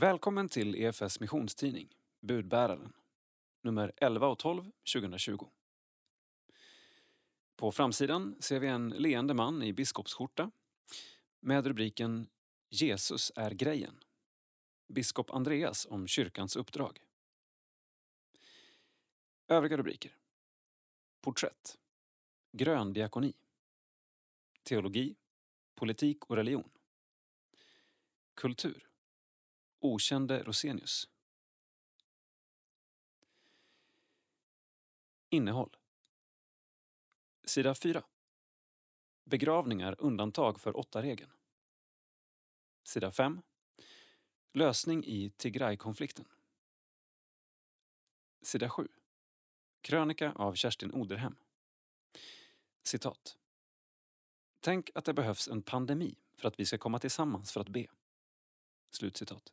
Välkommen till EFS missionstidning, Budbäraren, nummer 11 och 12 2020. På framsidan ser vi en leende man i biskopsskjorta med rubriken Jesus är grejen. Biskop Andreas om kyrkans uppdrag. Övriga rubriker. Porträtt. Grön diakoni. Teologi. Politik och religion. Kultur. Okände Rosenius. Innehåll. Sida 4. Begravningar undantag för åtta-regeln. Sida 5. Lösning i Tigray-konflikten. Sida 7. Krönika av Kerstin Oderhem. Citat. Tänk att det behövs en pandemi för att vi ska komma tillsammans för att be. Slutcitat.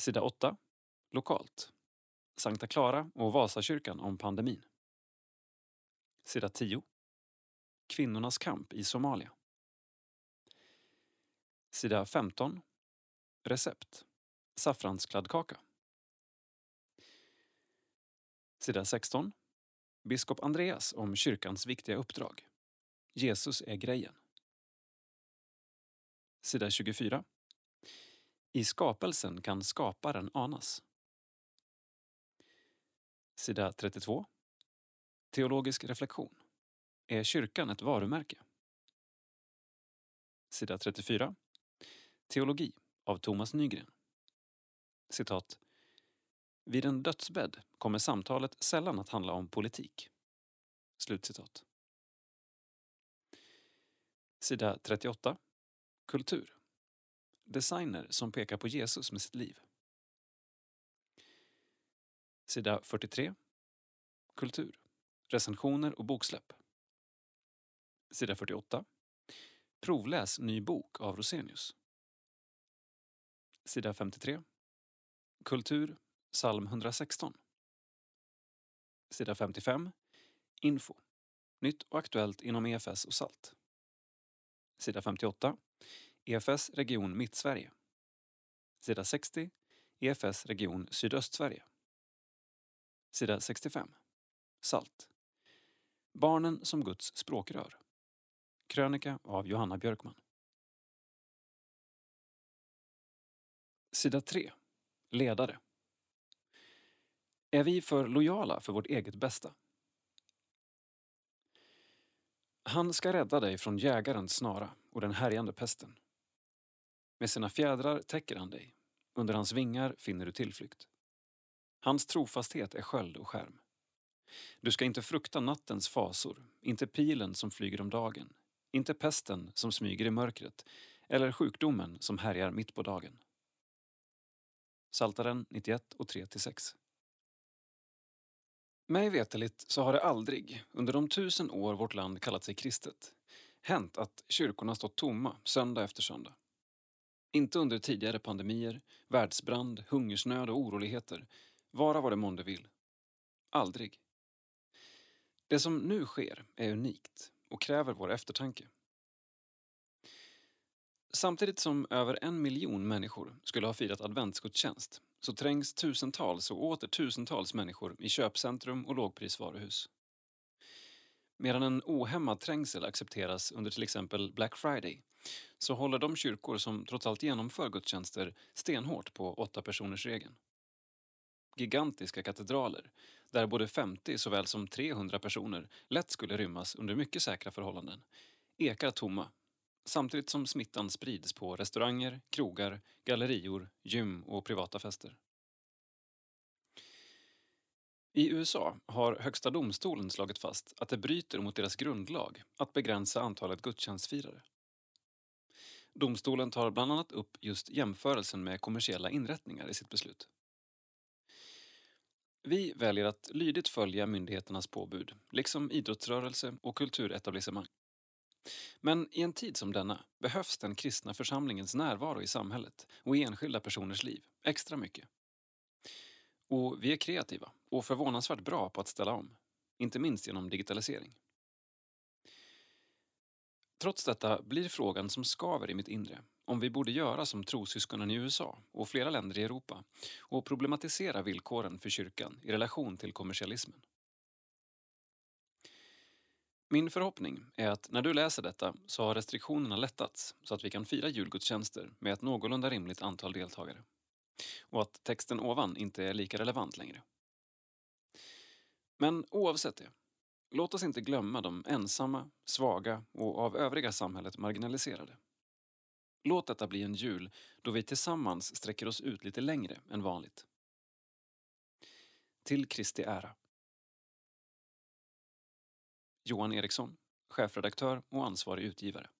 Sida 8. Lokalt. Sankta Clara och Vasakyrkan om pandemin. Sida 10. Kvinnornas kamp i Somalia. Sida 15. Recept. Saffranskladdkaka. Sida 16. Biskop Andreas om kyrkans viktiga uppdrag. Jesus är grejen. Sida 24. I skapelsen kan skaparen anas. Sida 32. Teologisk reflektion. Är kyrkan ett varumärke? Sida 34. Teologi av Thomas Nygren. Citat. Vid en dödsbädd kommer samtalet sällan att handla om politik. Slutcitat. Sida 38. Kultur. Designer som pekar på Jesus med sitt liv. Sida 43. Kultur. Recensioner och boksläpp. Sida 48. Provläs ny bok av Rosenius. Sida 53. Kultur, psalm 116. Sida 55. Info. Nytt och aktuellt inom EFS och SALT. Sida 58. EFS region Mittsverige. Sida 60. EFS region Sydöstsverige. Sida 65. SALT. Barnen som Guds språkrör. Krönika av Johanna Björkman. Sida 3. Ledare. Är vi för lojala för vårt eget bästa? Han ska rädda dig från jägarens snara och den härjande pesten. Med sina fjädrar täcker han dig. Under hans vingar finner du tillflykt. Hans trofasthet är sköld och skärm. Du ska inte frukta nattens fasor, inte pilen som flyger om dagen, inte pesten som smyger i mörkret eller sjukdomen som härjar mitt på dagen. Saltaren 91 och 3-6. Mig veteligt så har det aldrig, under de tusen år vårt land kallat sig kristet, hänt att kyrkorna stått tomma söndag efter söndag. Inte under tidigare pandemier, världsbrand, hungersnöd och oroligheter, vara vad det månde vill. Aldrig. Det som nu sker är unikt och kräver vår eftertanke. Samtidigt som över en miljon människor skulle ha firat adventsgudstjänst så trängs tusentals och åter tusentals människor i köpcentrum och lågprisvaruhus. Medan en ohämmad trängsel accepteras under till exempel Black Friday så håller de kyrkor som trots allt genomför gudstjänster stenhårt på åtta personers regeln. Gigantiska katedraler, där både 50 såväl som 300 personer lätt skulle rymmas under mycket säkra förhållanden, ekar tomma samtidigt som smittan sprids på restauranger, krogar, gallerior, gym och privata fester. I USA har Högsta domstolen slagit fast att det bryter mot deras grundlag att begränsa antalet gudstjänstfirare. Domstolen tar bland annat upp just jämförelsen med kommersiella inrättningar i sitt beslut. Vi väljer att lydigt följa myndigheternas påbud, liksom idrottsrörelse och kulturetablissemang. Men i en tid som denna behövs den kristna församlingens närvaro i samhället och i enskilda personers liv extra mycket. Och vi är kreativa och förvånansvärt bra på att ställa om, inte minst genom digitalisering. Trots detta blir frågan som skaver i mitt inre om vi borde göra som trossyskonen i USA och flera länder i Europa och problematisera villkoren för kyrkan i relation till kommersialismen. Min förhoppning är att när du läser detta så har restriktionerna lättats så att vi kan fira julgudstjänster med ett någorlunda rimligt antal deltagare. Och att texten ovan inte är lika relevant längre. Men oavsett det, låt oss inte glömma de ensamma, svaga och av övriga samhället marginaliserade. Låt detta bli en jul då vi tillsammans sträcker oss ut lite längre än vanligt. Till Kristi ära. Johan Eriksson, chefredaktör och ansvarig utgivare.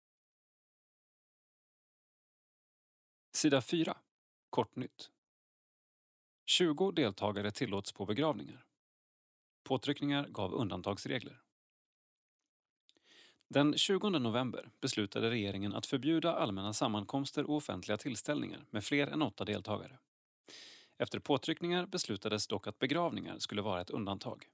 Sida 4. Kortnytt. 20 deltagare tillåts på begravningar. Påtryckningar gav undantagsregler. Den 20 november beslutade regeringen att förbjuda allmänna sammankomster och offentliga tillställningar med fler än åtta deltagare. Efter påtryckningar beslutades dock att begravningar skulle vara ett undantag.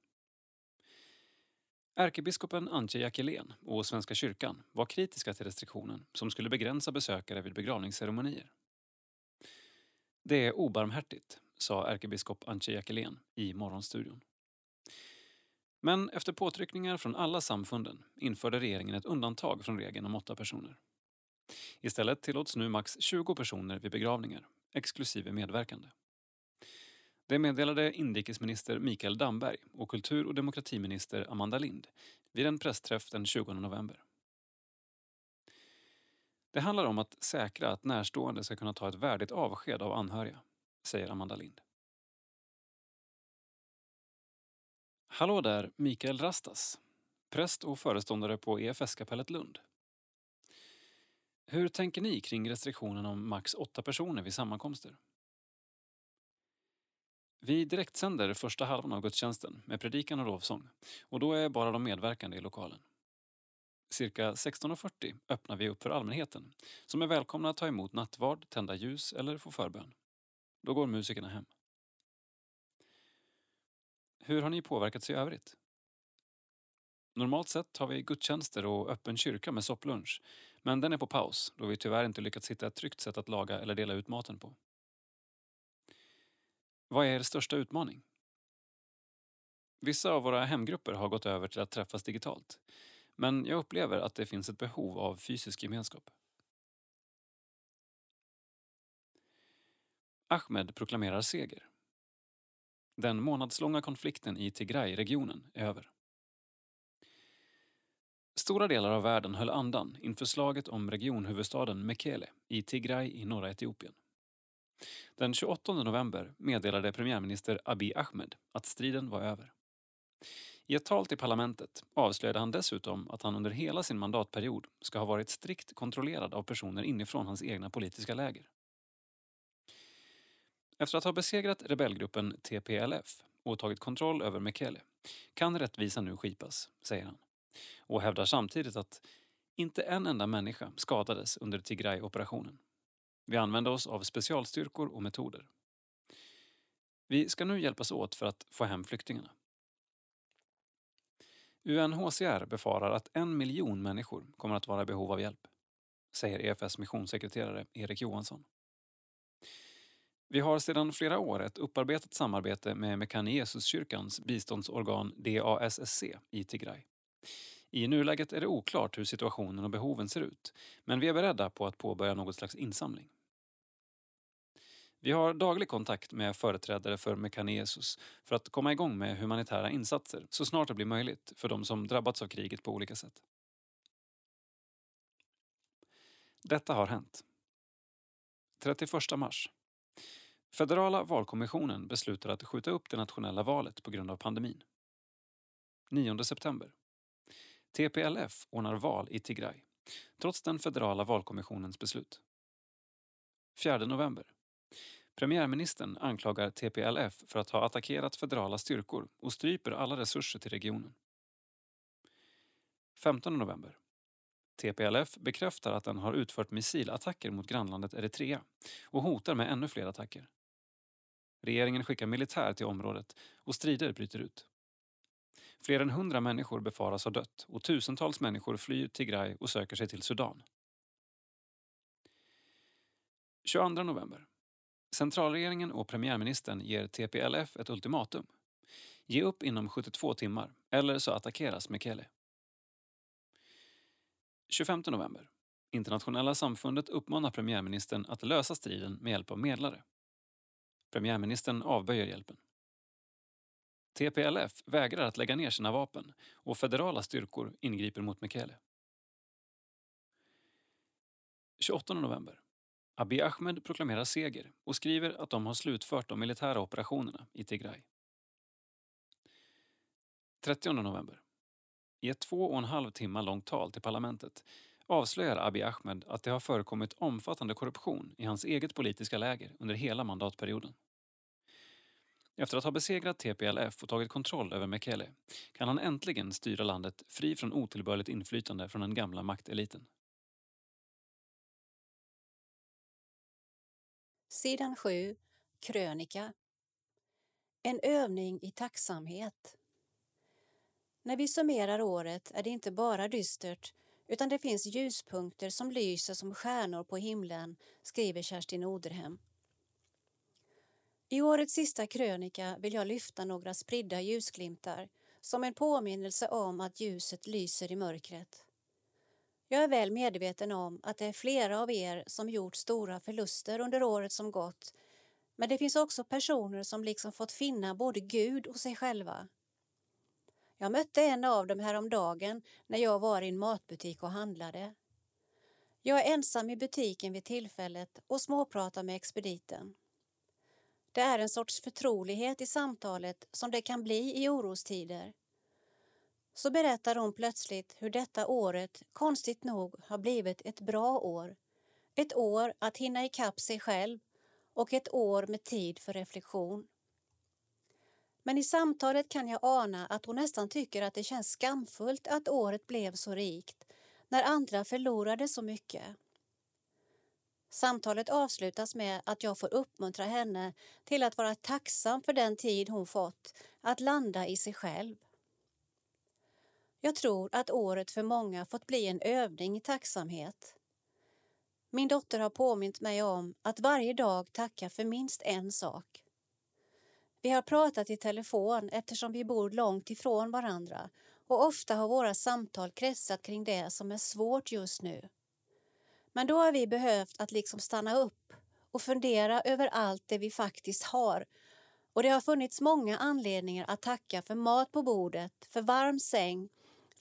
Ärkebiskopen Antje Jackelén och Svenska kyrkan var kritiska till restriktionen som skulle begränsa besökare vid begravningsceremonier. Det är obarmhärtigt, sa ärkebiskop Antje Jackelén i Morgonstudion. Men efter påtryckningar från alla samfunden införde regeringen ett undantag från regeln om åtta personer. Istället tillåts nu max 20 personer vid begravningar, exklusive medverkande. Det meddelade inrikesminister Mikael Damberg och kultur och demokratiminister Amanda Lind vid en pressträff den 20 november. Det handlar om att säkra att närstående ska kunna ta ett värdigt avsked av anhöriga, säger Amanda Lind. Hallå där, Mikael Rastas, präst och föreståndare på EFS-kapellet Lund. Hur tänker ni kring restriktionen om max åtta personer vid sammankomster? Vi direktsänder första halvan av gudstjänsten med predikan och lovsång och då är bara de medverkande i lokalen. Cirka 16.40 öppnar vi upp för allmänheten som är välkomna att ta emot nattvard, tända ljus eller få förbön. Då går musikerna hem. Hur har ni påverkats i övrigt? Normalt sett har vi gudstjänster och öppen kyrka med sopplunch, men den är på paus då vi tyvärr inte lyckats hitta ett tryggt sätt att laga eller dela ut maten på. Vad är er största utmaning? Vissa av våra hemgrupper har gått över till att träffas digitalt, men jag upplever att det finns ett behov av fysisk gemenskap. Ahmed proklamerar seger. Den månadslånga konflikten i Tigray-regionen är över. Stora delar av världen höll andan inför slaget om regionhuvudstaden Mekele i Tigray i norra Etiopien. Den 28 november meddelade premiärminister Abiy Ahmed att striden var över. I ett tal till parlamentet avslöjade han dessutom att han under hela sin mandatperiod ska ha varit strikt kontrollerad av personer inifrån hans egna politiska läger. Efter att ha besegrat rebellgruppen TPLF och tagit kontroll över Mekele kan rättvisa nu skipas, säger han. Och hävdar samtidigt att inte en enda människa skadades under Tigray-operationen. Vi använde oss av specialstyrkor och metoder. Vi ska nu hjälpas åt för att få hem flyktingarna. UNHCR befarar att en miljon människor kommer att vara i behov av hjälp, säger EFS missionssekreterare Erik Johansson. Vi har sedan flera år ett upparbetat samarbete med Mekane Jesuskyrkans biståndsorgan DASSC i Tigray. I nuläget är det oklart hur situationen och behoven ser ut, men vi är beredda på att påbörja något slags insamling. Vi har daglig kontakt med företrädare för Mekanesus för att komma igång med humanitära insatser så snart det blir möjligt för de som drabbats av kriget på olika sätt. Detta har hänt. 31 mars. Federala valkommissionen beslutar att skjuta upp det nationella valet på grund av pandemin. 9 september. TPLF ordnar val i Tigray, trots den federala valkommissionens beslut. 4 november. Premiärministern anklagar TPLF för att ha attackerat federala styrkor och stryper alla resurser till regionen. 15 november. TPLF bekräftar att den har utfört missilattacker mot grannlandet Eritrea och hotar med ännu fler attacker. Regeringen skickar militär till området och strider bryter ut. Fler än hundra människor befaras ha dött och tusentals människor flyr Tigray och söker sig till Sudan. 22 november. Centralregeringen och premiärministern ger TPLF ett ultimatum. Ge upp inom 72 timmar, eller så attackeras Mekele. 25 november. Internationella samfundet uppmanar premiärministern att lösa striden med hjälp av medlare. Premiärministern avböjer hjälpen. TPLF vägrar att lägga ner sina vapen och federala styrkor ingriper mot Mekele. 28 november. Abiy Ahmed proklamerar seger och skriver att de har slutfört de militära operationerna i Tigray. 30 november. I ett två och en halv timme långt tal till parlamentet avslöjar Abiy Ahmed att det har förekommit omfattande korruption i hans eget politiska läger under hela mandatperioden. Efter att ha besegrat TPLF och tagit kontroll över Mekele kan han äntligen styra landet fri från otillbörligt inflytande från den gamla makteliten. Sidan 7, krönika. En övning i tacksamhet. När vi summerar året är det inte bara dystert utan det finns ljuspunkter som lyser som stjärnor på himlen, skriver Kerstin Oderhem. I årets sista krönika vill jag lyfta några spridda ljusglimtar som en påminnelse om att ljuset lyser i mörkret. Jag är väl medveten om att det är flera av er som gjort stora förluster under året som gått men det finns också personer som liksom fått finna både Gud och sig själva. Jag mötte en av dem häromdagen när jag var i en matbutik och handlade. Jag är ensam i butiken vid tillfället och småpratar med expediten. Det är en sorts förtrolighet i samtalet som det kan bli i orostider. Så berättar hon plötsligt hur detta året konstigt nog har blivit ett bra år. Ett år att hinna ikapp sig själv och ett år med tid för reflektion. Men i samtalet kan jag ana att hon nästan tycker att det känns skamfullt att året blev så rikt när andra förlorade så mycket. Samtalet avslutas med att jag får uppmuntra henne till att vara tacksam för den tid hon fått att landa i sig själv. Jag tror att året för många fått bli en övning i tacksamhet. Min dotter har påmint mig om att varje dag tacka för minst en sak. Vi har pratat i telefon eftersom vi bor långt ifrån varandra och ofta har våra samtal kretsat kring det som är svårt just nu. Men då har vi behövt att liksom stanna upp och fundera över allt det vi faktiskt har. Och det har funnits många anledningar att tacka för mat på bordet, för varm säng,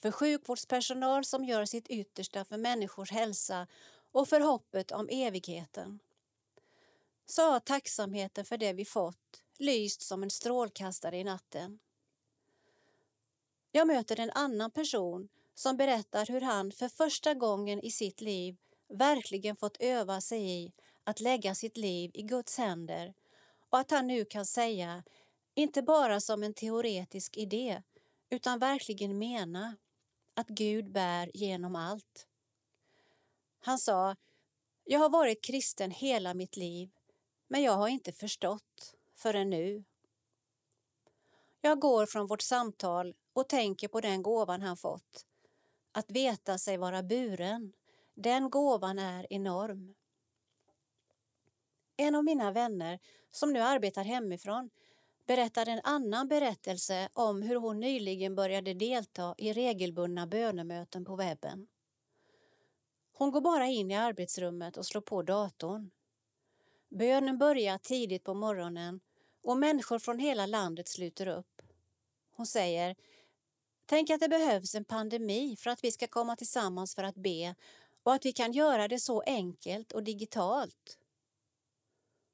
för sjukvårdspersonal som gör sitt yttersta för människors hälsa och för hoppet om evigheten. Så har tacksamheten för det vi fått lyst som en strålkastare i natten. Jag möter en annan person som berättar hur han för första gången i sitt liv verkligen fått öva sig i att lägga sitt liv i Guds händer och att han nu kan säga, inte bara som en teoretisk idé, utan verkligen mena att Gud bär genom allt. Han sa, jag har varit kristen hela mitt liv, men jag har inte förstått förrän nu. Jag går från vårt samtal och tänker på den gåvan han fått. Att veta sig vara buren, den gåvan är enorm. En av mina vänner som nu arbetar hemifrån berättar en annan berättelse om hur hon nyligen började delta i regelbundna bönemöten på webben. Hon går bara in i arbetsrummet och slår på datorn. Bönen börjar tidigt på morgonen och människor från hela landet sluter upp. Hon säger Tänk att det behövs en pandemi för att vi ska komma tillsammans för att be och att vi kan göra det så enkelt och digitalt.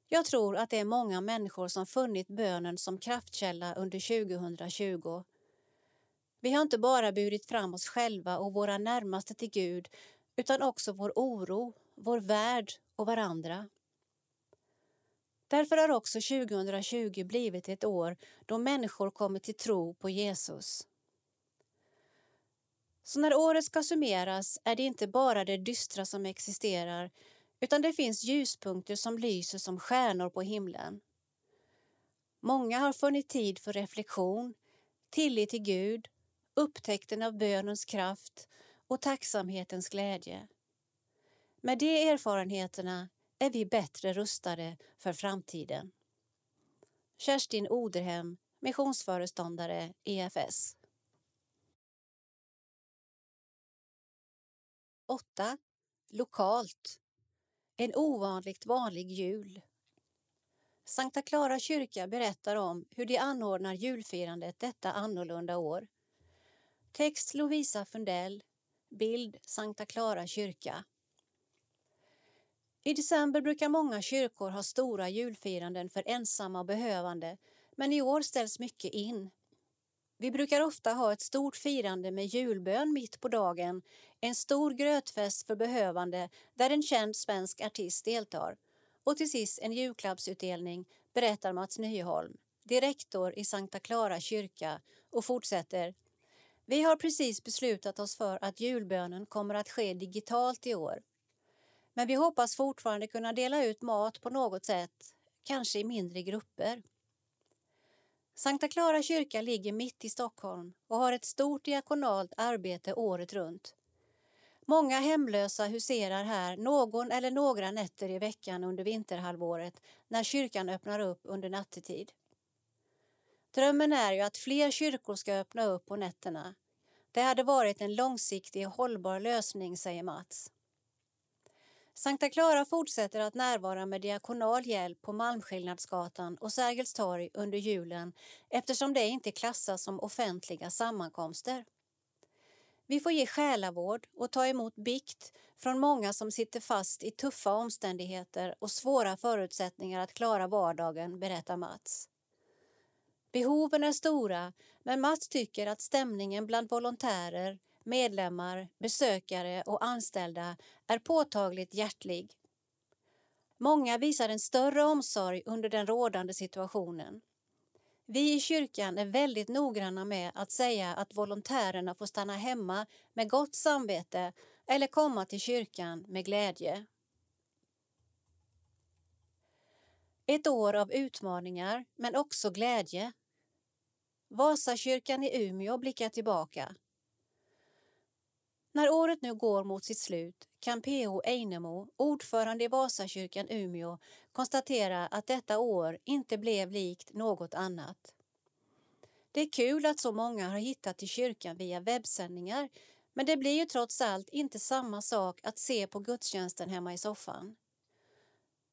Jag tror att det är många människor som funnit bönen som kraftkälla under 2020. Vi har inte bara burit fram oss själva och våra närmaste till Gud utan också vår oro, vår värld och varandra. Därför har också 2020 blivit ett år då människor kommer till tro på Jesus. Så när året ska summeras är det inte bara det dystra som existerar utan det finns ljuspunkter som lyser som stjärnor på himlen. Många har funnit tid för reflektion, tillit till Gud, upptäckten av bönens kraft och tacksamhetens glädje. Med de erfarenheterna är vi bättre rustade för framtiden. Kerstin Oderhem, missionsföreståndare EFS. 8. Lokalt. En ovanligt vanlig jul. Sankta Clara kyrka berättar om hur de anordnar julfirandet detta annorlunda år. Text Lovisa Fundell. Bild Sankta Clara kyrka. I december brukar många kyrkor ha stora julfiranden för ensamma och behövande, men i år ställs mycket in. Vi brukar ofta ha ett stort firande med julbön mitt på dagen, en stor grötfest för behövande där en känd svensk artist deltar och till sist en julklappsutdelning, berättar Mats Nyholm, direktor i Sankta Clara kyrka och fortsätter. Vi har precis beslutat oss för att julbönen kommer att ske digitalt i år. Men vi hoppas fortfarande kunna dela ut mat på något sätt, kanske i mindre grupper. Sankta Clara kyrka ligger mitt i Stockholm och har ett stort diakonalt arbete året runt. Många hemlösa huserar här någon eller några nätter i veckan under vinterhalvåret när kyrkan öppnar upp under nattetid. Drömmen är ju att fler kyrkor ska öppna upp på nätterna. Det hade varit en långsiktig och hållbar lösning, säger Mats. Sankta Clara fortsätter att närvara med diakonal hjälp på Malmskillnadsgatan och Sergels torg under julen eftersom det inte klassas som offentliga sammankomster. Vi får ge själavård och ta emot bikt från många som sitter fast i tuffa omständigheter och svåra förutsättningar att klara vardagen, berättar Mats. Behoven är stora, men Mats tycker att stämningen bland volontärer, medlemmar, besökare och anställda är påtagligt hjärtlig. Många visar en större omsorg under den rådande situationen. Vi i kyrkan är väldigt noggranna med att säga att volontärerna får stanna hemma med gott samvete eller komma till kyrkan med glädje. Ett år av utmaningar, men också glädje. Vasakyrkan i Umeå blickar tillbaka. När året nu går mot sitt slut kan PO Einemo, ordförande i Vasakyrkan Umeå, konstatera att detta år inte blev likt något annat. Det är kul att så många har hittat till kyrkan via webbsändningar men det blir ju trots allt inte samma sak att se på gudstjänsten hemma i soffan.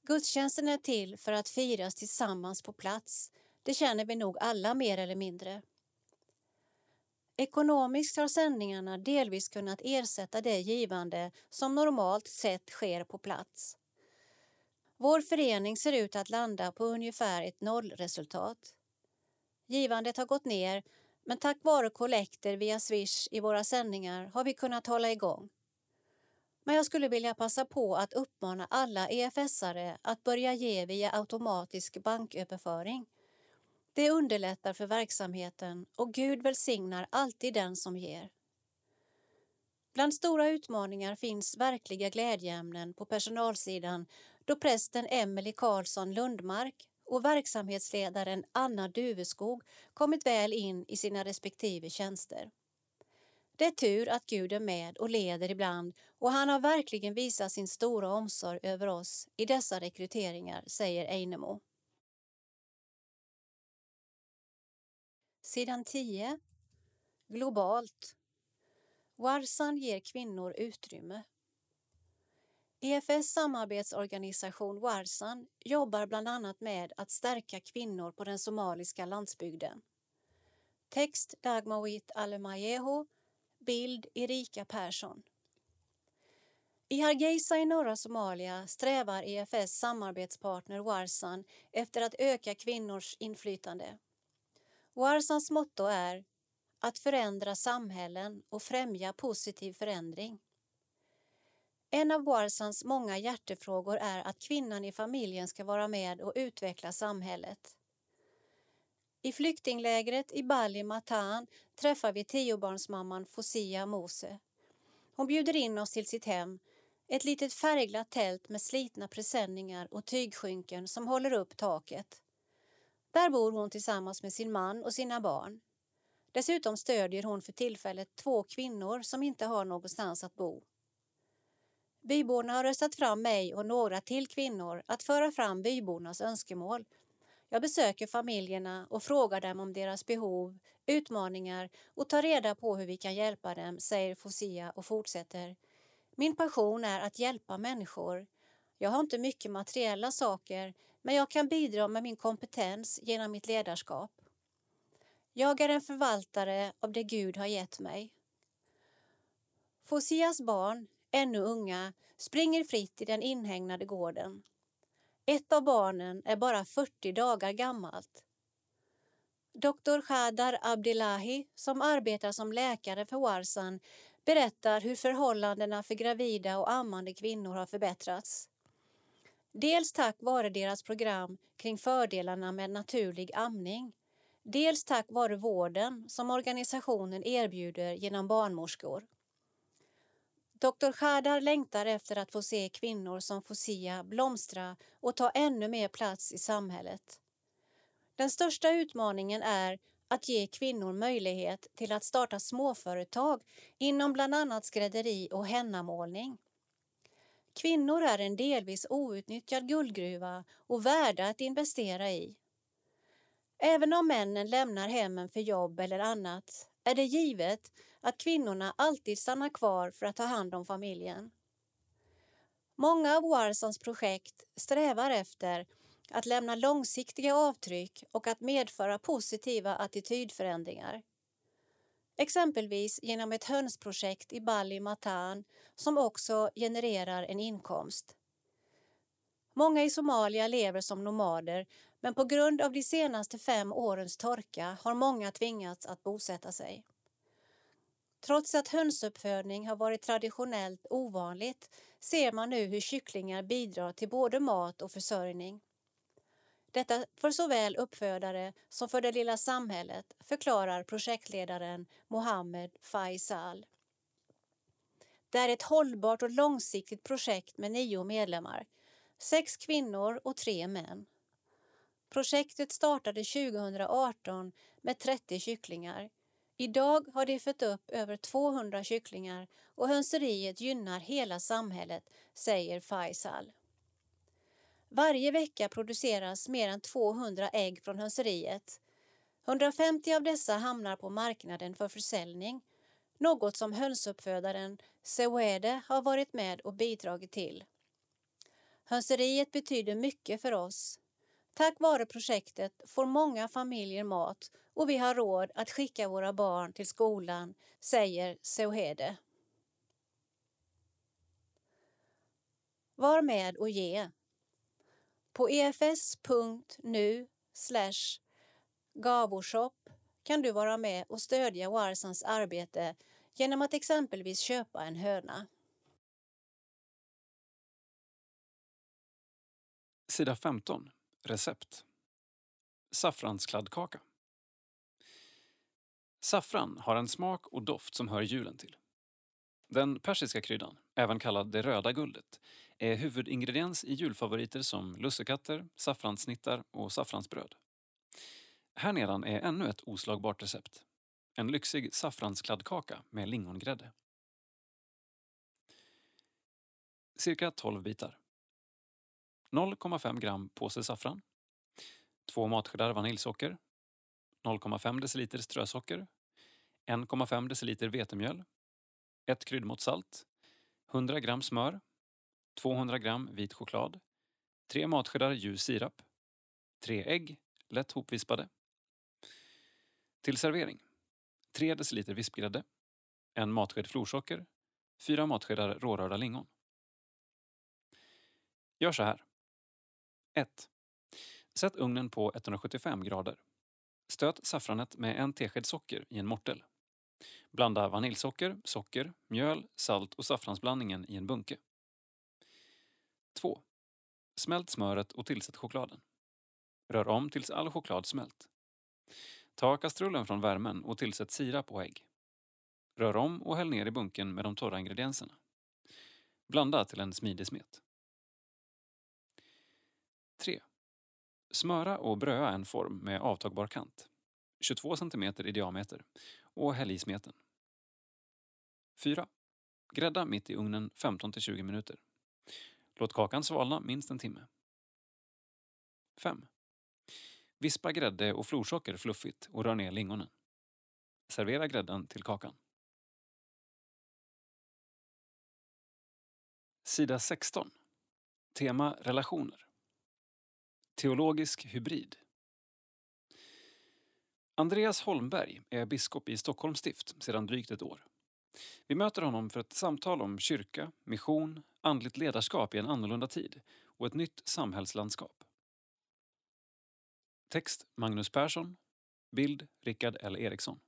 Gudstjänsten är till för att firas tillsammans på plats. Det känner vi nog alla mer eller mindre. Ekonomiskt har sändningarna delvis kunnat ersätta det givande som normalt sett sker på plats. Vår förening ser ut att landa på ungefär ett nollresultat. Givandet har gått ner men tack vare kollekter via Swish i våra sändningar har vi kunnat hålla igång. Men jag skulle vilja passa på att uppmana alla EFS-are att börja ge via automatisk banköverföring det underlättar för verksamheten och Gud välsignar alltid den som ger. Bland stora utmaningar finns verkliga glädjeämnen på personalsidan då prästen Emelie Karlsson Lundmark och verksamhetsledaren Anna Duveskog kommit väl in i sina respektive tjänster. Det är tur att Gud är med och leder ibland och han har verkligen visat sin stora omsorg över oss i dessa rekryteringar, säger Einemo. Sidan 10. Globalt. Warsan ger kvinnor utrymme. EFS samarbetsorganisation Warsan jobbar bland annat med att stärka kvinnor på den somaliska landsbygden. Text Dagmawit Alemayeho, bild Erika Persson. I Hargeisa i norra Somalia strävar EFS samarbetspartner Warsan efter att öka kvinnors inflytande. Warsans motto är att förändra samhällen och främja positiv förändring. En av Warsans många hjärtefrågor är att kvinnan i familjen ska vara med och utveckla samhället. I flyktinglägret i Bali Matan träffar vi tiobarnsmamman Fosia Mose. Hon bjuder in oss till sitt hem, ett litet färgglatt tält med slitna presenningar och tygskynken som håller upp taket. Där bor hon tillsammans med sin man och sina barn. Dessutom stödjer hon för tillfället två kvinnor som inte har någonstans att bo. Byborna har röstat fram mig och några till kvinnor att föra fram bybornas önskemål. Jag besöker familjerna och frågar dem om deras behov, utmaningar och tar reda på hur vi kan hjälpa dem, säger Fosia och fortsätter. Min passion är att hjälpa människor. Jag har inte mycket materiella saker men jag kan bidra med min kompetens genom mitt ledarskap. Jag är en förvaltare av det Gud har gett mig. Fosias barn, ännu unga, springer fritt i den inhägnade gården. Ett av barnen är bara 40 dagar gammalt. Doktor Khadar Abdillahi, som arbetar som läkare för Warsan, berättar hur förhållandena för gravida och ammande kvinnor har förbättrats. Dels tack vare deras program kring fördelarna med naturlig amning. Dels tack vare vården som organisationen erbjuder genom barnmorskor. Dr Khadar längtar efter att få se kvinnor som Fosia blomstra och ta ännu mer plats i samhället. Den största utmaningen är att ge kvinnor möjlighet till att starta småföretag inom bland annat skrädderi och hennamålning. Kvinnor är en delvis outnyttjad guldgruva och värda att investera i. Även om männen lämnar hemmen för jobb eller annat är det givet att kvinnorna alltid stannar kvar för att ta hand om familjen. Många av Warsons projekt strävar efter att lämna långsiktiga avtryck och att medföra positiva attitydförändringar. Exempelvis genom ett hönsprojekt i Bali Matan som också genererar en inkomst. Många i Somalia lever som nomader men på grund av de senaste fem årens torka har många tvingats att bosätta sig. Trots att hönsuppfödning har varit traditionellt ovanligt ser man nu hur kycklingar bidrar till både mat och försörjning. Detta för såväl uppfödare som för det lilla samhället, förklarar projektledaren Mohammed Faisal. Det är ett hållbart och långsiktigt projekt med nio medlemmar, sex kvinnor och tre män. Projektet startade 2018 med 30 kycklingar. Idag har de fött upp över 200 kycklingar och hönseriet gynnar hela samhället, säger Faisal. Varje vecka produceras mer än 200 ägg från hönseriet. 150 av dessa hamnar på marknaden för försäljning, något som hönsuppfödaren Sewede har varit med och bidragit till. Hönseriet betyder mycket för oss. Tack vare projektet får många familjer mat och vi har råd att skicka våra barn till skolan, säger Sewede. Var med och ge. På efs.nu gavoshop kan du vara med och stödja Warsans arbete genom att exempelvis köpa en höna. Sida 15. Recept. Saffranskladdkaka. Saffran har en smak och doft som hör julen till. Den persiska kryddan, även kallad det röda guldet, är huvudingrediens i julfavoriter som lussekatter, saffranssnittar och saffransbröd. Här nedan är ännu ett oslagbart recept. En lyxig saffranskladdkaka med lingongrädde. Cirka 12 bitar. 0,5 gram påse saffran. 2 matskedar vaniljsocker. 0,5 deciliter strösocker. 1,5 deciliter vetemjöl. 1 kryddmått salt. 100 gram smör. 200 gram vit choklad. 3 matskedar ljus sirap. 3 ägg, lätt hopvispade. Till servering. 3 deciliter vispgrädde. En matsked florsocker. 4 matskedar rårörda lingon. Gör så här. 1. Sätt ugnen på 175 grader. Stöt saffranet med en tesked socker i en mortel. Blanda vaniljsocker, socker, mjöl, salt och saffransblandningen i en bunke. 2. Smält smöret och tillsätt chokladen. Rör om tills all choklad smält. Ta kastrullen från värmen och tillsätt sirap och ägg. Rör om och häll ner i bunken med de torra ingredienserna. Blanda till en smidig smet. 3. Smöra och bröa en form med avtagbar kant, 22 cm i diameter, och häll i smeten. 4. Grädda mitt i ugnen 15-20 minuter. Låt kakan svalna minst en timme. 5. Vispa grädde och florsocker fluffigt och rör ner lingonen. Servera grädden till kakan. Sida 16. Tema relationer. Teologisk hybrid. Andreas Holmberg är biskop i Stockholms stift sedan drygt ett år. Vi möter honom för ett samtal om kyrka, mission, andligt ledarskap i en annorlunda tid och ett nytt samhällslandskap. Text Magnus Persson. Bild Rickard L Eriksson.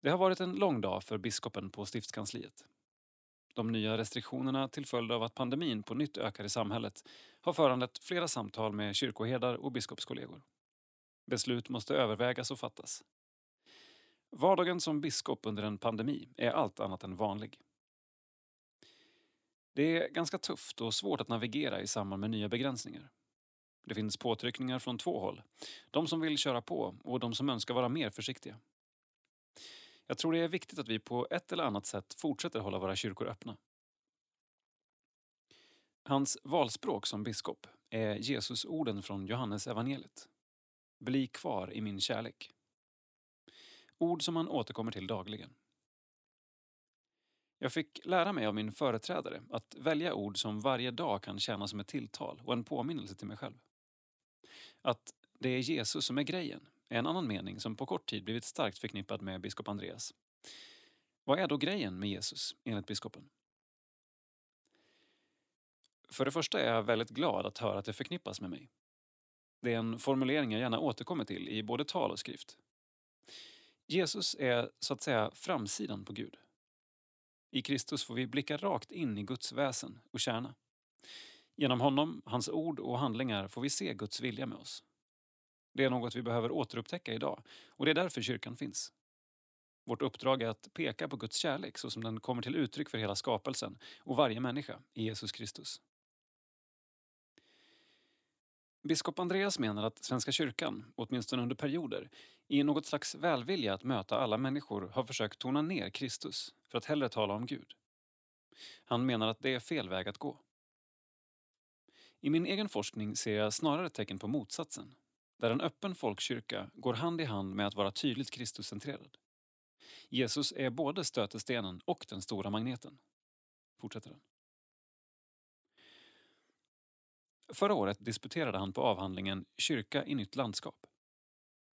Det har varit en lång dag för biskopen på stiftskansliet. De nya restriktionerna till följd av att pandemin på nytt ökar i samhället har föranlett flera samtal med kyrkoherdar och biskopskollegor. Beslut måste övervägas och fattas. Vardagen som biskop under en pandemi är allt annat än vanlig. Det är ganska tufft och svårt att navigera i samband med nya begränsningar. Det finns påtryckningar från två håll. De som vill köra på och de som önskar vara mer försiktiga. Jag tror det är viktigt att vi på ett eller annat sätt fortsätter hålla våra kyrkor öppna. Hans valspråk som biskop är Jesusorden från Johannes evangeliet. Bli kvar i min kärlek. Ord som han återkommer till dagligen. Jag fick lära mig av min företrädare att välja ord som varje dag kan tjäna som ett tilltal och en påminnelse till mig själv. Att det är Jesus som är grejen är en annan mening som på kort tid blivit starkt förknippad med biskop Andreas. Vad är då grejen med Jesus, enligt biskopen? För det första är jag väldigt glad att höra att det förknippas med mig. Det är en formulering jag gärna återkommer till i både tal och skrift. Jesus är så att säga framsidan på Gud. I Kristus får vi blicka rakt in i Guds väsen och kärna. Genom honom, hans ord och handlingar får vi se Guds vilja med oss. Det är något vi behöver återupptäcka idag och det är därför kyrkan finns. Vårt uppdrag är att peka på Guds kärlek så som den kommer till uttryck för hela skapelsen och varje människa i Jesus Kristus. Biskop Andreas menar att Svenska kyrkan, åtminstone under perioder, i något slags välvilja att möta alla människor har försökt tona ner Kristus för att hellre tala om Gud. Han menar att det är fel väg att gå. I min egen forskning ser jag snarare tecken på motsatsen, där en öppen folkkyrka går hand i hand med att vara tydligt Kristuscentrerad. Jesus är både stötestenen och den stora magneten. Fortsätter den. Förra året disputerade han på avhandlingen Kyrka i nytt landskap.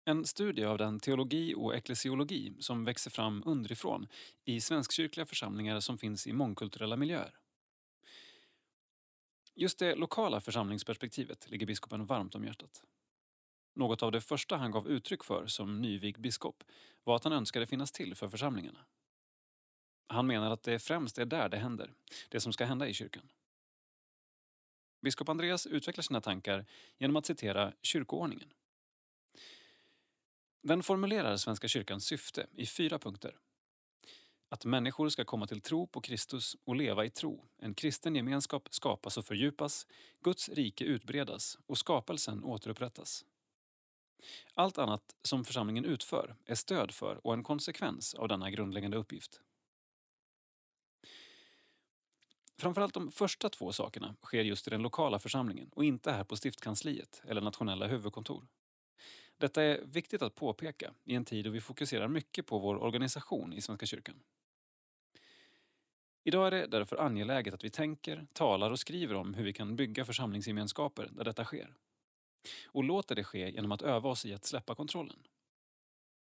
En studie av den teologi och eklesiologi som växer fram underifrån i svenskkyrkliga församlingar som finns i mångkulturella miljöer. Just det lokala församlingsperspektivet ligger biskopen varmt om hjärtat. Något av det första han gav uttryck för som nyvig biskop var att han önskade finnas till för församlingarna. Han menar att det främst är där det händer, det som ska hända i kyrkan. Biskop Andreas utvecklar sina tankar genom att citera kyrkoordningen. Den formulerar Svenska kyrkans syfte i fyra punkter. Att människor ska komma till tro på Kristus och leva i tro. En kristen gemenskap skapas och fördjupas, Guds rike utbredas och skapelsen återupprättas. Allt annat som församlingen utför är stöd för och en konsekvens av denna grundläggande uppgift. Framförallt de första två sakerna sker just i den lokala församlingen och inte här på stiftkansliet eller nationella huvudkontor. Detta är viktigt att påpeka i en tid då vi fokuserar mycket på vår organisation i Svenska kyrkan. Idag är det därför angeläget att vi tänker, talar och skriver om hur vi kan bygga församlingsgemenskaper där detta sker. Och låter det ske genom att öva oss i att släppa kontrollen.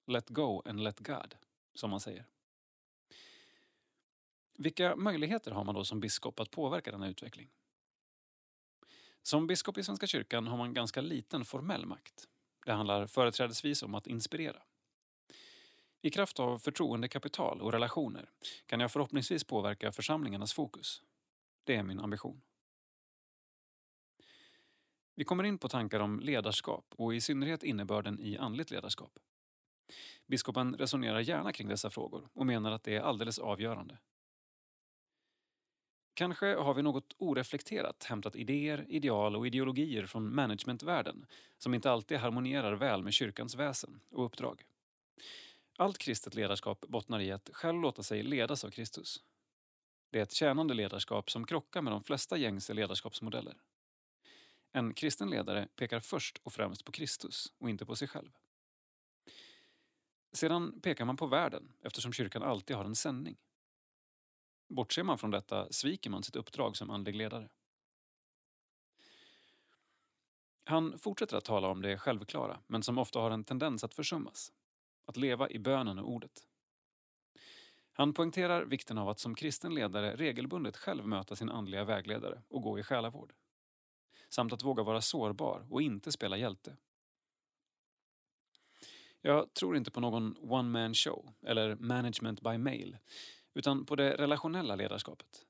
Let go and let God, som man säger. Vilka möjligheter har man då som biskop att påverka denna utveckling? Som biskop i Svenska kyrkan har man ganska liten formell makt. Det handlar företrädesvis om att inspirera. I kraft av förtroendekapital och relationer kan jag förhoppningsvis påverka församlingarnas fokus. Det är min ambition. Vi kommer in på tankar om ledarskap och i synnerhet innebörden i andligt ledarskap. Biskopen resonerar gärna kring dessa frågor och menar att det är alldeles avgörande. Kanske har vi något oreflekterat hämtat idéer, ideal och ideologier från managementvärlden som inte alltid harmonierar väl med kyrkans väsen och uppdrag. Allt kristet ledarskap bottnar i att själv låta sig ledas av Kristus. Det är ett tjänande ledarskap som krockar med de flesta gängse ledarskapsmodeller. En kristen ledare pekar först och främst på Kristus och inte på sig själv. Sedan pekar man på världen eftersom kyrkan alltid har en sändning. Bortser man från detta sviker man sitt uppdrag som andlig ledare. Han fortsätter att tala om det självklara, men som ofta har en tendens att försummas. Att leva i bönen och ordet. Han poängterar vikten av att som kristen ledare regelbundet själv möta sin andliga vägledare och gå i själavård. Samt att våga vara sårbar och inte spela hjälte. Jag tror inte på någon one-man show eller management by mail, utan på det relationella ledarskapet.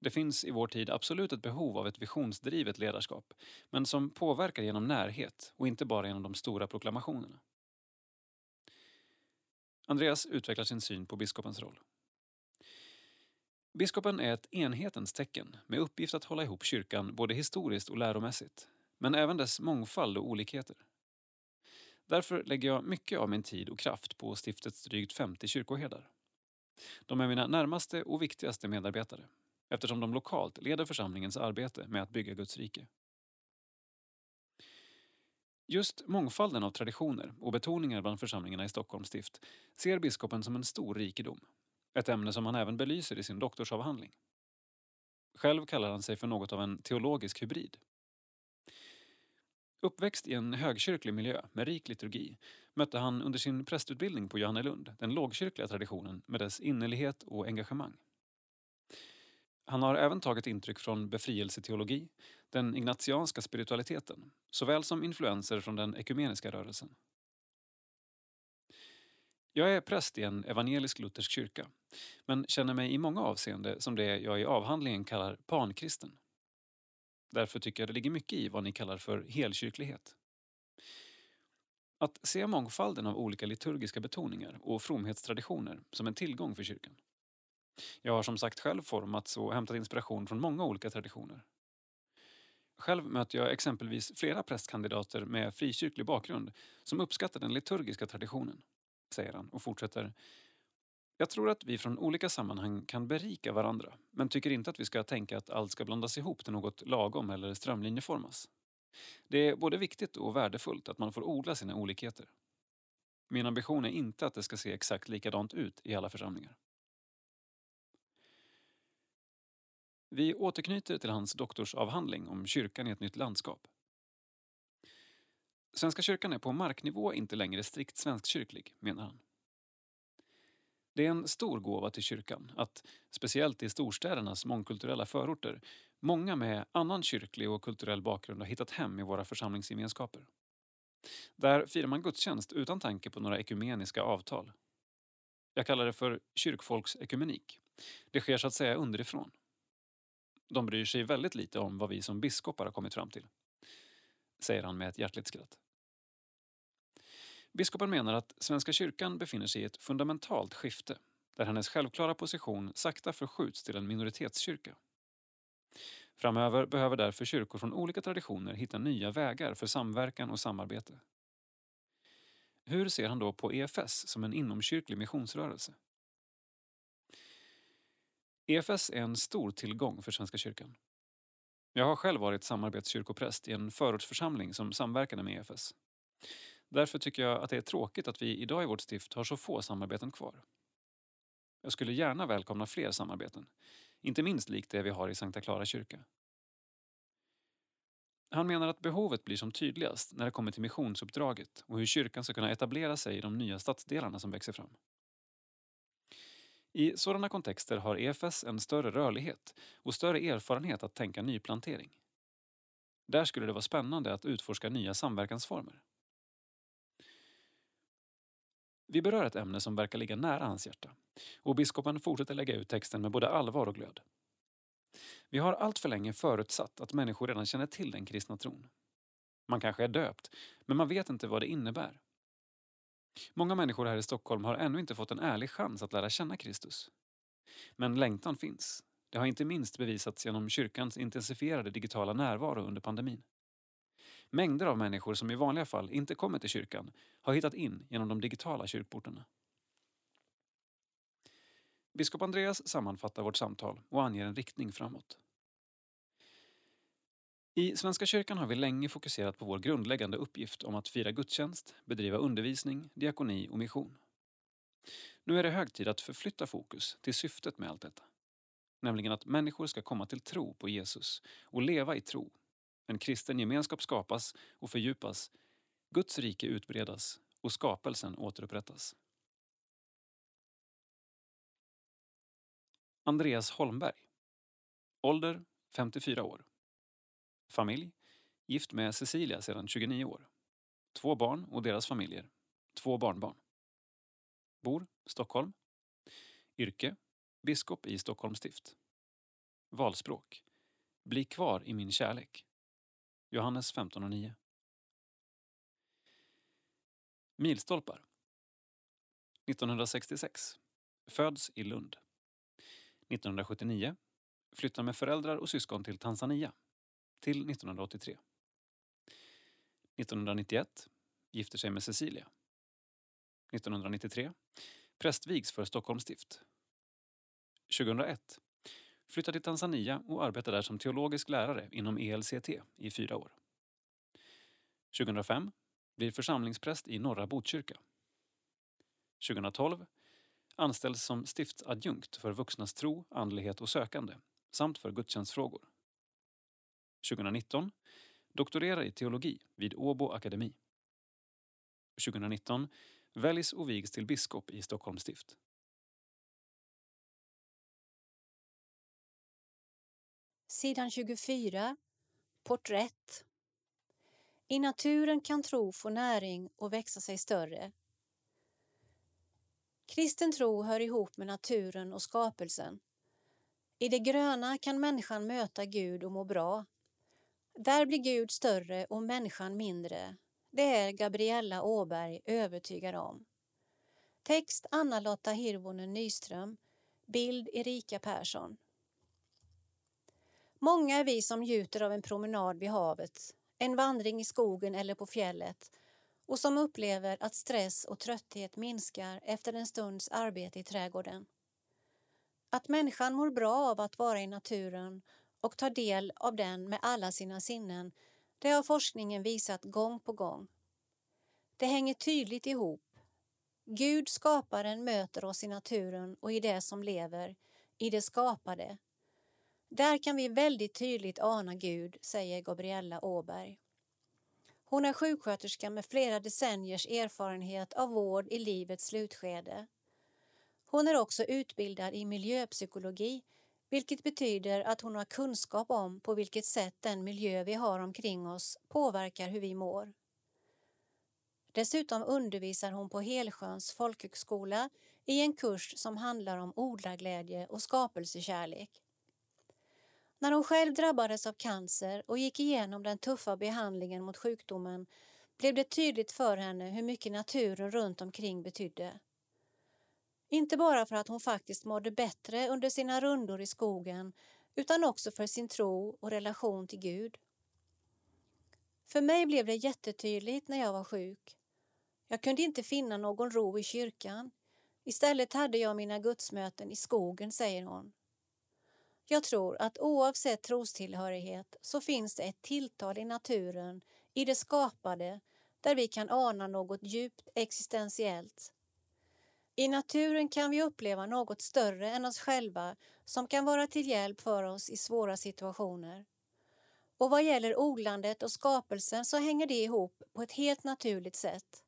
Det finns i vår tid absolut ett behov av ett visionsdrivet ledarskap, men som påverkar genom närhet och inte bara genom de stora proklamationerna. Andreas utvecklar sin syn på biskopens roll. Biskopen är ett enhetens tecken med uppgift att hålla ihop kyrkan både historiskt och läromässigt, men även dess mångfald och olikheter. Därför lägger jag mycket av min tid och kraft på stiftets drygt 50 kyrkoherdar. De är mina närmaste och viktigaste medarbetare eftersom de lokalt leder församlingens arbete med att bygga Guds rike. Just mångfalden av traditioner och betoningar bland församlingarna i Stockholms stift ser biskopen som en stor rikedom. Ett ämne som han även belyser i sin doktorsavhandling. Själv kallar han sig för något av en teologisk hybrid. Uppväxt i en högkyrklig miljö med rik liturgi mötte han under sin prästutbildning på Johannelund den lågkyrkliga traditionen med dess innerlighet och engagemang. Han har även tagit intryck från befrielseteologi, den ignatianska spiritualiteten, såväl som influenser från den ekumeniska rörelsen. Jag är präst i en evangelisk-luthersk kyrka, men känner mig i många avseenden som det jag i avhandlingen kallar pankristen. Därför tycker jag det ligger mycket i vad ni kallar för helkyrklighet. Att se mångfalden av olika liturgiska betoningar och fromhetstraditioner som en tillgång för kyrkan. Jag har som sagt själv formats och hämtat inspiration från många olika traditioner. Själv möter jag exempelvis flera prästkandidater med frikyrklig bakgrund som uppskattar den liturgiska traditionen, säger han och fortsätter. Jag tror att vi från olika sammanhang kan berika varandra, men tycker inte att vi ska tänka att allt ska blandas ihop till något lagom eller strömlinjeformas. Det är både viktigt och värdefullt att man får odla sina olikheter. Min ambition är inte att det ska se exakt likadant ut i alla församlingar. Vi återknyter till hans doktorsavhandling om kyrkan i ett nytt landskap. Svenska kyrkan är på marknivå inte längre strikt svenskkyrklig, menar han. Det är en stor gåva till kyrkan att, speciellt i storstädernas mångkulturella förorter, många med annan kyrklig och kulturell bakgrund har hittat hem i våra församlingsgemenskaper. Där firar man gudstjänst utan tanke på några ekumeniska avtal. Jag kallar det för kyrkfolksekumenik. Det sker så att säga underifrån. De bryr sig väldigt lite om vad vi som biskopar har kommit fram till. Säger han med ett hjärtligt skratt. Biskopen menar att Svenska kyrkan befinner sig i ett fundamentalt skifte där hennes självklara position sakta förskjuts till en minoritetskyrka. Framöver behöver därför kyrkor från olika traditioner hitta nya vägar för samverkan och samarbete. Hur ser han då på EFS som en inomkyrklig missionsrörelse? EFS är en stor tillgång för Svenska kyrkan. Jag har själv varit samarbetskyrkopräst i en förortsförsamling som samverkade med EFS. Därför tycker jag att det är tråkigt att vi idag i vårt stift har så få samarbeten kvar. Jag skulle gärna välkomna fler samarbeten, inte minst likt det vi har i Sankta Clara kyrka. Han menar att behovet blir som tydligast när det kommer till missionsuppdraget och hur kyrkan ska kunna etablera sig i de nya stadsdelarna som växer fram. I sådana kontexter har EFS en större rörlighet och större erfarenhet att tänka nyplantering. Där skulle det vara spännande att utforska nya samverkansformer. Vi berör ett ämne som verkar ligga nära hans hjärta och biskopen fortsätter lägga ut texten med både allvar och glöd. Vi har allt för länge förutsatt att människor redan känner till den kristna tron. Man kanske är döpt, men man vet inte vad det innebär. Många människor här i Stockholm har ännu inte fått en ärlig chans att lära känna Kristus. Men längtan finns. Det har inte minst bevisats genom kyrkans intensifierade digitala närvaro under pandemin. Mängder av människor som i vanliga fall inte kommer till kyrkan har hittat in genom de digitala kyrkportarna. Biskop Andreas sammanfattar vårt samtal och anger en riktning framåt. I Svenska kyrkan har vi länge fokuserat på vår grundläggande uppgift om att fira gudstjänst, bedriva undervisning, diakoni och mission. Nu är det hög tid att förflytta fokus till syftet med allt detta. Nämligen att människor ska komma till tro på Jesus och leva i tro. En kristen gemenskap skapas och fördjupas, Guds rike utbredas och skapelsen återupprättas. Andreas Holmberg. Ålder 54 år. Familj. Gift med Cecilia sedan 29 år. Två barn och deras familjer. Två barnbarn. Bor Stockholm. Yrke. Biskop i Stockholms stift. Valspråk. Bli kvar i min kärlek. Johannes 15 och 9. Milstolpar. 1966. Föds i Lund. 1979 flyttar med föräldrar och syskon till Tanzania till 1983. 1991 gifter sig med Cecilia. 1993 prästvigs för Stockholms stift. 2001 flyttar till Tanzania och arbetar där som teologisk lärare inom ELCT i fyra år. 2005 blir församlingspräst i norra Botkyrka. 2012 anställs som stiftsadjunkt för vuxnas tro, andlighet och sökande samt för gudstjänstfrågor. 2019 doktorerar i teologi vid Åbo Akademi. 2019 väljs och vigs till biskop i Stockholms stift. Sidan 24. Porträtt. I naturen kan tro få näring och växa sig större. Kristen tro hör ihop med naturen och skapelsen. I det gröna kan människan möta Gud och må bra. Där blir Gud större och människan mindre. Det är Gabriella Åberg övertygad om. Text Anna-Lotta Hirvonen Nyström. Bild Erika Persson. Många är vi som njuter av en promenad vid havet, en vandring i skogen eller på fjället och som upplever att stress och trötthet minskar efter en stunds arbete i trädgården. Att människan mår bra av att vara i naturen och ta del av den med alla sina sinnen, det har forskningen visat gång på gång. Det hänger tydligt ihop. Gud, skaparen, möter oss i naturen och i det som lever, i det skapade. Där kan vi väldigt tydligt ana Gud, säger Gabriella Åberg. Hon är sjuksköterska med flera decenniers erfarenhet av vård i livets slutskede. Hon är också utbildad i miljöpsykologi vilket betyder att hon har kunskap om på vilket sätt den miljö vi har omkring oss påverkar hur vi mår. Dessutom undervisar hon på Helsjöns folkhögskola i en kurs som handlar om odlarglädje och skapelsekärlek. När hon själv drabbades av cancer och gick igenom den tuffa behandlingen mot sjukdomen blev det tydligt för henne hur mycket naturen runt omkring betydde. Inte bara för att hon faktiskt mådde bättre under sina rundor i skogen utan också för sin tro och relation till Gud. För mig blev det jättetydligt när jag var sjuk. Jag kunde inte finna någon ro i kyrkan. Istället hade jag mina gudsmöten i skogen, säger hon. Jag tror att oavsett trostillhörighet så finns det ett tilltal i naturen, i det skapade, där vi kan ana något djupt existentiellt. I naturen kan vi uppleva något större än oss själva som kan vara till hjälp för oss i svåra situationer. Och vad gäller odlandet och skapelsen så hänger det ihop på ett helt naturligt sätt.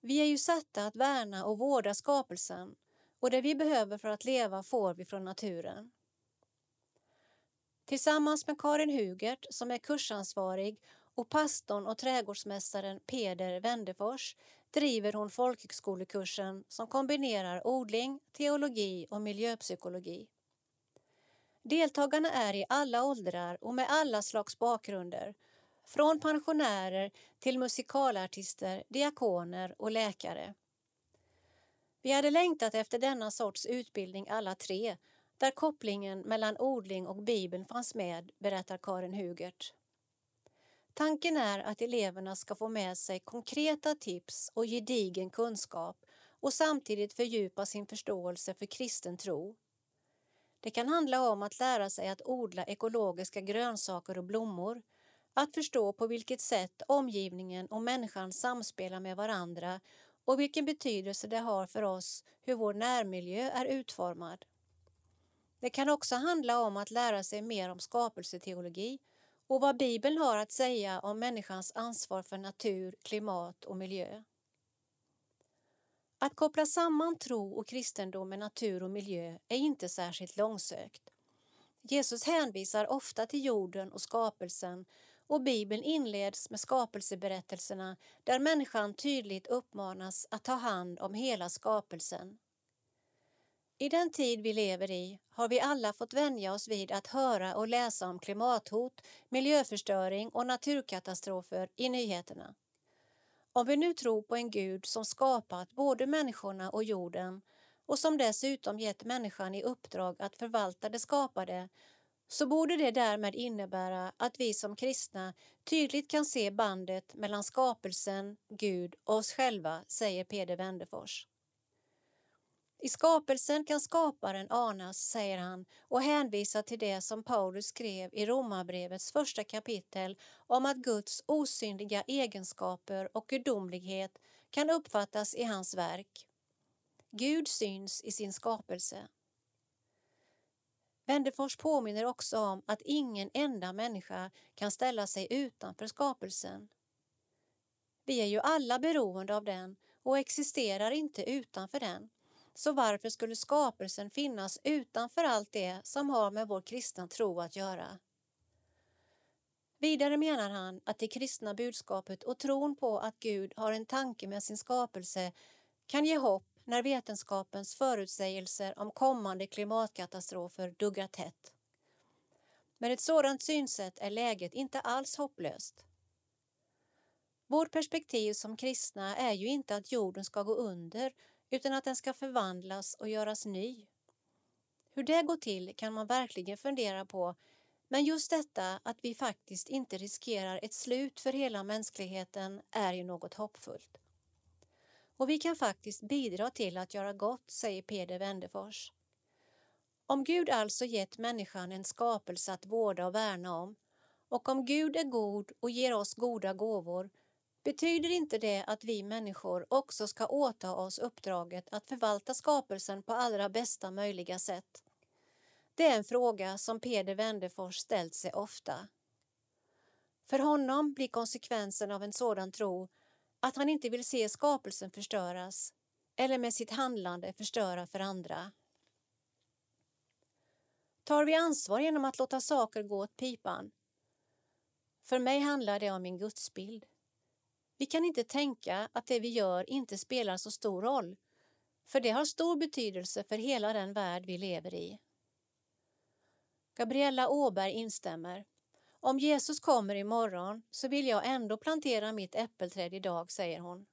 Vi är ju satta att värna och vårda skapelsen och det vi behöver för att leva får vi från naturen. Tillsammans med Karin Hugert som är kursansvarig och pastorn och trädgårdsmästaren Peder Wendefors driver hon folkhögskolekursen som kombinerar odling, teologi och miljöpsykologi. Deltagarna är i alla åldrar och med alla slags bakgrunder, från pensionärer till musikalartister, diakoner och läkare. Vi hade längtat efter denna sorts utbildning alla tre, där kopplingen mellan odling och Bibeln fanns med, berättar Karin Hugert. Tanken är att eleverna ska få med sig konkreta tips och gedigen kunskap och samtidigt fördjupa sin förståelse för kristen tro. Det kan handla om att lära sig att odla ekologiska grönsaker och blommor, att förstå på vilket sätt omgivningen och människan samspelar med varandra och vilken betydelse det har för oss hur vår närmiljö är utformad. Det kan också handla om att lära sig mer om skapelseteologi och vad Bibeln har att säga om människans ansvar för natur, klimat och miljö. Att koppla samman tro och kristendom med natur och miljö är inte särskilt långsökt. Jesus hänvisar ofta till jorden och skapelsen och Bibeln inleds med skapelseberättelserna där människan tydligt uppmanas att ta hand om hela skapelsen. I den tid vi lever i har vi alla fått vänja oss vid att höra och läsa om klimathot, miljöförstöring och naturkatastrofer i nyheterna. Om vi nu tror på en Gud som skapat både människorna och jorden och som dessutom gett människan i uppdrag att förvalta det skapade så borde det därmed innebära att vi som kristna tydligt kan se bandet mellan skapelsen, Gud och oss själva, säger Peder Wendefors. I skapelsen kan skaparen anas, säger han och hänvisar till det som Paulus skrev i Romarbrevets första kapitel om att Guds osynliga egenskaper och gudomlighet kan uppfattas i hans verk. Gud syns i sin skapelse. Wendefors påminner också om att ingen enda människa kan ställa sig utanför skapelsen. Vi är ju alla beroende av den och existerar inte utanför den. Så varför skulle skapelsen finnas utanför allt det som har med vår kristna tro att göra? Vidare menar han att det kristna budskapet och tron på att Gud har en tanke med sin skapelse kan ge hopp när vetenskapens förutsägelser om kommande klimatkatastrofer duggar tätt. Med ett sådant synsätt är läget inte alls hopplöst. Vårt perspektiv som kristna är ju inte att jorden ska gå under utan att den ska förvandlas och göras ny. Hur det går till kan man verkligen fundera på men just detta att vi faktiskt inte riskerar ett slut för hela mänskligheten är ju något hoppfullt. Och vi kan faktiskt bidra till att göra gott, säger Peder Wendefors. Om Gud alltså gett människan en skapelse att vårda och värna om och om Gud är god och ger oss goda gåvor betyder inte det att vi människor också ska åta oss uppdraget att förvalta skapelsen på allra bästa möjliga sätt? Det är en fråga som Peder Wendefors ställt sig ofta. För honom blir konsekvensen av en sådan tro att han inte vill se skapelsen förstöras eller med sitt handlande förstöra för andra. Tar vi ansvar genom att låta saker gå åt pipan? För mig handlar det om min gudsbild. Vi kan inte tänka att det vi gör inte spelar så stor roll, för det har stor betydelse för hela den värld vi lever i. Gabriella Åberg instämmer. Om Jesus kommer imorgon så vill jag ändå plantera mitt äppelträd idag, säger hon.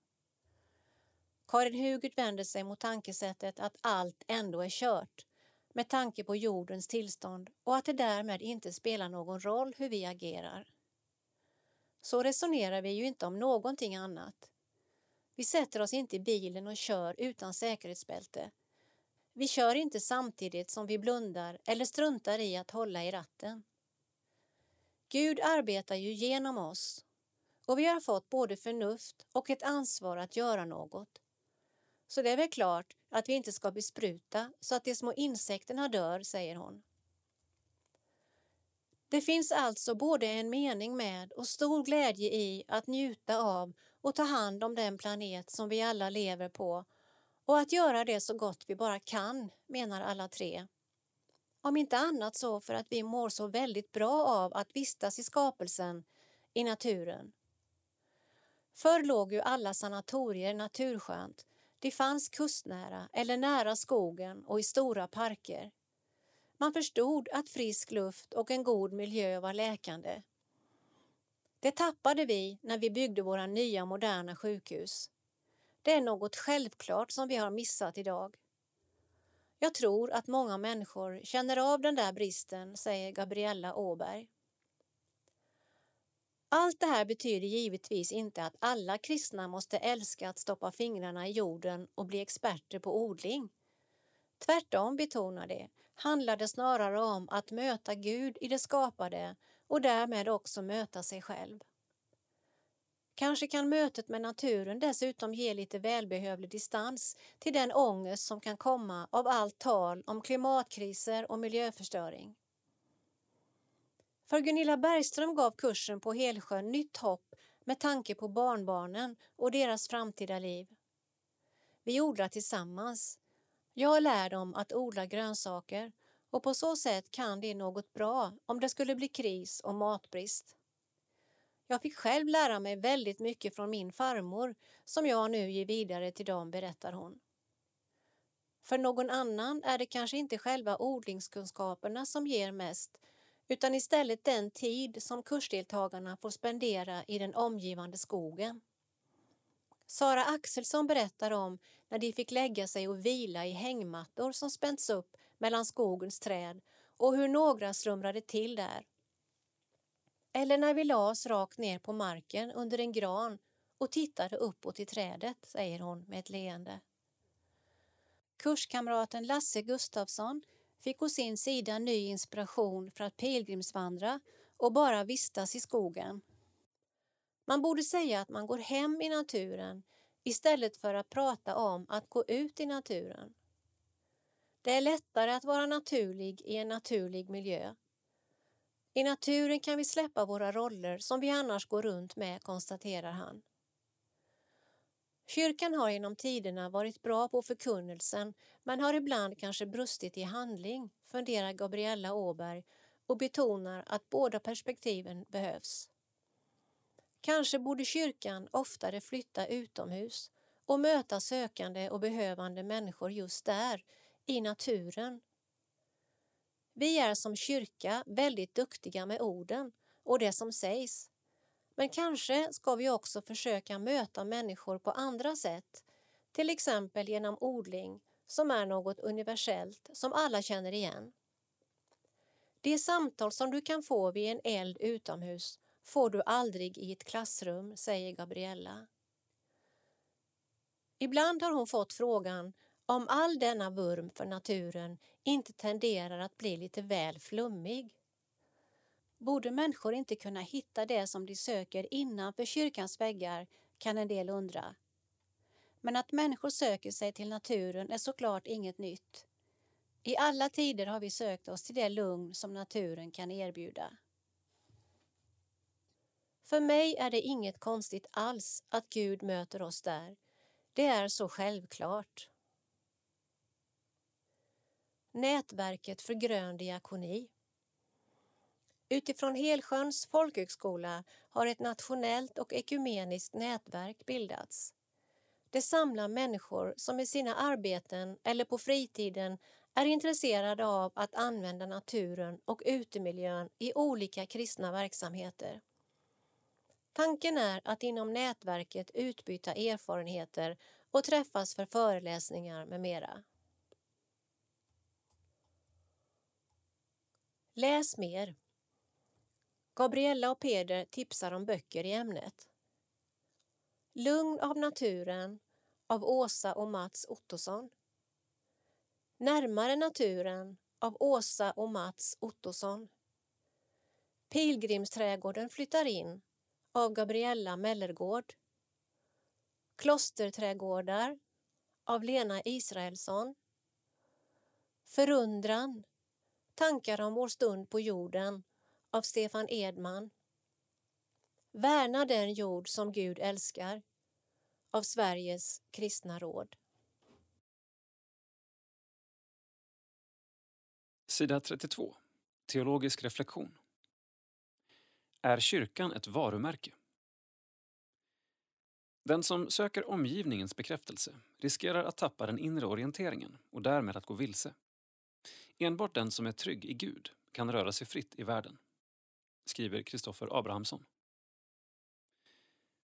Karin Hugert vänder sig mot tankesättet att allt ändå är kört med tanke på jordens tillstånd och att det därmed inte spelar någon roll hur vi agerar. Så resonerar vi ju inte om någonting annat. Vi sätter oss inte i bilen och kör utan säkerhetsbälte. Vi kör inte samtidigt som vi blundar eller struntar i att hålla i ratten. Gud arbetar ju genom oss och vi har fått både förnuft och ett ansvar att göra något. Så det är väl klart att vi inte ska bespruta så att de små insekterna dör, säger hon. Det finns alltså både en mening med och stor glädje i att njuta av och ta hand om den planet som vi alla lever på och att göra det så gott vi bara kan, menar alla tre. Om inte annat så för att vi mår så väldigt bra av att vistas i skapelsen, i naturen. Förr låg ju alla sanatorier naturskönt. De fanns kustnära eller nära skogen och i stora parker. Man förstod att frisk luft och en god miljö var läkande. Det tappade vi när vi byggde våra nya moderna sjukhus. Det är något självklart som vi har missat idag. Jag tror att många människor känner av den där bristen, säger Gabriella Åberg. Allt det här betyder givetvis inte att alla kristna måste älska att stoppa fingrarna i jorden och bli experter på odling. Tvärtom, betonar det, handlar det snarare om att möta Gud i det skapade och därmed också möta sig själv. Kanske kan mötet med naturen dessutom ge lite välbehövlig distans till den ångest som kan komma av allt tal om klimatkriser och miljöförstöring. För Gunilla Bergström gav kursen på Helsjön nytt hopp med tanke på barnbarnen och deras framtida liv. Vi odlar tillsammans. Jag lär dem att odla grönsaker och på så sätt kan det något bra om det skulle bli kris och matbrist. Jag fick själv lära mig väldigt mycket från min farmor som jag nu ger vidare till dem, berättar hon. För någon annan är det kanske inte själva odlingskunskaperna som ger mest utan istället den tid som kursdeltagarna får spendera i den omgivande skogen. Sara Axelsson berättar om när de fick lägga sig och vila i hängmattor som spänts upp mellan skogens träd och hur några slumrade till där. Eller när vi la oss rakt ner på marken under en gran och tittade uppåt i trädet, säger hon med ett leende. Kurskamraten Lasse Gustafsson fick å sin sida ny inspiration för att pilgrimsvandra och bara vistas i skogen. Man borde säga att man går hem i naturen istället för att prata om att gå ut i naturen. Det är lättare att vara naturlig i en naturlig miljö. I naturen kan vi släppa våra roller som vi annars går runt med, konstaterar han. Kyrkan har genom tiderna varit bra på förkunnelsen men har ibland kanske brustit i handling, funderar Gabriella Åberg och betonar att båda perspektiven behövs. Kanske borde kyrkan oftare flytta utomhus och möta sökande och behövande människor just där, i naturen. Vi är som kyrka väldigt duktiga med orden och det som sägs men kanske ska vi också försöka möta människor på andra sätt, till exempel genom odling som är något universellt som alla känner igen. Det samtal som du kan få vid en eld utomhus får du aldrig i ett klassrum, säger Gabriella. Ibland har hon fått frågan om all denna vurm för naturen inte tenderar att bli lite väl flummig. Borde människor inte kunna hitta det som de söker innanför kyrkans väggar, kan en del undra. Men att människor söker sig till naturen är såklart inget nytt. I alla tider har vi sökt oss till det lugn som naturen kan erbjuda. För mig är det inget konstigt alls att Gud möter oss där. Det är så självklart. Nätverket för grön diakoni Utifrån Helsjöns folkhögskola har ett nationellt och ekumeniskt nätverk bildats. Det samlar människor som i sina arbeten eller på fritiden är intresserade av att använda naturen och utemiljön i olika kristna verksamheter. Tanken är att inom nätverket utbyta erfarenheter och träffas för föreläsningar med mera. Läs mer Gabriella och Peder tipsar om böcker i ämnet. Lugn av naturen av Åsa och Mats Ottosson. Närmare naturen av Åsa och Mats Ottosson. Pilgrimsträdgården flyttar in av Gabriella Mellergård. Klosterträdgårdar av Lena Israelsson. Förundran, tankar om vår stund på jorden av Stefan Edman. Värna den jord som Gud älskar av Sveriges kristna råd. Sida 32. Teologisk reflektion. Är kyrkan ett varumärke? Den som söker omgivningens bekräftelse riskerar att tappa den inre orienteringen och därmed att gå vilse. Enbart den som är trygg i Gud kan röra sig fritt i världen skriver Kristoffer Abrahamsson.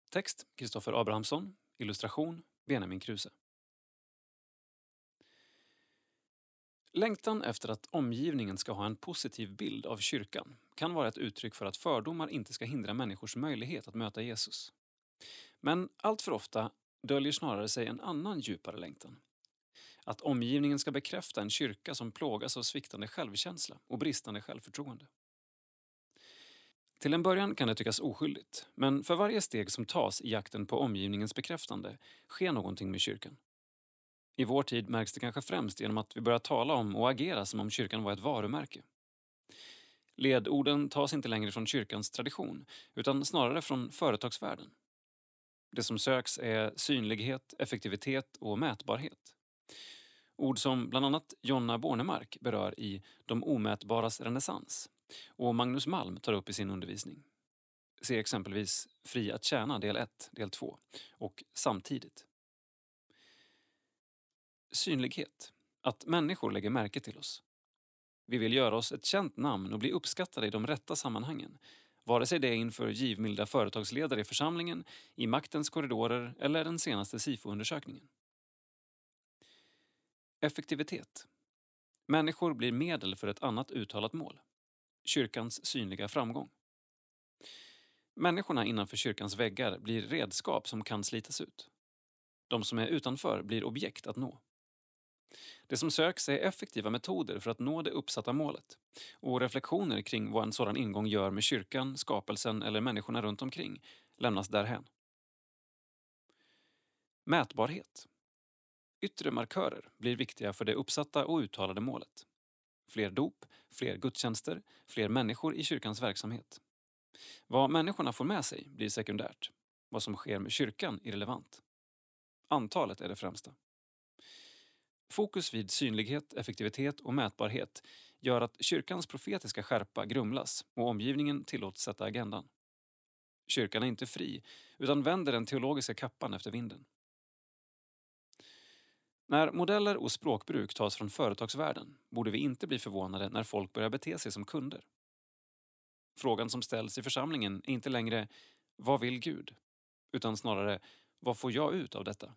Text Kristoffer Abrahamsson, illustration Benjamin Kruse. Längtan efter att omgivningen ska ha en positiv bild av kyrkan kan vara ett uttryck för att fördomar inte ska hindra människors möjlighet att möta Jesus. Men allt för ofta döljer snarare sig en annan djupare längtan. Att omgivningen ska bekräfta en kyrka som plågas av sviktande självkänsla och bristande självförtroende. Till en början kan det tyckas oskyldigt, men för varje steg som tas i jakten på omgivningens bekräftande sker någonting med kyrkan. I vår tid märks det kanske främst genom att vi börjar tala om och agera som om kyrkan var ett varumärke. Ledorden tas inte längre från kyrkans tradition, utan snarare från företagsvärlden. Det som söks är synlighet, effektivitet och mätbarhet. Ord som bland annat Jonna Bornemark berör i De omätbaras renässans och Magnus Malm tar upp i sin undervisning. Se exempelvis Fri att tjäna del 1, del 2 och Samtidigt. Synlighet. Att människor lägger märke till oss. Vi vill göra oss ett känt namn och bli uppskattade i de rätta sammanhangen. Vare sig det är inför givmilda företagsledare i församlingen, i maktens korridorer eller den senaste SIFO-undersökningen. Effektivitet. Människor blir medel för ett annat uttalat mål. Kyrkans synliga framgång. Människorna innanför kyrkans väggar blir redskap som kan slitas ut. De som är utanför blir objekt att nå. Det som söks är effektiva metoder för att nå det uppsatta målet och reflektioner kring vad en sådan ingång gör med kyrkan, skapelsen eller människorna runt omkring lämnas därhän. Mätbarhet. Yttre markörer blir viktiga för det uppsatta och uttalade målet. Fler dop, fler gudstjänster, fler människor i kyrkans verksamhet. Vad människorna får med sig blir sekundärt. Vad som sker med kyrkan irrelevant. Antalet är det främsta. Fokus vid synlighet, effektivitet och mätbarhet gör att kyrkans profetiska skärpa grumlas och omgivningen tillåts sätta agendan. Kyrkan är inte fri, utan vänder den teologiska kappan efter vinden. När modeller och språkbruk tas från företagsvärlden borde vi inte bli förvånade när folk börjar bete sig som kunder. Frågan som ställs i församlingen är inte längre “Vad vill Gud?” utan snarare “Vad får jag ut av detta?”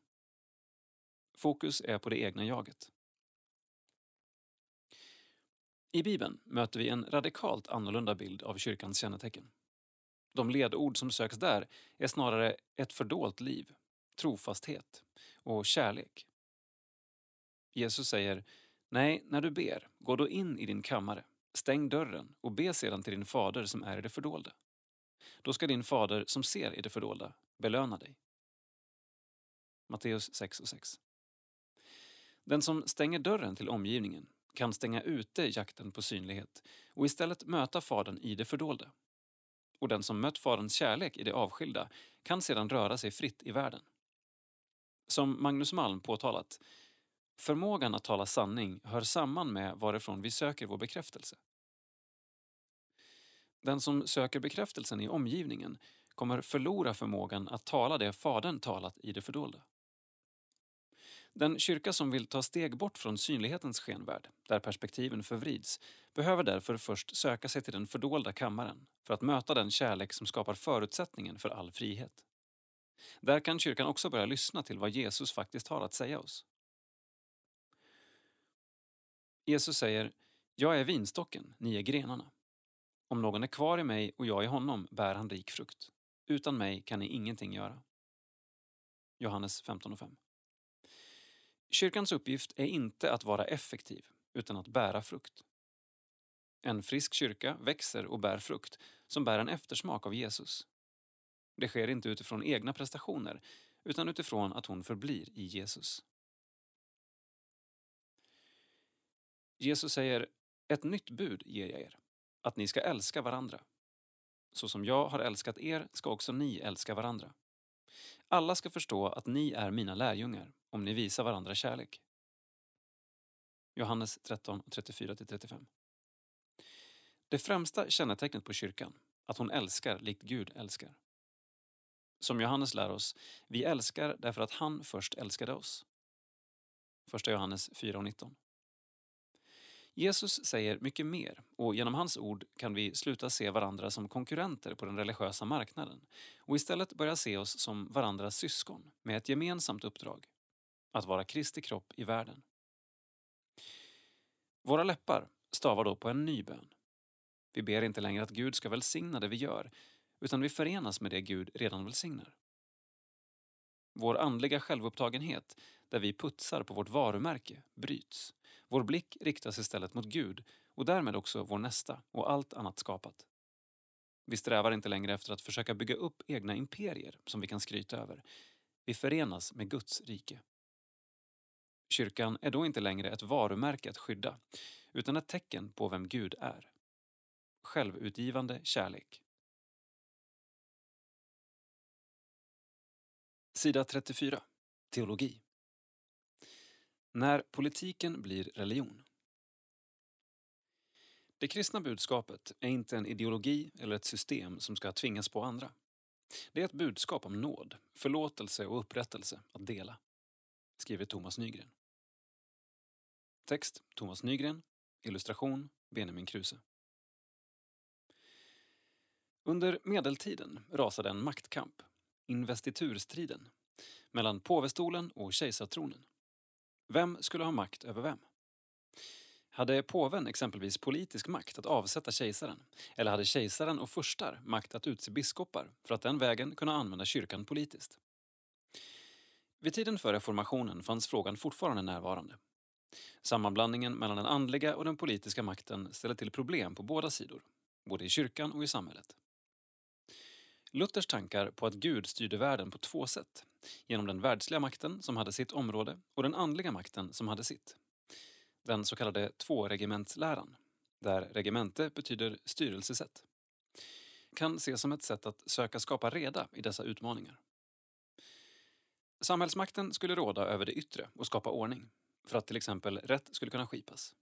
Fokus är på det egna jaget. I Bibeln möter vi en radikalt annorlunda bild av kyrkans kännetecken. De ledord som söks där är snarare ett fördolt liv, trofasthet och kärlek. Jesus säger Nej, när du ber, gå då in i din kammare, stäng dörren och be sedan till din fader som är i det fördolda. Då ska din fader som ser i det fördolda belöna dig. Matteus 6 och 6. Den som stänger dörren till omgivningen kan stänga ute jakten på synlighet och istället möta Fadern i det fördolda. Och den som mött Faderns kärlek i det avskilda kan sedan röra sig fritt i världen. Som Magnus Malm påtalat, förmågan att tala sanning hör samman med varifrån vi söker vår bekräftelse. Den som söker bekräftelsen i omgivningen kommer förlora förmågan att tala det Fadern talat i det fördolda. Den kyrka som vill ta steg bort från synlighetens skenvärld, där perspektiven förvrids, behöver därför först söka sig till den fördolda kammaren för att möta den kärlek som skapar förutsättningen för all frihet. Där kan kyrkan också börja lyssna till vad Jesus faktiskt har att säga oss. Jesus säger, jag är vinstocken, ni är grenarna. Om någon är kvar i mig och jag i honom bär han rik frukt. Utan mig kan ni ingenting göra. Johannes 15 och 5. Kyrkans uppgift är inte att vara effektiv, utan att bära frukt. En frisk kyrka växer och bär frukt som bär en eftersmak av Jesus. Det sker inte utifrån egna prestationer, utan utifrån att hon förblir i Jesus. Jesus säger, ett nytt bud ger jag er, att ni ska älska varandra. Så som jag har älskat er ska också ni älska varandra. Alla ska förstå att ni är mina lärjungar om ni visar varandra kärlek. Johannes 13, 34-35. Det främsta kännetecknet på kyrkan, att hon älskar likt Gud älskar. Som Johannes lär oss, vi älskar därför att han först älskade oss. 1 Johannes 4 och 19. Jesus säger mycket mer och genom hans ord kan vi sluta se varandra som konkurrenter på den religiösa marknaden och istället börja se oss som varandras syskon med ett gemensamt uppdrag. Att vara Kristi kropp i världen. Våra läppar stavar då på en ny bön. Vi ber inte längre att Gud ska välsigna det vi gör, utan vi förenas med det Gud redan välsignar. Vår andliga självupptagenhet, där vi putsar på vårt varumärke, bryts. Vår blick riktas istället mot Gud och därmed också vår nästa och allt annat skapat. Vi strävar inte längre efter att försöka bygga upp egna imperier som vi kan skryta över. Vi förenas med Guds rike. Kyrkan är då inte längre ett varumärke att skydda, utan ett tecken på vem Gud är. Självutgivande kärlek. Sida 34. Teologi. När politiken blir religion. Det kristna budskapet är inte en ideologi eller ett system som ska tvingas på andra. Det är ett budskap om nåd, förlåtelse och upprättelse att dela, skriver Thomas Nygren. Text Thomas Nygren, illustration Benjamin Kruse. Under medeltiden rasade en maktkamp, investiturstriden, mellan påvestolen och kejsartronen. Vem skulle ha makt över vem? Hade påven exempelvis politisk makt att avsätta kejsaren? Eller hade kejsaren och furstar makt att utse biskopar för att den vägen kunna använda kyrkan politiskt? Vid tiden för reformationen fanns frågan fortfarande närvarande. Sammanblandningen mellan den andliga och den politiska makten ställde till problem på båda sidor, både i kyrkan och i samhället. Luthers tankar på att Gud styrde världen på två sätt, genom den världsliga makten som hade sitt område och den andliga makten som hade sitt. Den så kallade tvåregementsläran, där regemente betyder styrelsesätt, kan ses som ett sätt att söka skapa reda i dessa utmaningar. Samhällsmakten skulle råda över det yttre och skapa ordning, för att till exempel rätt skulle kunna skipas.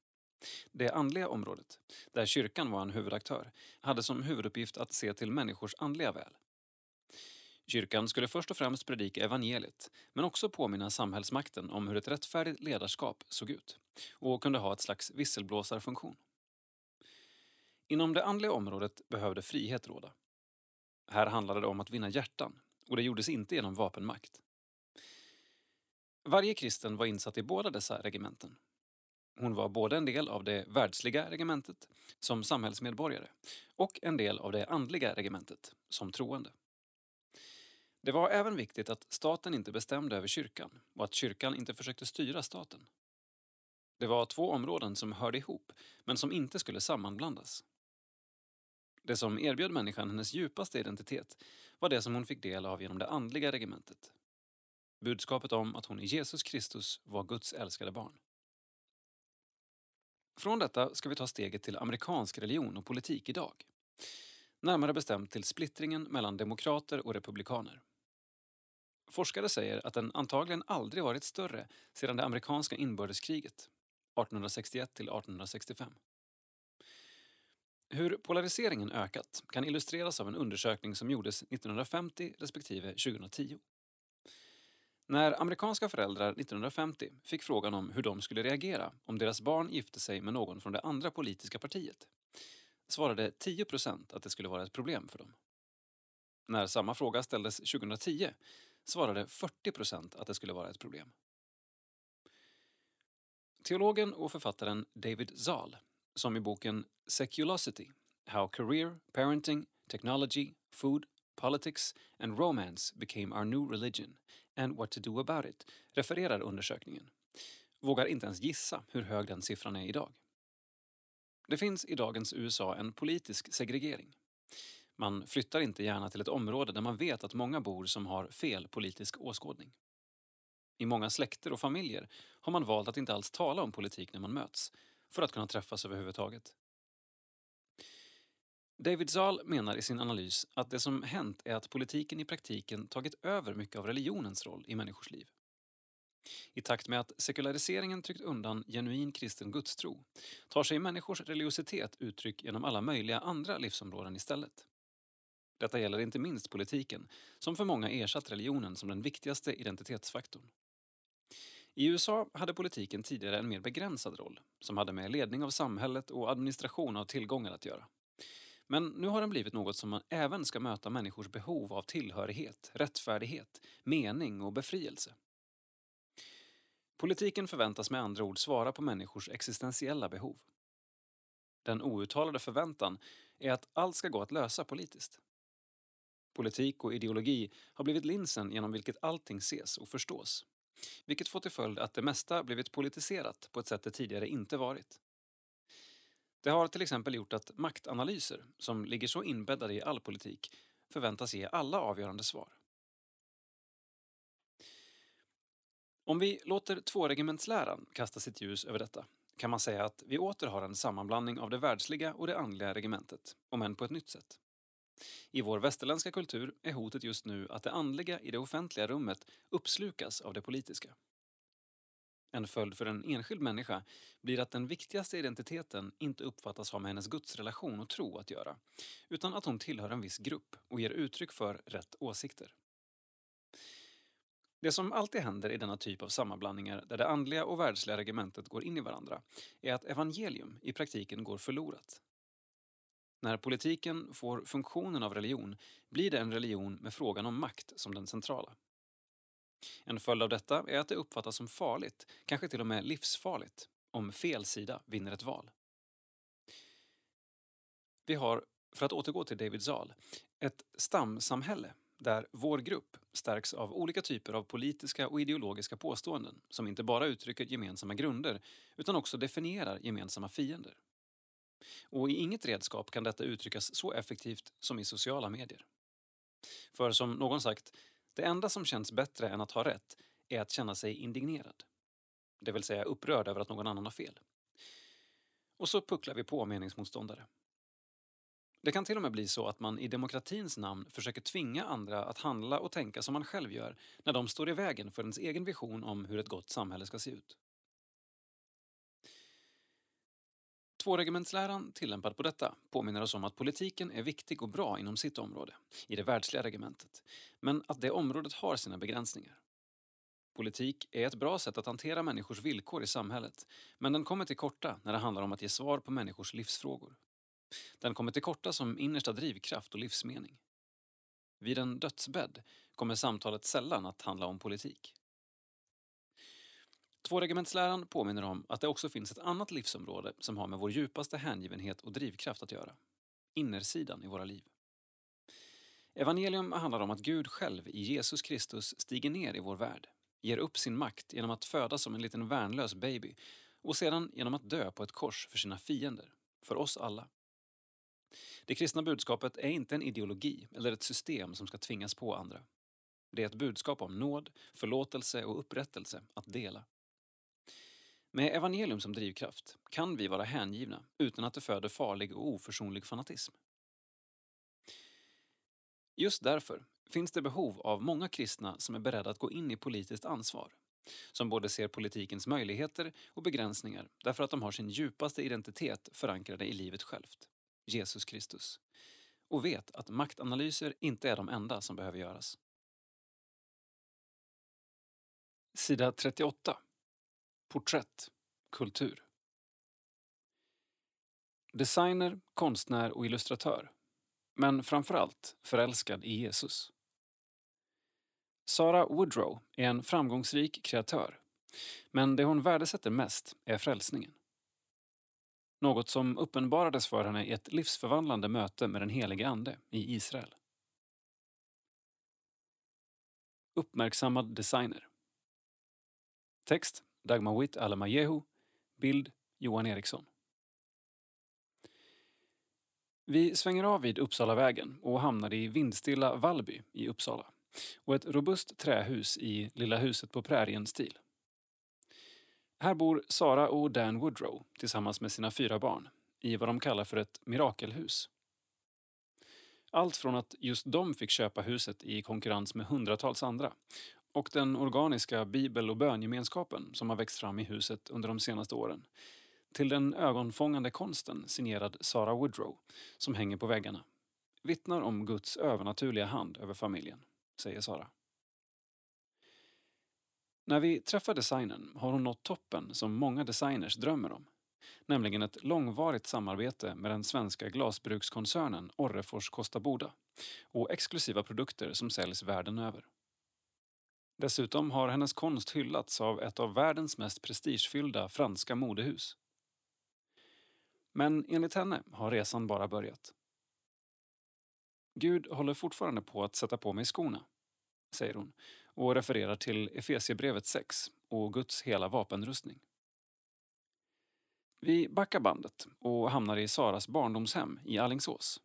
Det andliga området, där kyrkan var en huvudaktör, hade som huvuduppgift att se till människors andliga väl. Kyrkan skulle först och främst predika evangeliet, men också påminna samhällsmakten om hur ett rättfärdigt ledarskap såg ut och kunde ha ett slags visselblåsarfunktion. Inom det andliga området behövde frihet råda. Här handlade det om att vinna hjärtan och det gjordes inte genom vapenmakt. Varje kristen var insatt i båda dessa regementen. Hon var både en del av det världsliga regementet som samhällsmedborgare och en del av det andliga regementet som troende. Det var även viktigt att staten inte bestämde över kyrkan och att kyrkan inte försökte styra staten. Det var två områden som hörde ihop, men som inte skulle sammanblandas. Det som erbjöd människan hennes djupaste identitet var det som hon fick del av genom det andliga regementet. Budskapet om att hon i Jesus Kristus var Guds älskade barn. Från detta ska vi ta steget till amerikansk religion och politik idag. Närmare bestämt till splittringen mellan demokrater och republikaner. Forskare säger att den antagligen aldrig varit större sedan det amerikanska inbördeskriget 1861 till 1865. Hur polariseringen ökat kan illustreras av en undersökning som gjordes 1950 respektive 2010. När amerikanska föräldrar 1950 fick frågan om hur de skulle reagera om deras barn gifte sig med någon från det andra politiska partiet svarade 10% att det skulle vara ett problem för dem. När samma fråga ställdes 2010 svarade 40% att det skulle vara ett problem. Teologen och författaren David Zahl, som i boken Seculosity How Career, Parenting, Technology, Food, Politics and Romance Became Our New Religion and What to Do About It refererar undersökningen. Vågar inte ens gissa hur hög den siffran är idag. Det finns i dagens USA en politisk segregering. Man flyttar inte gärna till ett område där man vet att många bor som har fel politisk åskådning. I många släkter och familjer har man valt att inte alls tala om politik när man möts, för att kunna träffas överhuvudtaget. David Zahl menar i sin analys att det som hänt är att politiken i praktiken tagit över mycket av religionens roll i människors liv. I takt med att sekulariseringen tryckt undan genuin kristen gudstro tar sig människors religiositet uttryck genom alla möjliga andra livsområden istället. Detta gäller inte minst politiken, som för många ersatt religionen som den viktigaste identitetsfaktorn. I USA hade politiken tidigare en mer begränsad roll, som hade med ledning av samhället och administration av tillgångar att göra. Men nu har den blivit något som man även ska möta människors behov av tillhörighet, rättfärdighet, mening och befrielse. Politiken förväntas med andra ord svara på människors existentiella behov. Den outtalade förväntan är att allt ska gå att lösa politiskt. Politik och ideologi har blivit linsen genom vilket allting ses och förstås. Vilket får till följd att det mesta blivit politiserat på ett sätt det tidigare inte varit. Det har till exempel gjort att maktanalyser, som ligger så inbäddade i all politik, förväntas ge alla avgörande svar. Om vi låter tvåregementsläran kasta sitt ljus över detta kan man säga att vi åter har en sammanblandning av det världsliga och det andliga regementet, om än på ett nytt sätt. I vår västerländska kultur är hotet just nu att det andliga i det offentliga rummet uppslukas av det politiska. En följd för en enskild människa blir att den viktigaste identiteten inte uppfattas ha med hennes gudsrelation och tro att göra, utan att hon tillhör en viss grupp och ger uttryck för rätt åsikter. Det som alltid händer i denna typ av sammanblandningar där det andliga och världsliga regementet går in i varandra är att evangelium i praktiken går förlorat. När politiken får funktionen av religion blir det en religion med frågan om makt som den centrala. En följd av detta är att det uppfattas som farligt, kanske till och med livsfarligt, om fel sida vinner ett val. Vi har, för att återgå till David Zahl, ett stamsamhälle där vår grupp stärks av olika typer av politiska och ideologiska påståenden som inte bara uttrycker gemensamma grunder utan också definierar gemensamma fiender. Och i inget redskap kan detta uttryckas så effektivt som i sociala medier. För som någon sagt, det enda som känns bättre än att ha rätt är att känna sig indignerad. Det vill säga upprörd över att någon annan har fel. Och så pucklar vi på meningsmotståndare. Det kan till och med bli så att man i demokratins namn försöker tvinga andra att handla och tänka som man själv gör när de står i vägen för ens egen vision om hur ett gott samhälle ska se ut. Tvåregementsläran tillämpad på detta påminner oss om att politiken är viktig och bra inom sitt område, i det världsliga regementet, men att det området har sina begränsningar. Politik är ett bra sätt att hantera människors villkor i samhället, men den kommer till korta när det handlar om att ge svar på människors livsfrågor. Den kommer till korta som innersta drivkraft och livsmening. Vid en dödsbädd kommer samtalet sällan att handla om politik. Tvåregementsläran påminner om att det också finns ett annat livsområde som har med vår djupaste hängivenhet och drivkraft att göra. Innersidan i våra liv. Evangelium handlar om att Gud själv i Jesus Kristus stiger ner i vår värld, ger upp sin makt genom att födas som en liten värnlös baby och sedan genom att dö på ett kors för sina fiender, för oss alla. Det kristna budskapet är inte en ideologi eller ett system som ska tvingas på andra. Det är ett budskap om nåd, förlåtelse och upprättelse att dela. Med evangelium som drivkraft kan vi vara hängivna utan att det föder farlig och oförsonlig fanatism. Just därför finns det behov av många kristna som är beredda att gå in i politiskt ansvar. Som både ser politikens möjligheter och begränsningar därför att de har sin djupaste identitet förankrade i livet självt, Jesus Kristus. Och vet att maktanalyser inte är de enda som behöver göras. Sida 38 Porträtt, kultur. Designer, konstnär och illustratör. Men framförallt förälskad i Jesus. Sara Woodrow är en framgångsrik kreatör. Men det hon värdesätter mest är frälsningen. Något som uppenbarades för henne i ett livsförvandlande möte med den helige Ande i Israel. Uppmärksammad designer. Text Dagmar Witt Alamajehu. Bild Johan Eriksson. Vi svänger av vid Uppsalavägen och hamnar i vindstilla Vallby i Uppsala och ett robust trähus i Lilla huset på prärien-stil. Här bor Sara och Dan Woodrow tillsammans med sina fyra barn i vad de kallar för ett mirakelhus. Allt från att just de fick köpa huset i konkurrens med hundratals andra och den organiska bibel och böngemenskapen som har växt fram i huset under de senaste åren till den ögonfångande konsten signerad Sarah Woodrow som hänger på väggarna vittnar om Guds övernaturliga hand över familjen, säger Sara. När vi träffar designern har hon nått toppen som många designers drömmer om. Nämligen ett långvarigt samarbete med den svenska glasbrukskoncernen Orrefors Kosta Boda och exklusiva produkter som säljs världen över. Dessutom har hennes konst hyllats av ett av världens mest prestigefyllda franska modehus. Men enligt henne har resan bara börjat. Gud håller fortfarande på att sätta på mig skorna, säger hon och refererar till Efesiebrevet 6 och Guds hela vapenrustning. Vi backar bandet och hamnar i Saras barndomshem i Allingsås.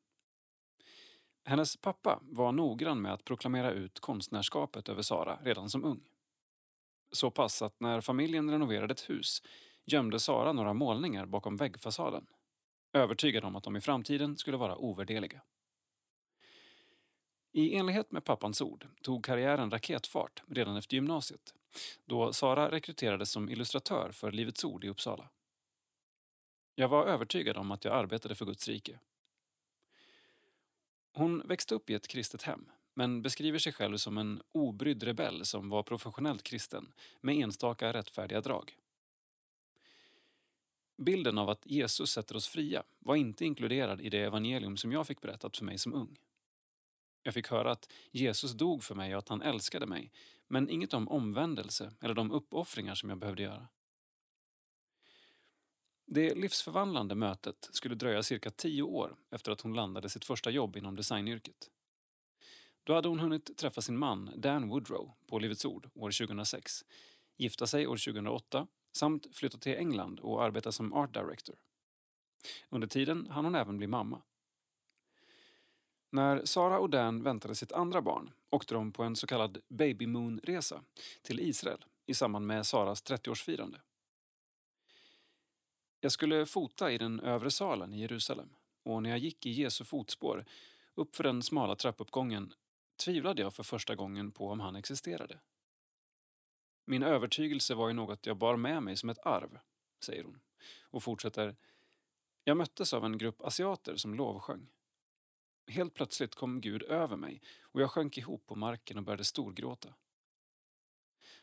Hennes pappa var noggrann med att proklamera ut konstnärskapet över Sara redan som ung. Så pass att när familjen renoverade ett hus gömde Sara några målningar bakom väggfasaden. Övertygad om att de i framtiden skulle vara ovärdeliga. I enlighet med pappans ord tog karriären raketfart redan efter gymnasiet då Sara rekryterades som illustratör för Livets Ord i Uppsala. Jag var övertygad om att jag arbetade för Guds rike. Hon växte upp i ett kristet hem men beskriver sig själv som en obrydd rebell som var professionellt kristen med enstaka rättfärdiga drag. Bilden av att Jesus sätter oss fria var inte inkluderad i det evangelium som jag fick berättat för mig som ung. Jag fick höra att Jesus dog för mig och att han älskade mig, men inget om omvändelse eller de uppoffringar som jag behövde göra. Det livsförvandlande mötet skulle dröja cirka tio år efter att hon landade sitt första jobb inom designyrket. Då hade hon hunnit träffa sin man Dan Woodrow på Livets Ord år 2006, gifta sig år 2008 samt flytta till England och arbeta som art director. Under tiden hann hon även bli mamma. När Sara och Dan väntade sitt andra barn åkte de på en så kallad baby moon-resa till Israel i samband med Saras 30-årsfirande. Jag skulle fota i den övre salen i Jerusalem och när jag gick i Jesu fotspår uppför den smala trappuppgången tvivlade jag för första gången på om han existerade. Min övertygelse var ju något jag bar med mig som ett arv, säger hon och fortsätter. Jag möttes av en grupp asiater som lovsjöng. Helt plötsligt kom Gud över mig och jag sjönk ihop på marken och började storgråta.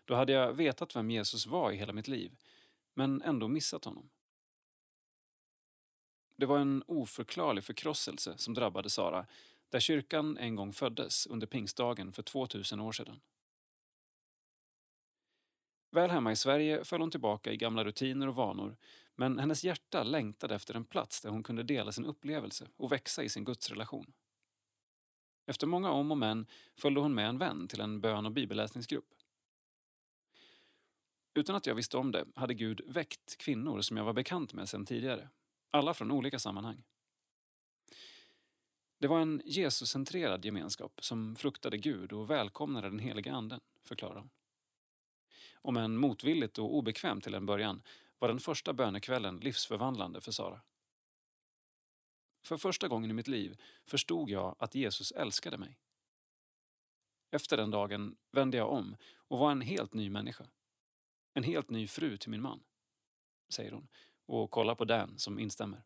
Då hade jag vetat vem Jesus var i hela mitt liv, men ändå missat honom. Det var en oförklarlig förkrosselse som drabbade Sara där kyrkan en gång föddes under pingstdagen för 2000 år sedan. Väl hemma i Sverige föll hon tillbaka i gamla rutiner och vanor men hennes hjärta längtade efter en plats där hon kunde dela sin upplevelse och växa i sin gudsrelation. Efter många om och men följde hon med en vän till en bön och bibelläsningsgrupp. Utan att jag visste om det hade Gud väckt kvinnor som jag var bekant med sedan tidigare. Alla från olika sammanhang. Det var en Jesuscentrerad gemenskap som fruktade Gud och välkomnade den heliga anden, förklarar hon. Om än motvilligt och obekvämt till en början var den första bönekvällen livsförvandlande för Sara. För första gången i mitt liv förstod jag att Jesus älskade mig. Efter den dagen vände jag om och var en helt ny människa. En helt ny fru till min man, säger hon och kolla på Dan som instämmer.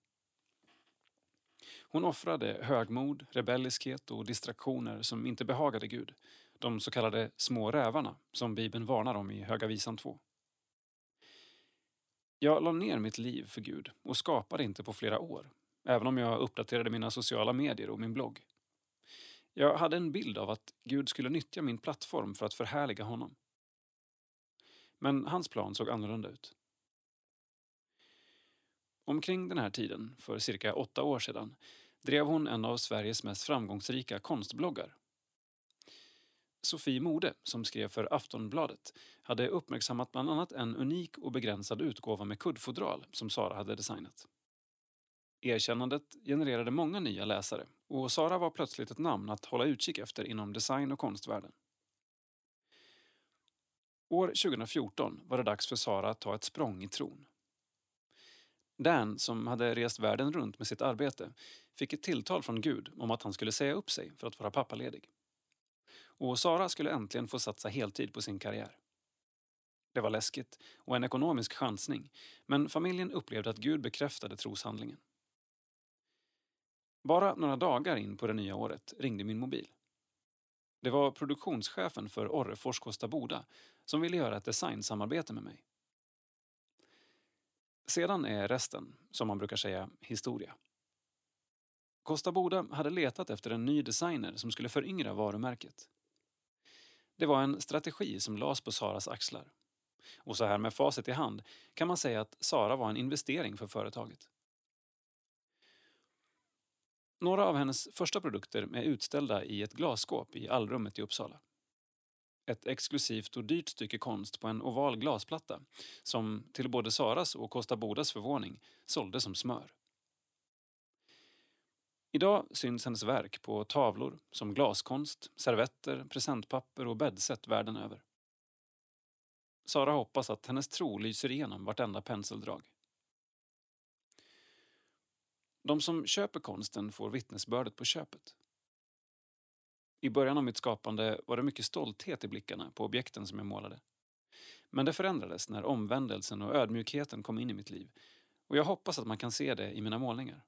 Hon offrade högmod, rebelliskhet och distraktioner som inte behagade Gud. De så kallade små rävarna som Bibeln varnar om i Höga visan 2. Jag la ner mitt liv för Gud och skapade inte på flera år, även om jag uppdaterade mina sociala medier och min blogg. Jag hade en bild av att Gud skulle nyttja min plattform för att förhärliga honom. Men hans plan såg annorlunda ut. Omkring den här tiden, för cirka åtta år sedan, drev hon en av Sveriges mest framgångsrika konstbloggar. Sofie Mode, som skrev för Aftonbladet, hade uppmärksammat bland annat en unik och begränsad utgåva med kuddfodral som Sara hade designat. Erkännandet genererade många nya läsare och Sara var plötsligt ett namn att hålla utkik efter inom design och konstvärlden. År 2014 var det dags för Sara att ta ett språng i tron. Dan, som hade rest världen runt med sitt arbete, fick ett tilltal från Gud om att han skulle säga upp sig för att vara pappaledig. Och Sara skulle äntligen få satsa heltid på sin karriär. Det var läskigt och en ekonomisk chansning, men familjen upplevde att Gud bekräftade troshandlingen. Bara några dagar in på det nya året ringde min mobil. Det var produktionschefen för Orrefors Kosta Boda som ville göra ett designsamarbete med mig. Sedan är resten, som man brukar säga, historia. Kosta Boda hade letat efter en ny designer som skulle föryngra varumärket. Det var en strategi som lades på Saras axlar. Och så här med facit i hand kan man säga att Sara var en investering för företaget. Några av hennes första produkter är utställda i ett glasskåp i allrummet i Uppsala. Ett exklusivt och dyrt stycke konst på en oval glasplatta som till både Saras och Kosta Bodas förvåning sålde som smör. Idag syns hennes verk på tavlor som glaskonst, servetter, presentpapper och bäddset världen över. Sara hoppas att hennes tro lyser igenom vartenda penseldrag. De som köper konsten får vittnesbördet på köpet. I början av mitt skapande var det mycket stolthet i blickarna på objekten som jag målade. Men det förändrades när omvändelsen och ödmjukheten kom in i mitt liv och jag hoppas att man kan se det i mina målningar.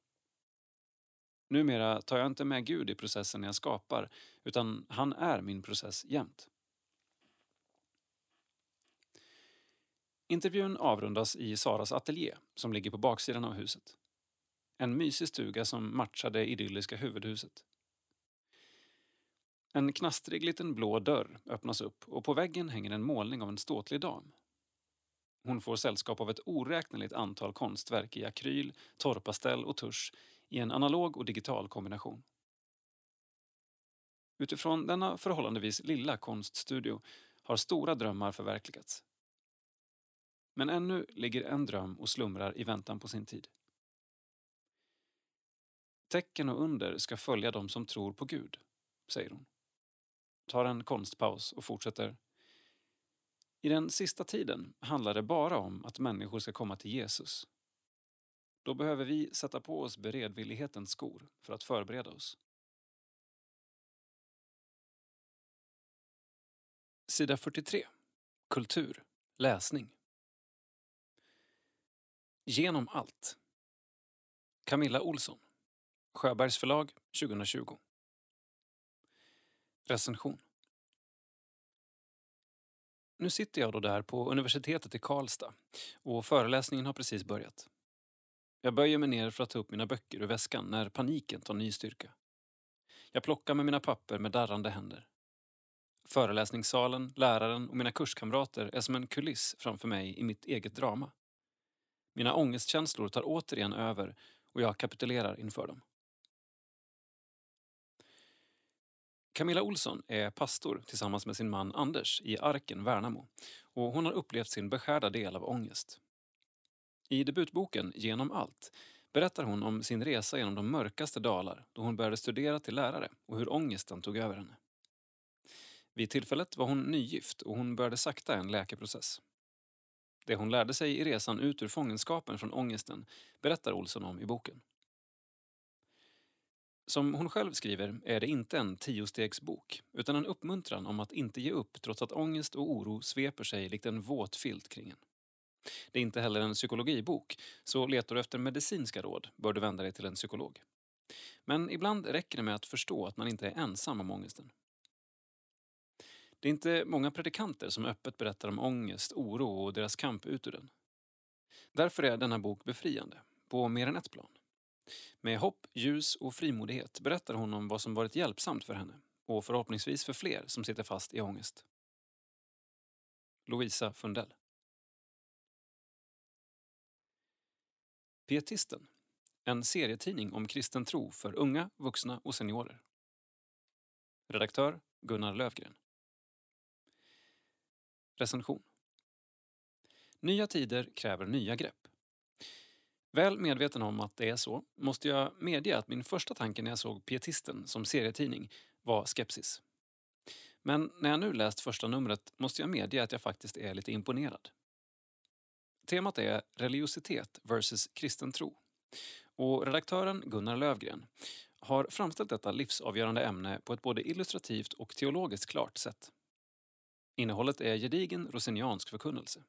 Numera tar jag inte med Gud i processen när jag skapar utan han är min process jämt. Intervjun avrundas i Saras ateljé som ligger på baksidan av huset. En mysig stuga som matchar det idylliska huvudhuset. En knastrig liten blå dörr öppnas upp och på väggen hänger en målning av en ståtlig dam. Hon får sällskap av ett oräkneligt antal konstverk i akryl, torrpastell och tusch i en analog och digital kombination. Utifrån denna förhållandevis lilla konststudio har stora drömmar förverkligats. Men ännu ligger en dröm och slumrar i väntan på sin tid. Tecken och under ska följa dem som tror på Gud, säger hon. Tar en konstpaus och fortsätter. I den sista tiden handlar det bara om att människor ska komma till Jesus. Då behöver vi sätta på oss beredvillighetens skor för att förbereda oss. Sida 43. Kultur. Läsning. Genom allt. Camilla Olsson. Sjöbergs förlag 2020. Recension. Nu sitter jag då där på universitetet i Karlstad och föreläsningen har precis börjat. Jag böjer mig ner för att ta upp mina böcker ur väskan när paniken tar ny styrka. Jag plockar med mina papper med darrande händer. Föreläsningssalen, läraren och mina kurskamrater är som en kuliss framför mig i mitt eget drama. Mina ångestkänslor tar återigen över och jag kapitulerar inför dem. Camilla Olsson är pastor tillsammans med sin man Anders i Arken, Värnamo och hon har upplevt sin beskärda del av ångest. I debutboken Genom allt berättar hon om sin resa genom de mörkaste dalar då hon började studera till lärare och hur ångesten tog över henne. Vid tillfället var hon nygift och hon började sakta en läkeprocess. Det hon lärde sig i resan ut ur fångenskapen från ångesten berättar Olsson om i boken. Som hon själv skriver är det inte en tiostegsbok utan en uppmuntran om att inte ge upp trots att ångest och oro sveper sig likt en våt filt kring en. Det är inte heller en psykologibok, så letar du efter medicinska råd bör du vända dig till en psykolog. Men ibland räcker det med att förstå att man inte är ensam om ångesten. Det är inte många predikanter som öppet berättar om ångest, oro och deras kamp ut ur den. Därför är denna bok befriande, på mer än ett plan. Med hopp, ljus och frimodighet berättar hon om vad som varit hjälpsamt för henne och förhoppningsvis för fler som sitter fast i ångest. Lovisa Fundell Pietisten, en serietidning om kristen tro för unga, vuxna och seniorer. Redaktör Gunnar Lövgren. Recension. Nya tider kräver nya grepp. Väl medveten om att det är så måste jag medge att min första tanke när jag såg Pietisten som serietidning var skepsis. Men när jag nu läst första numret måste jag medge att jag faktiskt är lite imponerad. Temat är religiositet versus kristen tro. Och redaktören Gunnar Lövgren har framställt detta livsavgörande ämne på ett både illustrativt och teologiskt klart sätt. Innehållet är gedigen roseniansk förkunnelse.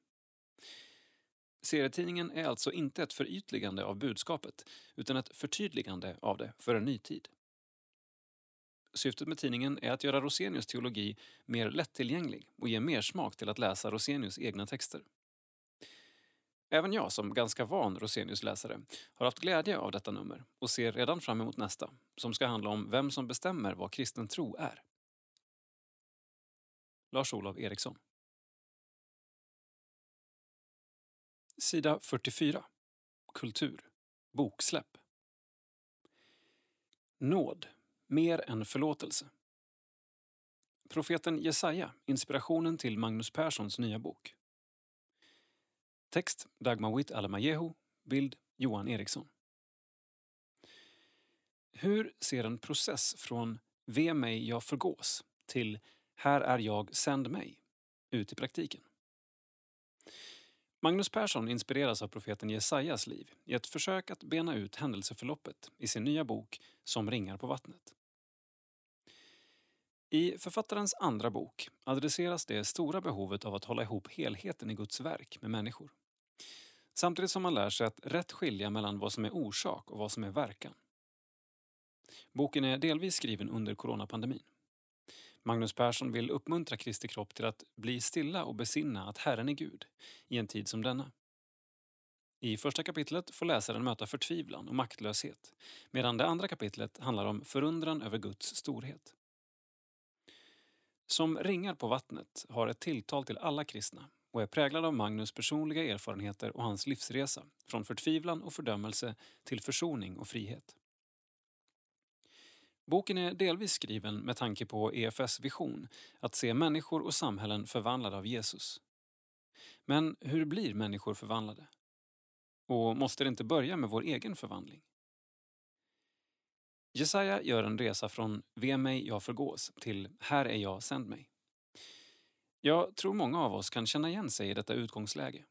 Serietidningen är alltså inte ett förytligande av budskapet utan ett förtydligande av det för en ny tid. Syftet med tidningen är att göra Rosenius teologi mer lättillgänglig och ge mer smak till att läsa Rosenius egna texter. Även jag som ganska van Rosenius-läsare har haft glädje av detta nummer och ser redan fram emot nästa, som ska handla om vem som bestämmer vad kristen tro är. Lars-Olof Eriksson. Sida 44. Kultur. Boksläpp. Nåd. Mer än förlåtelse. Profeten Jesaja, inspirationen till Magnus Perssons nya bok. Text Dagmar Witt Alemajehu, bild Johan Eriksson. Hur ser en process från Ve mig, jag förgås till Här är jag, sänd mig ut i praktiken? Magnus Persson inspireras av profeten Jesajas liv i ett försök att bena ut händelseförloppet i sin nya bok Som ringar på vattnet. I författarens andra bok adresseras det stora behovet av att hålla ihop helheten i Guds verk med människor. Samtidigt som man lär sig att rätt skilja mellan vad som är orsak och vad som är verkan. Boken är delvis skriven under coronapandemin. Magnus Persson vill uppmuntra Kristi kropp till att bli stilla och besinna att Herren är Gud i en tid som denna. I första kapitlet får läsaren möta förtvivlan och maktlöshet medan det andra kapitlet handlar om förundran över Guds storhet. Som ringar på vattnet har ett tilltal till alla kristna och är präglad av Magnus personliga erfarenheter och hans livsresa från förtvivlan och fördömelse till försoning och frihet. Boken är delvis skriven med tanke på EFS vision att se människor och samhällen förvandlade av Jesus. Men hur blir människor förvandlade? Och måste det inte börja med vår egen förvandling? Jesaja gör en resa från Ve mig, jag förgås till Här är jag, sänd mig. Jag tror många av oss kan känna igen sig i detta utgångsläge.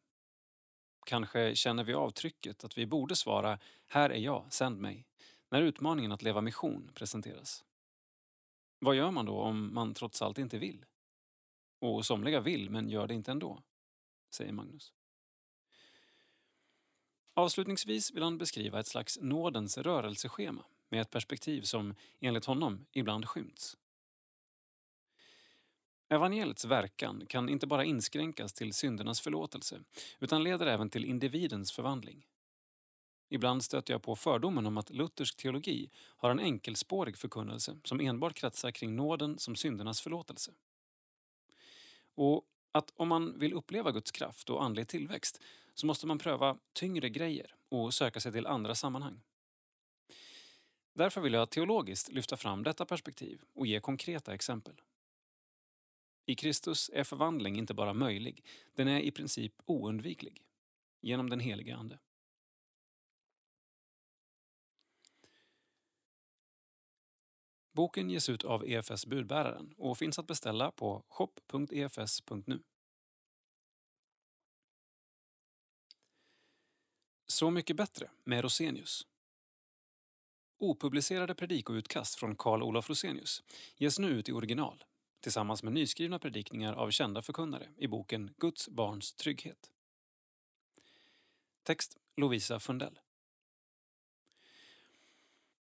Kanske känner vi avtrycket att vi borde svara Här är jag, sänd mig när utmaningen att leva mission presenteras. Vad gör man då om man trots allt inte vill? Och somliga vill men gör det inte ändå, säger Magnus. Avslutningsvis vill han beskriva ett slags nådens rörelseschema med ett perspektiv som enligt honom ibland skymts. Evangeliets verkan kan inte bara inskränkas till syndernas förlåtelse utan leder även till individens förvandling. Ibland stöter jag på fördomen om att luthersk teologi har en enkelspårig förkunnelse som enbart kretsar kring nåden som syndernas förlåtelse. Och att om man vill uppleva Guds kraft och andlig tillväxt så måste man pröva tyngre grejer och söka sig till andra sammanhang. Därför vill jag teologiskt lyfta fram detta perspektiv och ge konkreta exempel. I Kristus är förvandling inte bara möjlig, den är i princip oundviklig. Genom den helige Ande. Boken ges ut av EFS Budbäraren och finns att beställa på shop.efs.nu. Så mycket bättre med Rosenius. Opublicerade predikoutkast från Karl Olof Rosenius ges nu ut i original tillsammans med nyskrivna predikningar av kända förkunnare i boken Guds barns trygghet. Text Lovisa Fundell.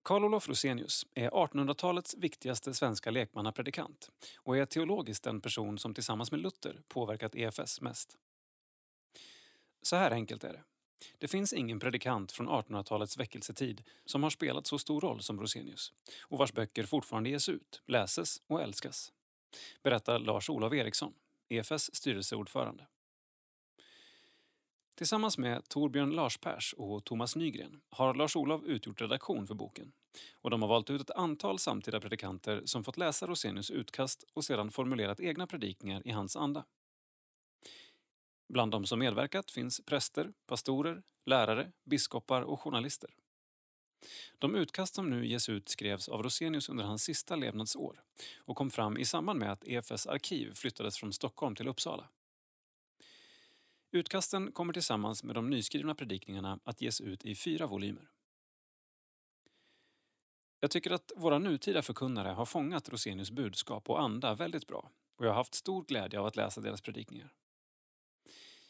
Karl Olof Rosenius är 1800-talets viktigaste svenska lekmannapredikant och är teologiskt den person som tillsammans med Luther påverkat EFS mest. Så här enkelt är det. Det finns ingen predikant från 1800-talets väckelsetid som har spelat så stor roll som Rosenius och vars böcker fortfarande ges ut, läses och älskas. Berättar Lars-Olof Eriksson, EFS styrelseordförande. Tillsammans med Torbjörn Larspers och Thomas Nygren har Lars-Olof utgjort redaktion för boken och de har valt ut ett antal samtida predikanter som fått läsa Rosenius utkast och sedan formulerat egna predikningar i hans anda. Bland de som medverkat finns präster, pastorer, lärare, biskopar och journalister. De utkast som nu ges ut skrevs av Rosenius under hans sista levnadsår och kom fram i samband med att EFS arkiv flyttades från Stockholm till Uppsala. Utkasten kommer tillsammans med de nyskrivna predikningarna att ges ut i fyra volymer. Jag tycker att våra nutida förkunnare har fångat Rosenius budskap och anda väldigt bra och jag har haft stor glädje av att läsa deras predikningar.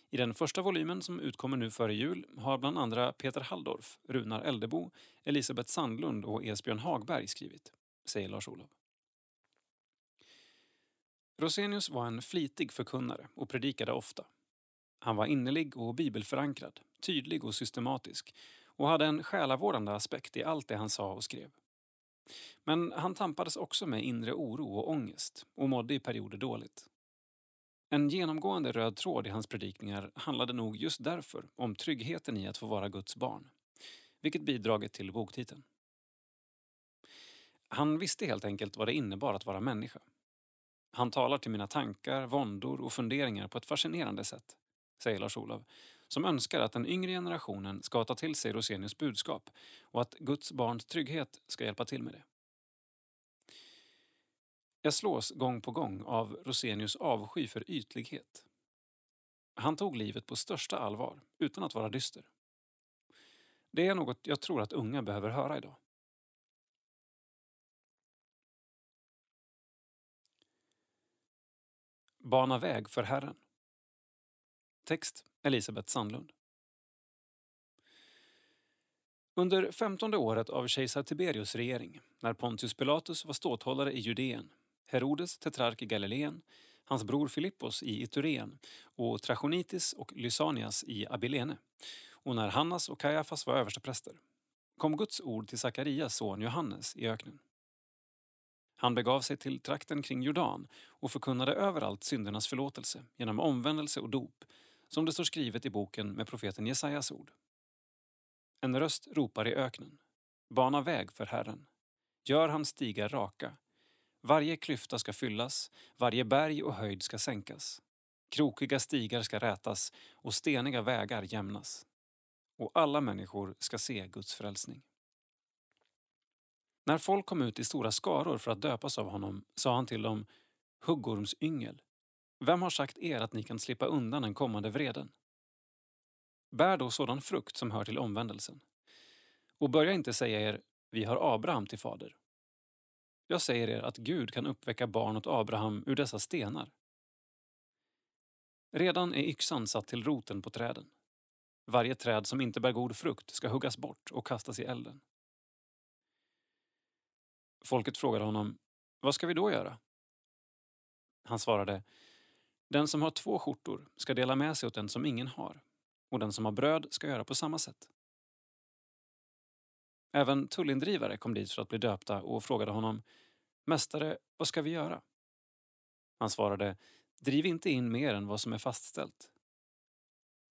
I den första volymen som utkommer nu före jul har bland andra Peter Halldorf, Runar Eldebo, Elisabeth Sandlund och Esbjörn Hagberg skrivit, säger Lars-Olof. Rosenius var en flitig förkunnare och predikade ofta. Han var innerlig och bibelförankrad, tydlig och systematisk och hade en själavårdande aspekt i allt det han sa och skrev. Men han tampades också med inre oro och ångest och mådde i perioder dåligt. En genomgående röd tråd i hans predikningar handlade nog just därför om tryggheten i att få vara Guds barn, vilket bidragit till boktiteln. Han visste helt enkelt vad det innebar att vara människa. Han talar till mina tankar, våndor och funderingar på ett fascinerande sätt, säger Lars-Olov, som önskar att den yngre generationen ska ta till sig Rosenius budskap och att Guds barns trygghet ska hjälpa till med det. Jag slås gång på gång av Rosenius avsky för ytlighet. Han tog livet på största allvar, utan att vara dyster. Det är något jag tror att unga behöver höra idag. Bana väg för Herren. Text Elisabeth Sandlund. Under femtonde året av kejsar Tiberius regering, när Pontius Pilatus var ståthållare i Judeen, Herodes tetrark i Galileen, hans bror Filippos i Itureen och Trachonitis och Lysanias i Abilene, och när Hannas och Kajafas var överstepräster, kom Guds ord till Sakarias son Johannes i öknen. Han begav sig till trakten kring Jordan och förkunnade överallt syndernas förlåtelse genom omvändelse och dop, som det står skrivet i boken med profeten Jesajas ord. En röst ropar i öknen. Bana väg för Herren. Gör hans stigar raka. Varje klyfta ska fyllas, varje berg och höjd ska sänkas. Krokiga stigar ska rätas och steniga vägar jämnas. Och alla människor ska se Guds frälsning. När folk kom ut i stora skaror för att döpas av honom sa han till dem Huggorms yngel. Vem har sagt er att ni kan slippa undan den kommande vreden? Bär då sådan frukt som hör till omvändelsen. Och börja inte säga er, vi har Abraham till fader. Jag säger er att Gud kan uppväcka barn åt Abraham ur dessa stenar. Redan är yxan satt till roten på träden. Varje träd som inte bär god frukt ska huggas bort och kastas i elden. Folket frågade honom, vad ska vi då göra? Han svarade, den som har två skjortor ska dela med sig åt den som ingen har och den som har bröd ska göra på samma sätt. Även tullindrivare kom dit för att bli döpta och frågade honom Mästare, vad ska vi göra? Han svarade Driv inte in mer än vad som är fastställt.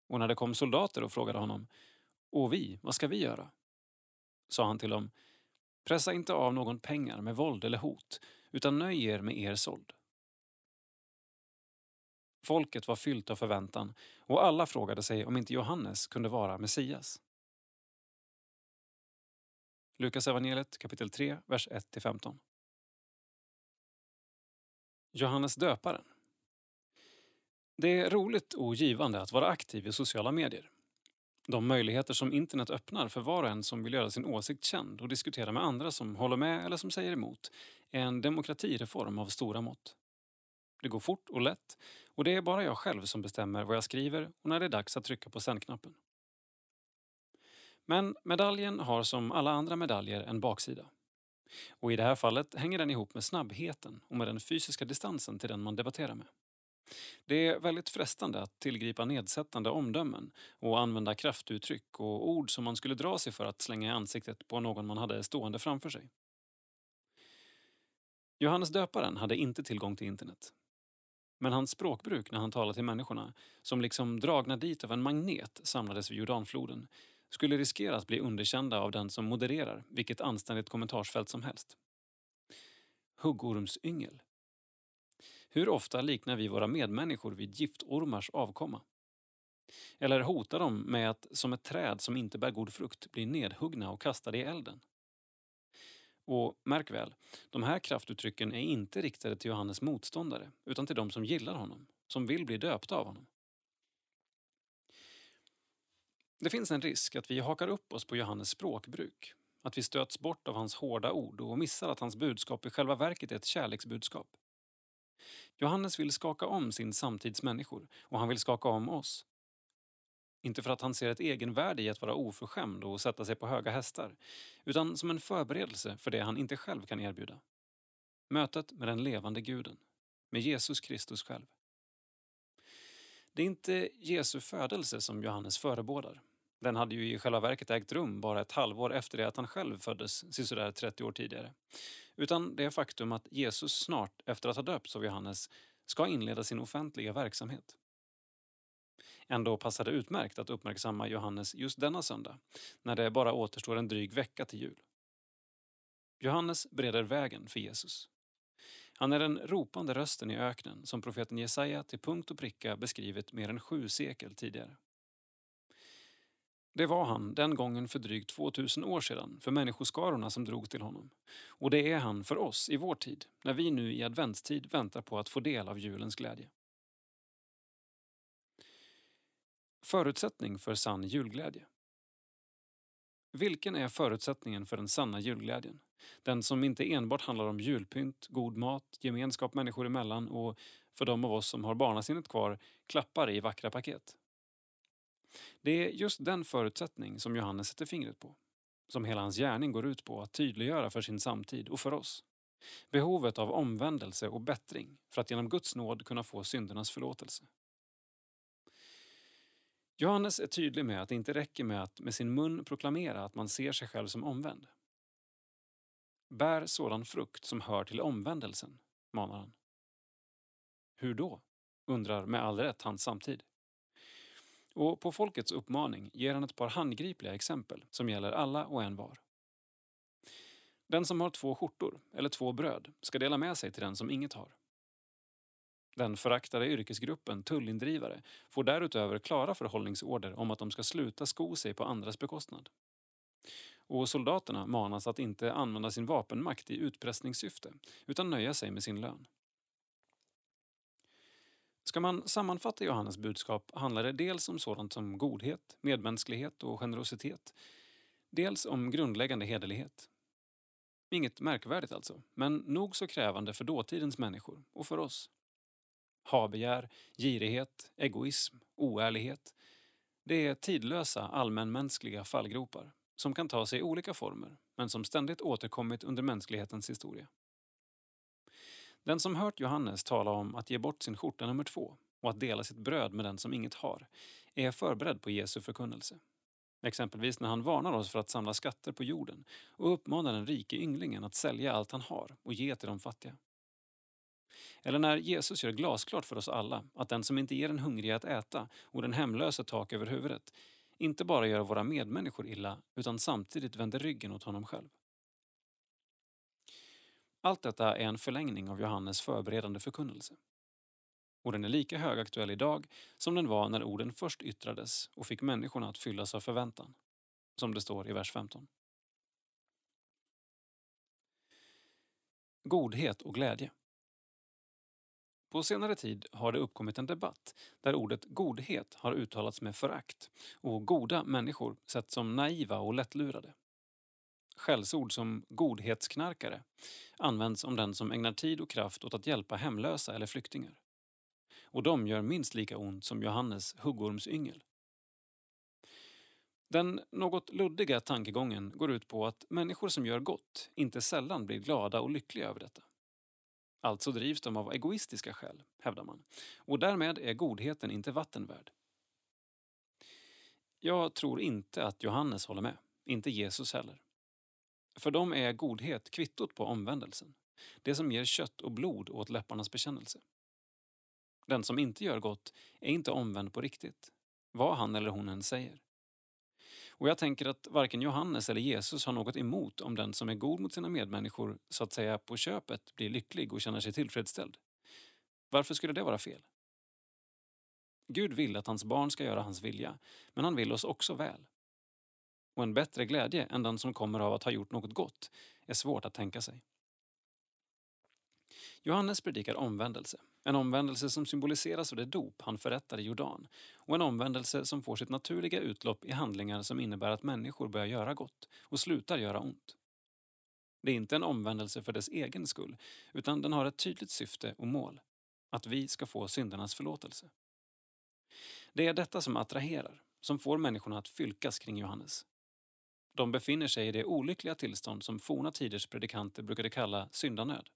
Och när det kom soldater och frågade honom Och vi, vad ska vi göra? sa han till dem Pressa inte av någon pengar med våld eller hot utan nöj er med er såld. Folket var fyllt av förväntan och alla frågade sig om inte Johannes kunde vara Messias. Lukas evangeliet kapitel 3, vers 1-15. Johannes döparen. Det är roligt och givande att vara aktiv i sociala medier. De möjligheter som internet öppnar för var och en som vill göra sin åsikt känd och diskutera med andra som håller med eller som säger emot är en demokratireform av stora mått. Det går fort och lätt och det är bara jag själv som bestämmer vad jag skriver och när det är dags att trycka på sändknappen. Men medaljen har som alla andra medaljer en baksida. Och i det här fallet hänger den ihop med snabbheten och med den fysiska distansen till den man debatterar med. Det är väldigt frestande att tillgripa nedsättande omdömen och använda kraftuttryck och ord som man skulle dra sig för att slänga i ansiktet på någon man hade stående framför sig. Johannes döparen hade inte tillgång till internet. Men hans språkbruk när han talade till människorna, som liksom dragna dit av en magnet samlades vid Jordanfloden, skulle riskera att bli underkända av den som modererar vilket anständigt kommentarsfält som helst. Huggormsyngel. Hur ofta liknar vi våra medmänniskor vid giftormars avkomma? Eller hotar de med att som ett träd som inte bär god frukt bli nedhuggna och kastade i elden? Och märk väl, de här kraftuttrycken är inte riktade till Johannes motståndare utan till de som gillar honom, som vill bli döpta av honom. Det finns en risk att vi hakar upp oss på Johannes språkbruk, att vi stöts bort av hans hårda ord och missar att hans budskap i själva verket är ett kärleksbudskap. Johannes vill skaka om sin samtids människor och han vill skaka om oss. Inte för att han ser ett egenvärde i att vara oförskämd och sätta sig på höga hästar, utan som en förberedelse för det han inte själv kan erbjuda. Mötet med den levande guden, med Jesus Kristus själv. Det är inte Jesu födelse som Johannes förebådar. Den hade ju i själva verket ägt rum bara ett halvår efter det att han själv föddes, sisådär 30 år tidigare. Utan det faktum att Jesus snart, efter att ha döpts av Johannes, ska inleda sin offentliga verksamhet. Ändå passar det utmärkt att uppmärksamma Johannes just denna söndag, när det bara återstår en dryg vecka till jul. Johannes bereder vägen för Jesus. Han är den ropande rösten i öknen som profeten Jesaja till punkt och pricka beskrivit mer än sju sekel tidigare. Det var han den gången för drygt 2000 år sedan för människoskarorna som drog till honom. Och det är han för oss i vår tid, när vi nu i adventstid väntar på att få del av julens glädje. Förutsättning för sann julglädje. Vilken är förutsättningen för den sanna julglädjen? Den som inte enbart handlar om julpynt, god mat, gemenskap människor emellan och, för de av oss som har barnasinnet kvar, klappar i vackra paket. Det är just den förutsättning som Johannes sätter fingret på. Som hela hans gärning går ut på att tydliggöra för sin samtid och för oss. Behovet av omvändelse och bättring för att genom Guds nåd kunna få syndernas förlåtelse. Johannes är tydlig med att det inte räcker med att med sin mun proklamera att man ser sig själv som omvänd. Bär sådan frukt som hör till omvändelsen, manar han. Hur då? undrar med all rätt hans samtid. Och på folkets uppmaning ger han ett par handgripliga exempel som gäller alla och en var. Den som har två skjortor, eller två bröd, ska dela med sig till den som inget har. Den föraktade yrkesgruppen tullindrivare får därutöver klara förhållningsorder om att de ska sluta sko sig på andras bekostnad. Och soldaterna manas att inte använda sin vapenmakt i utpressningssyfte utan nöja sig med sin lön. Ska man sammanfatta Johannes budskap handlar det dels om sådant som godhet, medmänsklighet och generositet. Dels om grundläggande hederlighet. Inget märkvärdigt alltså, men nog så krävande för dåtidens människor och för oss. Habegär, girighet, egoism, oärlighet. Det är tidlösa allmänmänskliga fallgropar som kan ta sig olika former men som ständigt återkommit under mänsklighetens historia. Den som hört Johannes tala om att ge bort sin skjorta nummer två och att dela sitt bröd med den som inget har är förberedd på Jesu förkunnelse. Exempelvis när han varnar oss för att samla skatter på jorden och uppmanar den rike ynglingen att sälja allt han har och ge till de fattiga. Eller när Jesus gör glasklart för oss alla att den som inte ger den hungrige att äta och den hemlösa tak över huvudet inte bara gör våra medmänniskor illa utan samtidigt vänder ryggen åt honom själv. Allt detta är en förlängning av Johannes förberedande förkunnelse. Och den är lika högaktuell idag som den var när orden först yttrades och fick människorna att fyllas av förväntan. Som det står i vers 15. Godhet och glädje. På senare tid har det uppkommit en debatt där ordet godhet har uttalats med förakt och goda människor setts som naiva och lättlurade. Skällsord som godhetsknarkare används om den som ägnar tid och kraft åt att hjälpa hemlösa eller flyktingar. Och de gör minst lika ont som Johannes huggormsyngel. Den något luddiga tankegången går ut på att människor som gör gott inte sällan blir glada och lyckliga över detta. Alltså drivs de av egoistiska skäl, hävdar man. Och därmed är godheten inte vattenvärd. Jag tror inte att Johannes håller med, inte Jesus heller. För dem är godhet kvittot på omvändelsen. Det som ger kött och blod åt läpparnas bekännelse. Den som inte gör gott är inte omvänd på riktigt, vad han eller hon än säger. Och jag tänker att varken Johannes eller Jesus har något emot om den som är god mot sina medmänniskor så att säga på köpet blir lycklig och känner sig tillfredsställd. Varför skulle det vara fel? Gud vill att hans barn ska göra hans vilja, men han vill oss också väl. Och en bättre glädje än den som kommer av att ha gjort något gott är svårt att tänka sig. Johannes predikar omvändelse, en omvändelse som symboliseras av det dop han förrättar i Jordan och en omvändelse som får sitt naturliga utlopp i handlingar som innebär att människor börjar göra gott och slutar göra ont. Det är inte en omvändelse för dess egen skull, utan den har ett tydligt syfte och mål. Att vi ska få syndernas förlåtelse. Det är detta som attraherar, som får människorna att fylkas kring Johannes. De befinner sig i det olyckliga tillstånd som forna tiders predikanter brukade kalla syndanöd.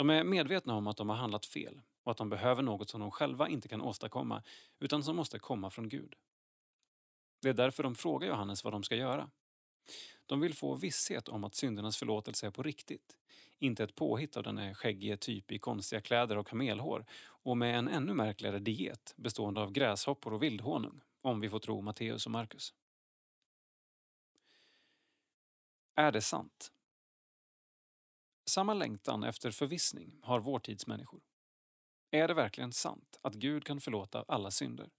De är medvetna om att de har handlat fel och att de behöver något som de själva inte kan åstadkomma utan som måste komma från Gud. Det är därför de frågar Johannes vad de ska göra. De vill få visshet om att syndernas förlåtelse är på riktigt. Inte ett påhitt av denne skäggige typ i konstiga kläder och kamelhår och med en ännu märkligare diet bestående av gräshoppor och vildhonung, om vi får tro Matteus och Markus. Är det sant? Samma längtan efter förvissning har vår tids människor. Är det verkligen sant att Gud kan förlåta alla synder?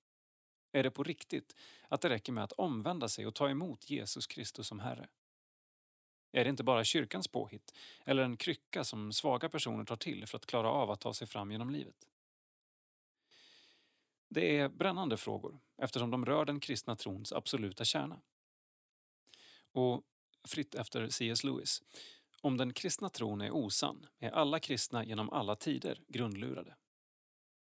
Är det på riktigt att det räcker med att omvända sig och ta emot Jesus Kristus som Herre? Är det inte bara kyrkans påhitt eller en krycka som svaga personer tar till för att klara av att ta sig fram genom livet? Det är brännande frågor eftersom de rör den kristna trons absoluta kärna. Och fritt efter C.S. Lewis, om den kristna tron är osann är alla kristna genom alla tider grundlurade.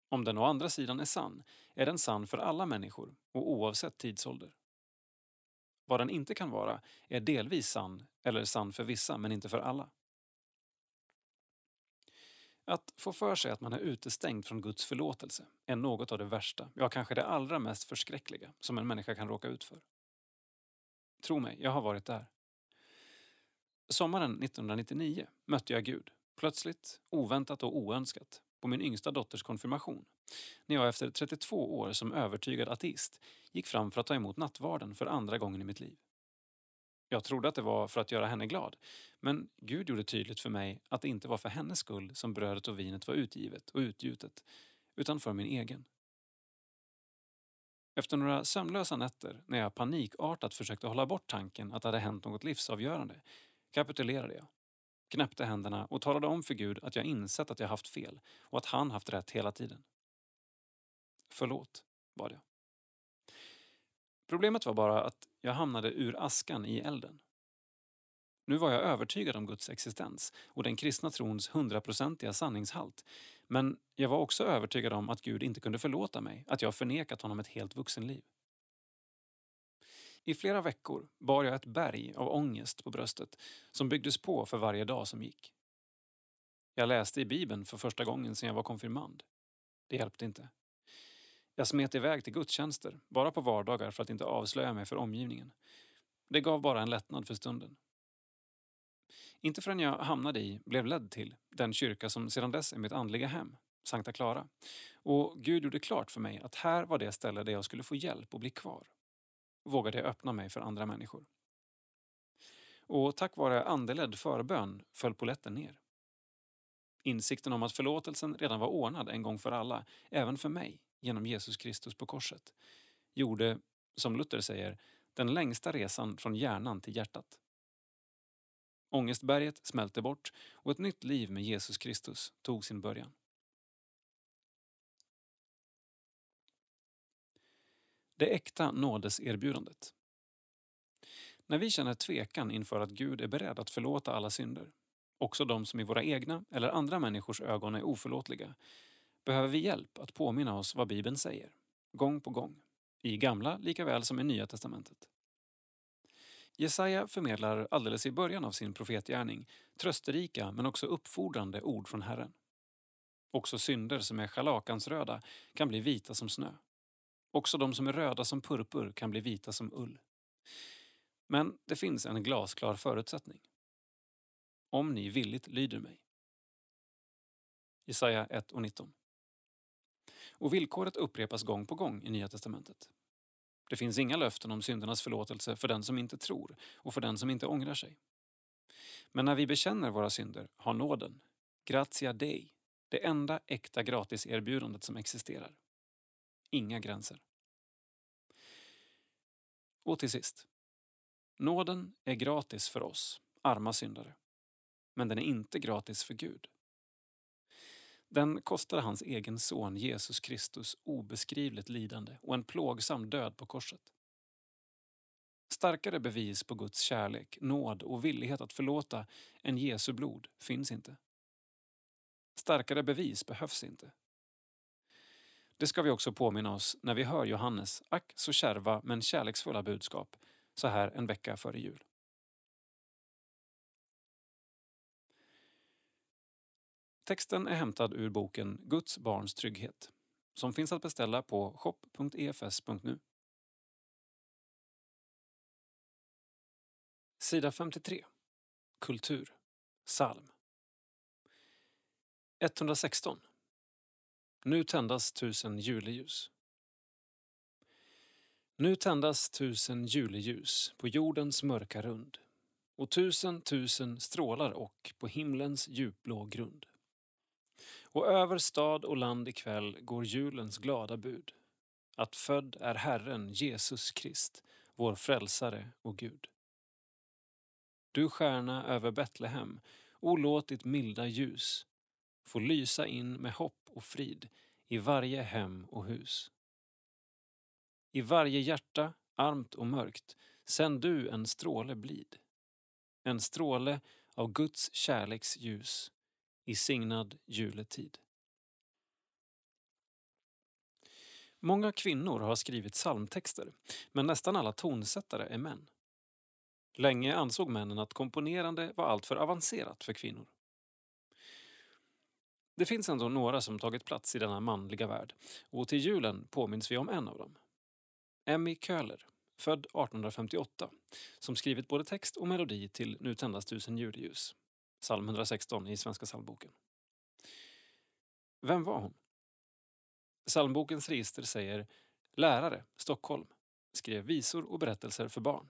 Om den å andra sidan är sann är den sann för alla människor och oavsett tidsålder. Vad den inte kan vara är delvis sann eller sann för vissa men inte för alla. Att få för sig att man är utestängd från Guds förlåtelse är något av det värsta, ja kanske det allra mest förskräckliga som en människa kan råka ut för. Tro mig, jag har varit där. Sommaren 1999 mötte jag Gud, plötsligt, oväntat och oönskat, på min yngsta dotters konfirmation. När jag efter 32 år som övertygad ateist gick fram för att ta emot nattvarden för andra gången i mitt liv. Jag trodde att det var för att göra henne glad, men Gud gjorde tydligt för mig att det inte var för hennes skull som brödet och vinet var utgivet och utgjutet, utan för min egen. Efter några sömnlösa nätter, när jag panikartat försökte hålla bort tanken att det hade hänt något livsavgörande, kapitulerade jag knäppte händerna och talade om för Gud att jag insett att jag haft fel och att han haft rätt hela tiden. Förlåt, bad jag. Problemet var bara att jag hamnade ur askan i elden. Nu var jag övertygad om Guds existens och den kristna trons hundraprocentiga sanningshalt. Men jag var också övertygad om att Gud inte kunde förlåta mig, att jag förnekat honom ett helt vuxenliv. I flera veckor bar jag ett berg av ångest på bröstet som byggdes på för varje dag som gick. Jag läste i Bibeln för första gången sedan jag var konfirmand. Det hjälpte inte. Jag smet iväg till gudstjänster, bara på vardagar för att inte avslöja mig för omgivningen. Det gav bara en lättnad för stunden. Inte förrän jag hamnade i, blev ledd till, den kyrka som sedan dess är mitt andliga hem, Sankta Clara. Och Gud gjorde klart för mig att här var det ställe där jag skulle få hjälp och bli kvar vågade jag öppna mig för andra människor. Och tack vare andeledd förbön föll poletten ner. Insikten om att förlåtelsen redan var ordnad en gång för alla, även för mig, genom Jesus Kristus på korset, gjorde, som Luther säger, den längsta resan från hjärnan till hjärtat. Ångestberget smälte bort och ett nytt liv med Jesus Kristus tog sin början. Det äkta nådeserbjudandet. När vi känner tvekan inför att Gud är beredd att förlåta alla synder, också de som i våra egna eller andra människors ögon är oförlåtliga, behöver vi hjälp att påminna oss vad Bibeln säger, gång på gång, i Gamla likaväl som i Nya testamentet. Jesaja förmedlar alldeles i början av sin profetgärning trösterika men också uppfordrande ord från Herren. Också synder som är schalakansröda kan bli vita som snö. Också de som är röda som purpur kan bli vita som ull. Men det finns en glasklar förutsättning. Om ni villigt lyder mig. Jesaja 1 och 19. Och villkoret upprepas gång på gång i Nya testamentet. Det finns inga löften om syndernas förlåtelse för den som inte tror och för den som inte ångrar sig. Men när vi bekänner våra synder har nåden, gratia dei, det enda äkta gratiserbjudandet som existerar. Inga gränser. Och till sist. Nåden är gratis för oss, arma syndare. Men den är inte gratis för Gud. Den kostade hans egen son Jesus Kristus obeskrivligt lidande och en plågsam död på korset. Starkare bevis på Guds kärlek, nåd och villighet att förlåta än Jesu blod finns inte. Starkare bevis behövs inte. Det ska vi också påminna oss när vi hör Johannes ack så kärva men kärleksfulla budskap så här en vecka före jul. Texten är hämtad ur boken Guds barns trygghet som finns att beställa på shop.efs.nu. Sida 53. Kultur. Psalm. 116. Nu tändas tusen juleljus. Nu tändas tusen juleljus på jordens mörka rund och tusen tusen strålar och på himlens djupblå grund. Och över stad och land ikväll går julens glada bud att född är Herren Jesus Krist, vår frälsare och Gud. Du stjärna över Betlehem, o låt ditt milda ljus får lysa in med hopp och frid i varje hem och hus. I varje hjärta, armt och mörkt, sänd du en stråle blid. En stråle av Guds kärleks ljus i signad juletid. Många kvinnor har skrivit psalmtexter, men nästan alla tonsättare är män. Länge ansåg männen att komponerande var alltför avancerat för kvinnor. Det finns ändå några som tagit plats i denna manliga värld och till julen påminns vi om en av dem. Emmy Köhler, född 1858, som skrivit både text och melodi till Nu tändas tusen juleljus, psalm 116 i Svenska psalmboken. Vem var hon? Psalmbokens register säger Lärare, Stockholm, skrev visor och berättelser för barn.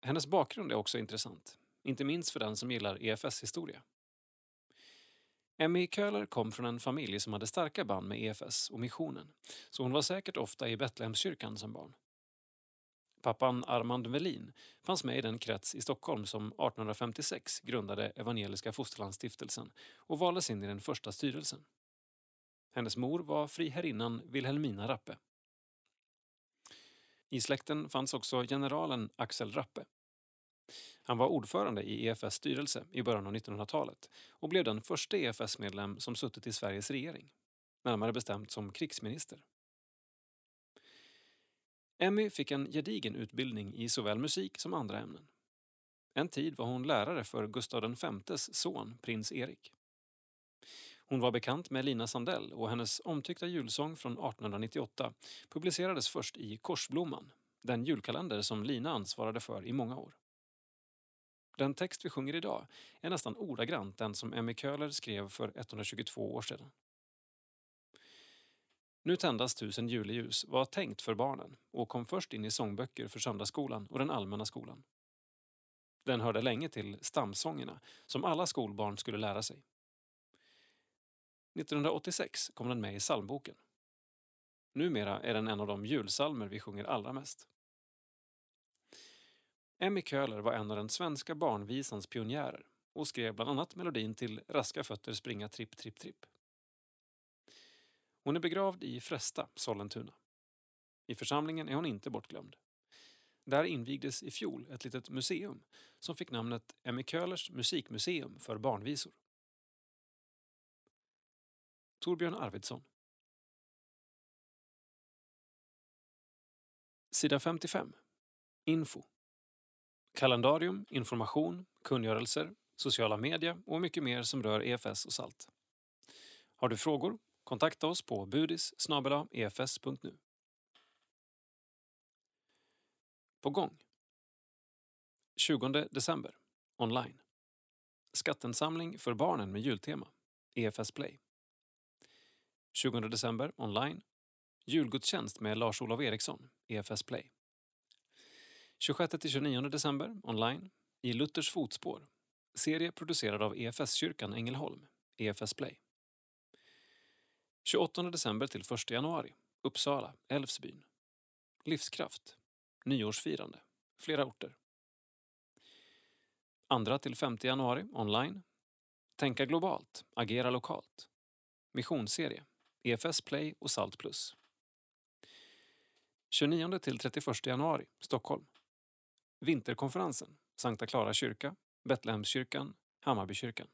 Hennes bakgrund är också intressant, inte minst för den som gillar EFS-historia. Emmy Köhler kom från en familj som hade starka band med EFS och missionen, så hon var säkert ofta i Betlehemskyrkan som barn. Pappan Armand Melin fanns med i den krets i Stockholm som 1856 grundade Evangeliska Fosterlandsstiftelsen och valdes in i den första styrelsen. Hennes mor var friherrinnan Wilhelmina Rappe. I släkten fanns också generalen Axel Rappe. Han var ordförande i EFS styrelse i början av 1900-talet och blev den första EFS-medlem som suttit i Sveriges regering, närmare bestämt som krigsminister. Emmy fick en gedigen utbildning i såväl musik som andra ämnen. En tid var hon lärare för Gustav Vs son, prins Erik. Hon var bekant med Lina Sandell och hennes omtyckta julsång från 1898 publicerades först i Korsblomman, den julkalender som Lina ansvarade för i många år. Den text vi sjunger idag är nästan ordagrant den som Emmy Köhler skrev för 122 år sedan. Nu tändas tusen juleljus var tänkt för barnen och kom först in i sångböcker för söndagsskolan och den allmänna skolan. Den hörde länge till stamsångerna som alla skolbarn skulle lära sig. 1986 kom den med i psalmboken. Numera är den en av de julsalmer vi sjunger allra mest. Emmy Köhler var en av den svenska barnvisans pionjärer och skrev bland annat melodin till Raska fötter springa tripp, tripp, tripp. Hon är begravd i Frästa, Sollentuna. I församlingen är hon inte bortglömd. Där invigdes i fjol ett litet museum som fick namnet Emmy Köhlers musikmuseum för barnvisor. Torbjörn Arvidsson. Sida 55. Info. Kalendarium, information, kungörelser, sociala medier och mycket mer som rör EFS och SALT. Har du frågor? Kontakta oss på budis efs.nu. På gång. 20 december. Online. Skattensamling för barnen med jultema. EFS Play. 20 december online. Julgudstjänst med Lars-Olof Eriksson, EFS Play. 26-29 december online. I Luthers fotspår. Serie producerad av EFS-kyrkan Ängelholm, EFS Play. 28 december till 1 januari. Uppsala, Älvsbyn. Livskraft. Nyårsfirande. Flera orter. 2 till 5 januari online. Tänka globalt, agera lokalt. Missionsserie. EFS Play och Salt Plus. 29 till 31 januari, Stockholm. Vinterkonferensen, Sankta Clara kyrka, Betlehemskyrkan, Hammarbykyrkan.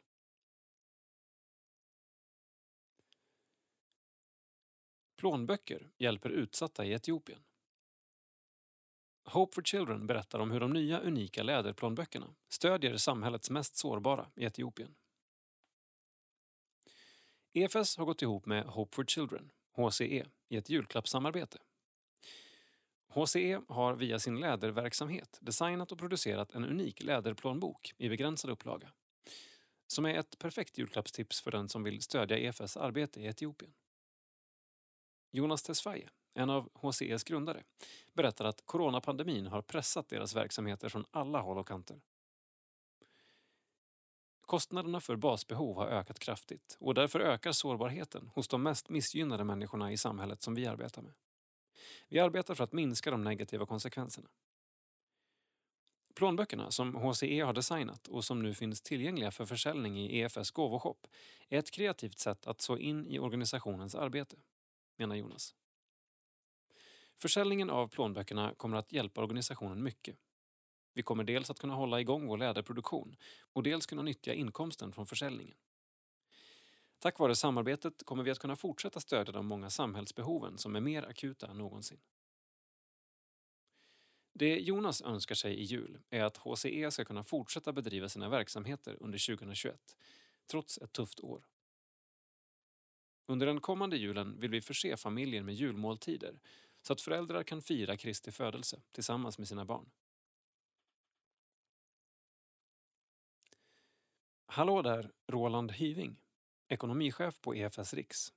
Plånböcker hjälper utsatta i Etiopien. Hope for Children berättar om hur de nya unika läderplånböckerna stödjer samhällets mest sårbara i Etiopien. EFS har gått ihop med Hope for Children, HCE, i ett julklappssamarbete. HCE har via sin läderverksamhet designat och producerat en unik läderplånbok i begränsad upplaga som är ett perfekt julklappstips för den som vill stödja EFS arbete i Etiopien. Jonas Tesfaye, en av HCEs grundare, berättar att coronapandemin har pressat deras verksamheter från alla håll och kanter. Kostnaderna för basbehov har ökat kraftigt och därför ökar sårbarheten hos de mest missgynnade människorna i samhället som vi arbetar med. Vi arbetar för att minska de negativa konsekvenserna. Plånböckerna som HCE har designat och som nu finns tillgängliga för försäljning i EFS gåvoshop är ett kreativt sätt att så in i organisationens arbete, menar Jonas. Försäljningen av plånböckerna kommer att hjälpa organisationen mycket. Vi kommer dels att kunna hålla igång vår läderproduktion och dels kunna nyttja inkomsten från försäljningen. Tack vare samarbetet kommer vi att kunna fortsätta stödja de många samhällsbehoven som är mer akuta än någonsin. Det Jonas önskar sig i jul är att HCE ska kunna fortsätta bedriva sina verksamheter under 2021, trots ett tufft år. Under den kommande julen vill vi förse familjen med julmåltider så att föräldrar kan fira Kristi födelse tillsammans med sina barn. Hallå där, Roland Hyving, ekonomichef på EFS Riks.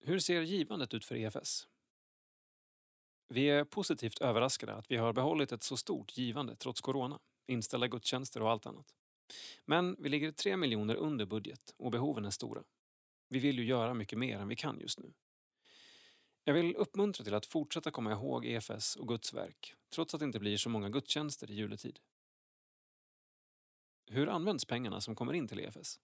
Hur ser givandet ut för EFS? Vi är positivt överraskade att vi har behållit ett så stort givande trots corona, inställda gudstjänster och allt annat. Men vi ligger 3 miljoner under budget och behoven är stora. Vi vill ju göra mycket mer än vi kan just nu. Jag vill uppmuntra till att fortsätta komma ihåg EFS och Guds verk, trots att det inte blir så många gudstjänster i juletid. Hur används pengarna som kommer in till EFS?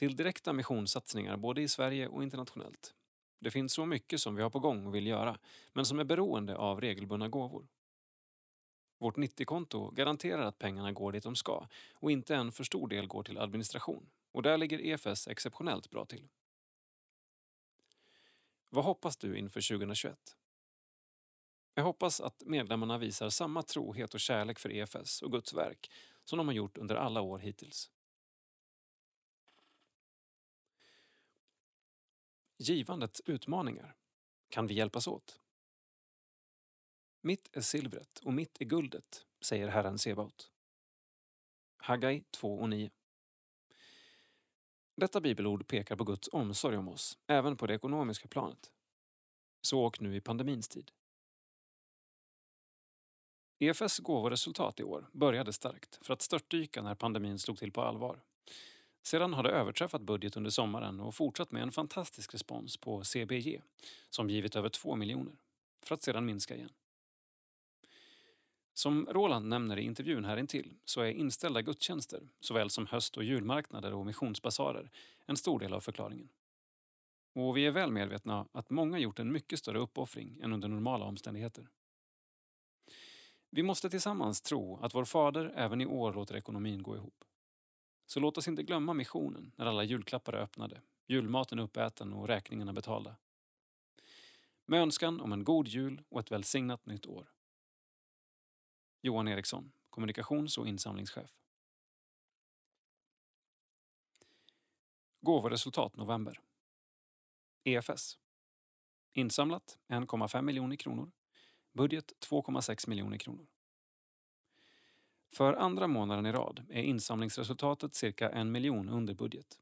Till direkta missionssatsningar både i Sverige och internationellt. Det finns så mycket som vi har på gång och vill göra, men som är beroende av regelbundna gåvor. Vårt 90-konto garanterar att pengarna går dit de ska och inte en för stor del går till administration. Och där ligger EFS exceptionellt bra till. Vad hoppas du inför 2021? Jag hoppas att medlemmarna visar samma trohet och kärlek för EFS och Guds verk som de har gjort under alla år hittills. Givandets utmaningar. Kan vi hjälpas åt? Mitt är silvret och mitt är guldet, säger Herren Sebaot. Haggai 2 och 9. Detta bibelord pekar på Guds omsorg om oss, även på det ekonomiska planet. Så och nu i pandemins tid. EFS gåvoresultat i år började starkt för att störtdyka när pandemin slog till på allvar. Sedan har det överträffat budget under sommaren och fortsatt med en fantastisk respons på CBG som givit över 2 miljoner, för att sedan minska igen. Som Roland nämner i intervjun här intill så är inställda gudstjänster, såväl som höst och julmarknader och missionsbasarer, en stor del av förklaringen. Och vi är väl medvetna att många gjort en mycket större uppoffring än under normala omständigheter. Vi måste tillsammans tro att vår Fader även i år låter ekonomin gå ihop. Så låt oss inte glömma missionen när alla julklappar är öppnade, julmaten är uppäten och räkningarna betalda. Med önskan om en god jul och ett välsignat nytt år. Johan Eriksson, kommunikations och insamlingschef. Gåvoresultat november. EFS. Insamlat 1,5 miljoner kronor. Budget 2,6 miljoner kronor. För andra månaden i rad är insamlingsresultatet cirka en miljon under budget.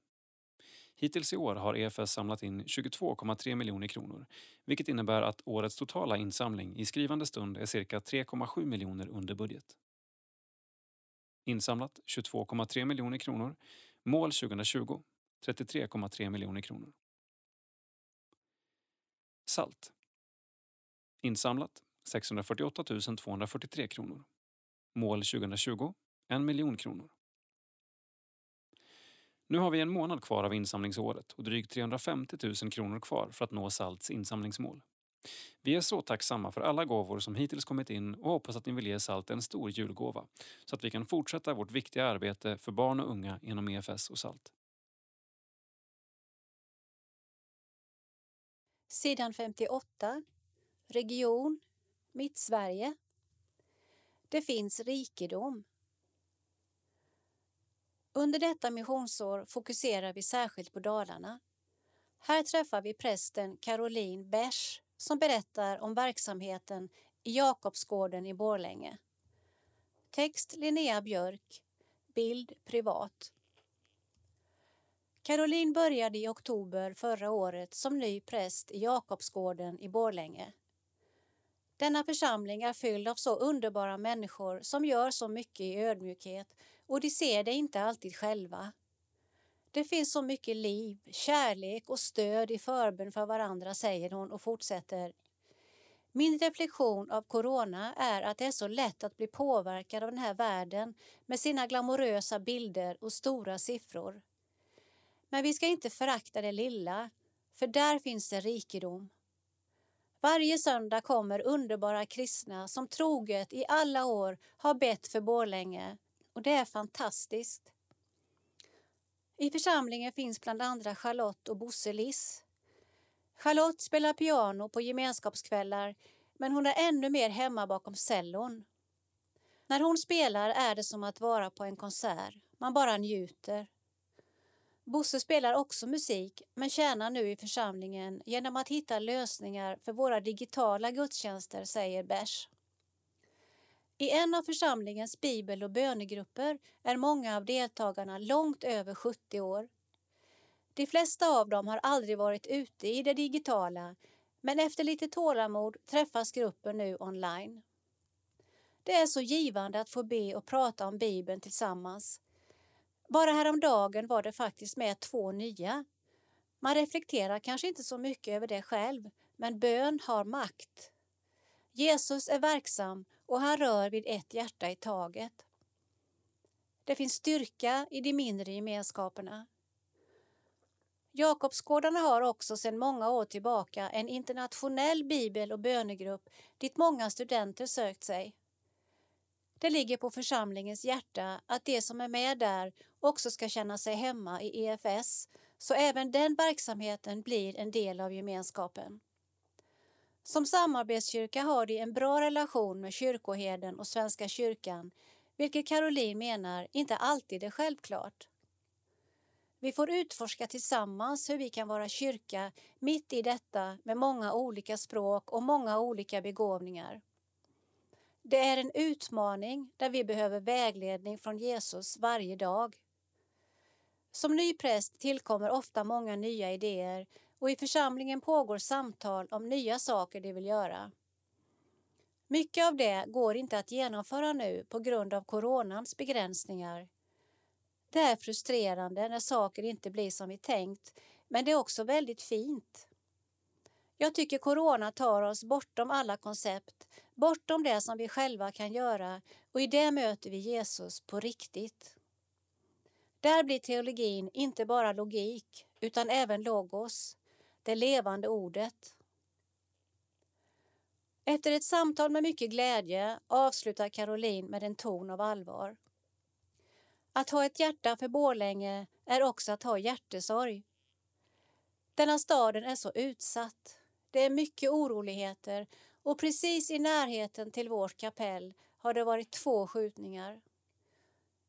Hittills i år har EFS samlat in 22,3 miljoner kronor, vilket innebär att årets totala insamling i skrivande stund är cirka 3,7 miljoner under budget. Insamlat 22,3 miljoner kronor. Mål 2020 33,3 miljoner kronor. Salt. Insamlat 648 243 kronor. Mål 2020 1 miljon kronor. Nu har vi en månad kvar av insamlingsåret och drygt 350 000 kronor kvar för att nå Salts insamlingsmål. Vi är så tacksamma för alla gåvor som hittills kommit in och hoppas att ni vill ge Salt en stor julgåva så att vi kan fortsätta vårt viktiga arbete för barn och unga inom EFS och Salt. Sidan 58. Region Mittsverige. Det finns rikedom. Under detta missionsår fokuserar vi särskilt på Dalarna. Här träffar vi prästen Caroline Besch som berättar om verksamheten i Jakobsgården i Borlänge. Text Linnea Björk. Bild privat. Caroline började i oktober förra året som ny präst i Jakobsgården i Borlänge. Denna församling är fylld av så underbara människor som gör så mycket i ödmjukhet och de ser det inte alltid själva. Det finns så mycket liv, kärlek och stöd i förbön för varandra, säger hon och fortsätter. Min reflektion av corona är att det är så lätt att bli påverkad av den här världen med sina glamorösa bilder och stora siffror. Men vi ska inte förakta det lilla, för där finns det rikedom. Varje söndag kommer underbara kristna som troget i alla år har bett för Borlänge och det är fantastiskt. I församlingen finns bland andra Charlotte och Bosse Liss. Charlotte spelar piano på gemenskapskvällar men hon är ännu mer hemma bakom cellon. När hon spelar är det som att vara på en konsert. Man bara njuter. Bosse spelar också musik men tjänar nu i församlingen genom att hitta lösningar för våra digitala gudstjänster, säger Bärs. I en av församlingens bibel och bönegrupper är många av deltagarna långt över 70 år. De flesta av dem har aldrig varit ute i det digitala men efter lite tålamod träffas gruppen nu online. Det är så givande att få be och prata om Bibeln tillsammans. Bara häromdagen var det faktiskt med två nya. Man reflekterar kanske inte så mycket över det själv, men bön har makt. Jesus är verksam och han rör vid ett hjärta i taget. Det finns styrka i de mindre gemenskaperna. Jakobsgårdarna har också sedan många år tillbaka en internationell bibel och bönegrupp dit många studenter sökt sig. Det ligger på församlingens hjärta att de som är med där också ska känna sig hemma i EFS så även den verksamheten blir en del av gemenskapen. Som samarbetskyrka har de en bra relation med kyrkoherden och Svenska kyrkan vilket Caroline menar inte alltid är självklart. Vi får utforska tillsammans hur vi kan vara kyrka mitt i detta med många olika språk och många olika begåvningar. Det är en utmaning där vi behöver vägledning från Jesus varje dag. Som ny präst tillkommer ofta många nya idéer och i församlingen pågår samtal om nya saker de vill göra. Mycket av det går inte att genomföra nu på grund av coronans begränsningar. Det är frustrerande när saker inte blir som vi tänkt, men det är också väldigt fint. Jag tycker corona tar oss bortom alla koncept, bortom det som vi själva kan göra och i det möter vi Jesus på riktigt. Där blir teologin inte bara logik utan även logos, det levande ordet. Efter ett samtal med mycket glädje avslutar Caroline med en ton av allvar. Att ha ett hjärta för Borlänge är också att ha hjärtesorg. Denna staden är så utsatt. Det är mycket oroligheter och precis i närheten till vårt kapell har det varit två skjutningar.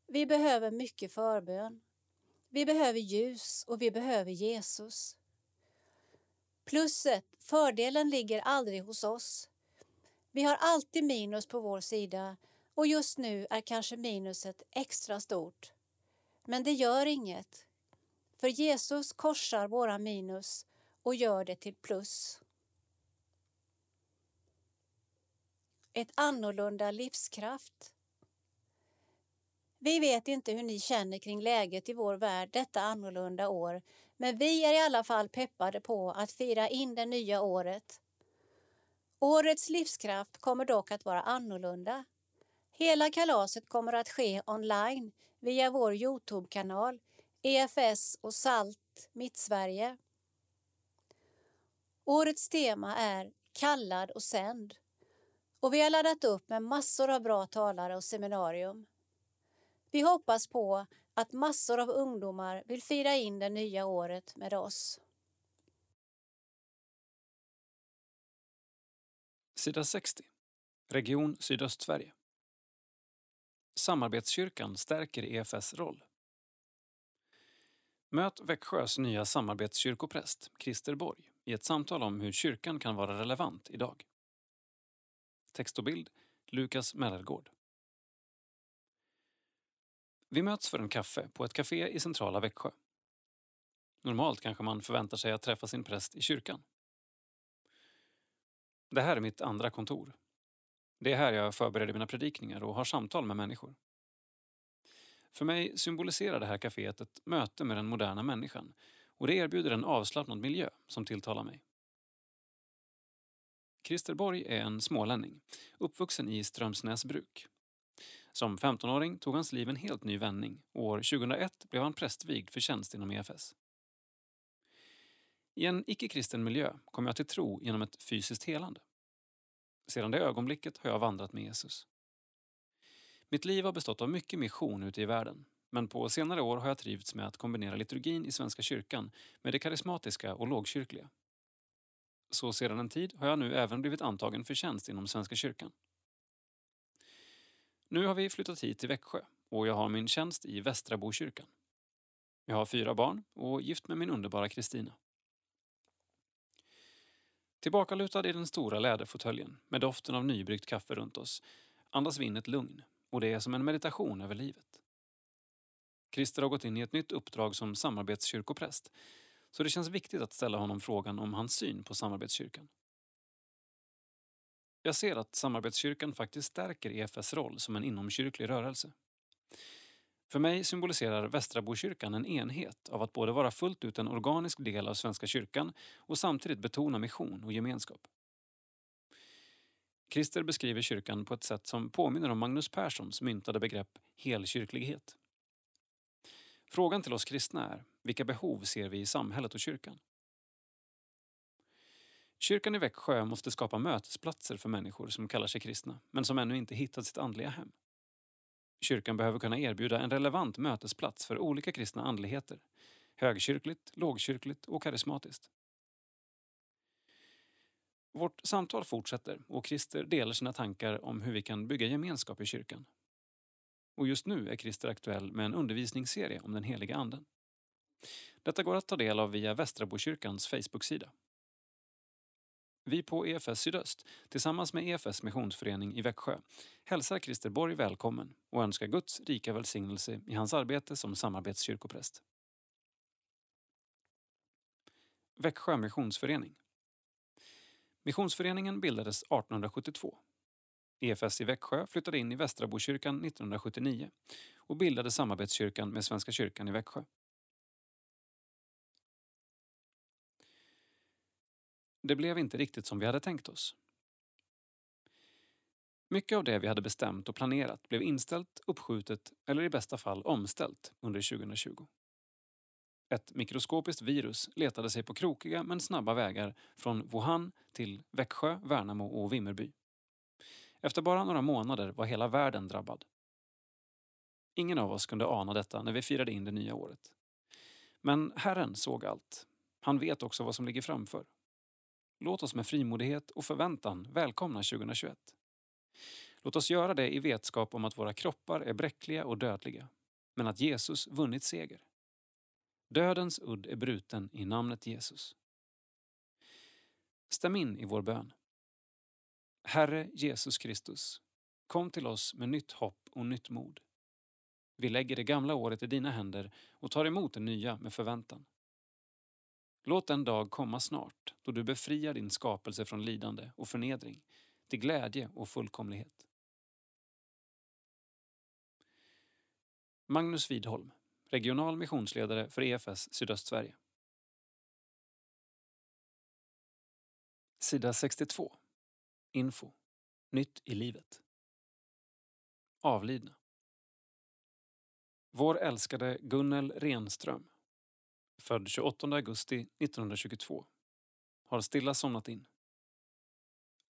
Vi behöver mycket förbön. Vi behöver ljus och vi behöver Jesus. Plusset, fördelen ligger aldrig hos oss. Vi har alltid minus på vår sida och just nu är kanske minuset extra stort. Men det gör inget. För Jesus korsar våra minus och gör det till plus. Ett annorlunda livskraft. Vi vet inte hur ni känner kring läget i vår värld detta annorlunda år men vi är i alla fall peppade på att fira in det nya året. Årets livskraft kommer dock att vara annorlunda. Hela kalaset kommer att ske online via vår Youtube-kanal EFS och SALT Mittsverige. Årets tema är Kallad och sänd och vi har laddat upp med massor av bra talare och seminarium. Vi hoppas på att massor av ungdomar vill fira in det nya året med oss. Sida 60. Region Sydöstsverige. Samarbetskyrkan stärker EFS roll. Möt Växjös nya samarbetskyrkopräst, Christer Borg, i ett samtal om hur kyrkan kan vara relevant idag. Text och bild Lukas Mellergård. Vi möts för en kaffe på ett café i centrala Växjö. Normalt kanske man förväntar sig att träffa sin präst i kyrkan. Det här är mitt andra kontor. Det är här jag förbereder mina predikningar och har samtal med människor. För mig symboliserar det här kaféet ett möte med den moderna människan och det erbjuder en avslappnad miljö som tilltalar mig. Christer Borg är en smålänning, uppvuxen i Strömsnäsbruk. Som 15-åring tog hans liv en helt ny vändning år 2001 blev han prästvigd för tjänst inom EFS. I en icke-kristen miljö kom jag till tro genom ett fysiskt helande. Sedan det ögonblicket har jag vandrat med Jesus. Mitt liv har bestått av mycket mission ute i världen men på senare år har jag trivts med att kombinera liturgin i Svenska kyrkan med det karismatiska och lågkyrkliga. Så sedan en tid har jag nu även blivit antagen för tjänst inom Svenska kyrkan. Nu har vi flyttat hit till Växjö och jag har min tjänst i Västra Bokyrkan. Jag har fyra barn och gift med min underbara Kristina. Tillbakalutad i den stora läderfåtöljen med doften av nybryggt kaffe runt oss andas vi in ett lugn och det är som en meditation över livet. Christer har gått in i ett nytt uppdrag som samarbetskyrkopräst så det känns viktigt att ställa honom frågan om hans syn på samarbetskyrkan. Jag ser att samarbetskyrkan faktiskt stärker EFS roll som en inomkyrklig rörelse. För mig symboliserar Västrabokyrkan en enhet av att både vara fullt ut en organisk del av Svenska kyrkan och samtidigt betona mission och gemenskap. Christer beskriver kyrkan på ett sätt som påminner om Magnus Perssons myntade begrepp helkyrklighet. Frågan till oss kristna är, vilka behov ser vi i samhället och kyrkan? Kyrkan i Växjö måste skapa mötesplatser för människor som kallar sig kristna men som ännu inte hittat sitt andliga hem. Kyrkan behöver kunna erbjuda en relevant mötesplats för olika kristna andligheter. Högkyrkligt, lågkyrkligt och karismatiskt. Vårt samtal fortsätter och Christer delar sina tankar om hur vi kan bygga gemenskap i kyrkan. Och just nu är Christer aktuell med en undervisningsserie om den heliga anden. Detta går att ta del av via Västrabokyrkans Facebook-sida. Vi på EFS Sydöst, tillsammans med EFS missionsförening i Växjö, hälsar Christer Borg välkommen och önskar Guds rika välsignelse i hans arbete som samarbetskyrkopräst. Växjö missionsförening Missionsföreningen bildades 1872. EFS i Växjö flyttade in i Västra Bokyrkan 1979 och bildade samarbetskyrkan med Svenska kyrkan i Växjö. Det blev inte riktigt som vi hade tänkt oss. Mycket av det vi hade bestämt och planerat blev inställt, uppskjutet eller i bästa fall omställt under 2020. Ett mikroskopiskt virus letade sig på krokiga men snabba vägar från Wuhan till Växjö, Värnamo och Vimmerby. Efter bara några månader var hela världen drabbad. Ingen av oss kunde ana detta när vi firade in det nya året. Men Herren såg allt. Han vet också vad som ligger framför. Låt oss med frimodighet och förväntan välkomna 2021. Låt oss göra det i vetskap om att våra kroppar är bräckliga och dödliga, men att Jesus vunnit seger. Dödens udd är bruten i namnet Jesus. Stäm in i vår bön. Herre Jesus Kristus, kom till oss med nytt hopp och nytt mod. Vi lägger det gamla året i dina händer och tar emot det nya med förväntan. Låt den dag komma snart då du befriar din skapelse från lidande och förnedring till glädje och fullkomlighet. Magnus Widholm, regional missionsledare för EFS Sydöstsverige. Sida 62. Info. Nytt i livet. Avlidna. Vår älskade Gunnel Renström född 28 augusti 1922. Har stilla somnat in.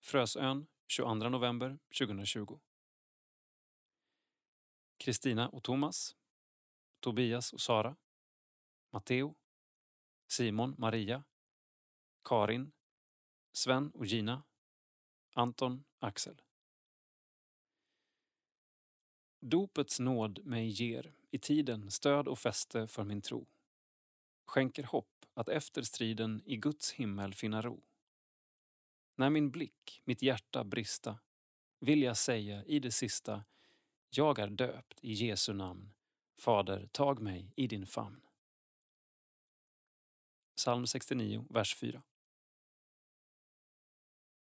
Frösön 22 november 2020. Kristina och Thomas. Tobias och Sara. Matteo. Simon, Maria. Karin. Sven och Gina. Anton, Axel. Dopets nåd mig ger i tiden stöd och fäste för min tro skänker hopp att efter striden i Guds himmel finna ro. När min blick, mitt hjärta brista, vill jag säga i det sista, jag är döpt i Jesu namn. Fader, tag mig i din famn. Psalm 69, vers 4.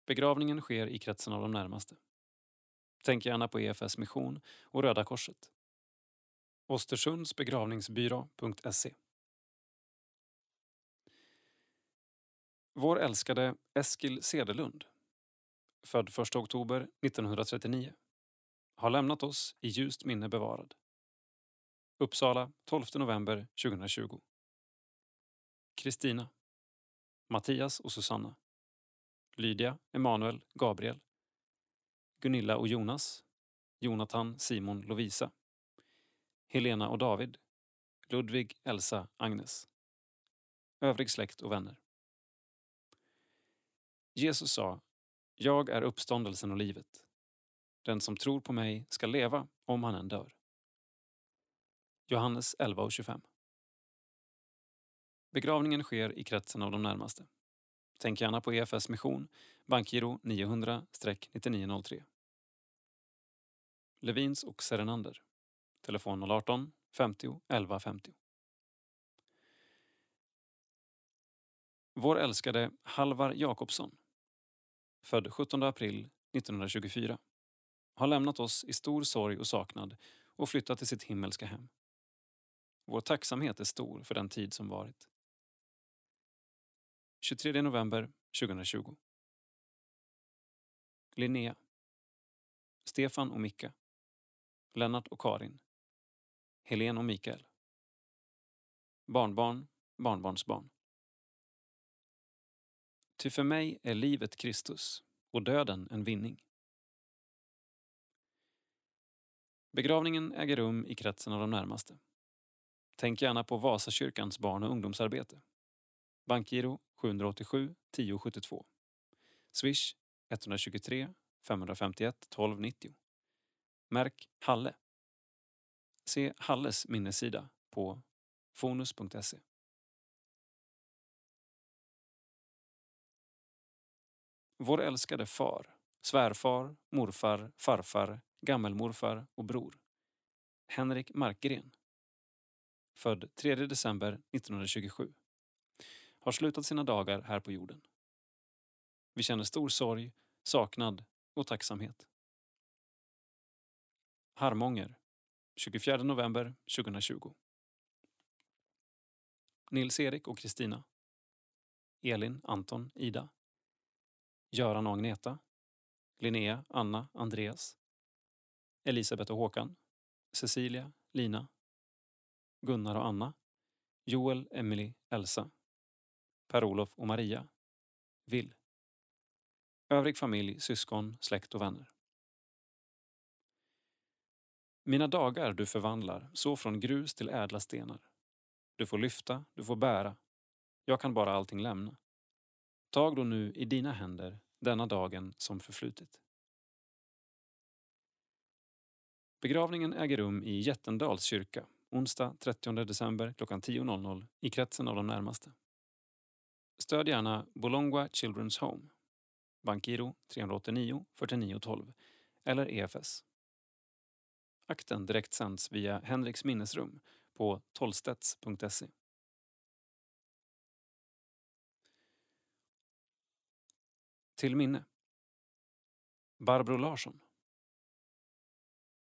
Begravningen sker i kretsen av de närmaste. Tänk gärna på EFS mission och Röda Korset. Östersundsbegravningsbyrå.se Vår älskade Eskil Sedelund, född 1 oktober 1939, har lämnat oss i ljust minne bevarad. Uppsala 12 november 2020. Kristina, Mattias och Susanna, Lydia, Emanuel, Gabriel, Gunilla och Jonas, Jonathan, Simon, Lovisa, Helena och David, Ludvig, Elsa, Agnes. Övrig släkt och vänner. Jesus sa, jag är uppståndelsen och livet. Den som tror på mig ska leva om han än dör. Johannes 11.25 Begravningen sker i kretsen av de närmaste. Tänk gärna på EFS mission, bankgiro 900-9903. Levins och Serenander. Telefon 018 50 11 50. Vår älskade Halvar Jakobsson, född 17 april 1924, har lämnat oss i stor sorg och saknad och flyttat till sitt himmelska hem. Vår tacksamhet är stor för den tid som varit. 23 november 2020. Linnea. Stefan och Micka. Lennart och Karin. Helen och Mikael. Barnbarn, barnbarnsbarn. Ty för mig är livet Kristus och döden en vinning. Begravningen äger rum i kretsen av de närmaste. Tänk gärna på Vasakyrkans barn och ungdomsarbete. Bankgiro 787 1072. Swish 123 551 1290. Märk Halle. Se Halles minnessida på fonus.se. Vår älskade far, svärfar, morfar, farfar, gammelmorfar och bror. Henrik Markgren. Född 3 december 1927. Har slutat sina dagar här på jorden. Vi känner stor sorg, saknad och tacksamhet. Harmånger 24 november 2020 Nils-Erik och Kristina. Elin, Anton, Ida. Göran och Agneta. Linnea, Anna, Andreas. Elisabeth och Håkan. Cecilia, Lina. Gunnar och Anna. Joel, Emily, Elsa. Per-Olof och Maria Vill Övrig familj, syskon, släkt och vänner. Mina dagar du förvandlar, så från grus till ädla stenar. Du får lyfta, du får bära. Jag kan bara allting lämna. Tag då nu i dina händer denna dagen som förflutit. Begravningen äger rum i Jättendals kyrka onsdag 30 december klockan 10.00 i kretsen av de närmaste. Stöd gärna Bolongua Children's Home, Bankgiro 389 49 12 eller EFS. Akten direktsänds via Henriks minnesrum på tollstedts.se. Till minne. Barbro Larsson.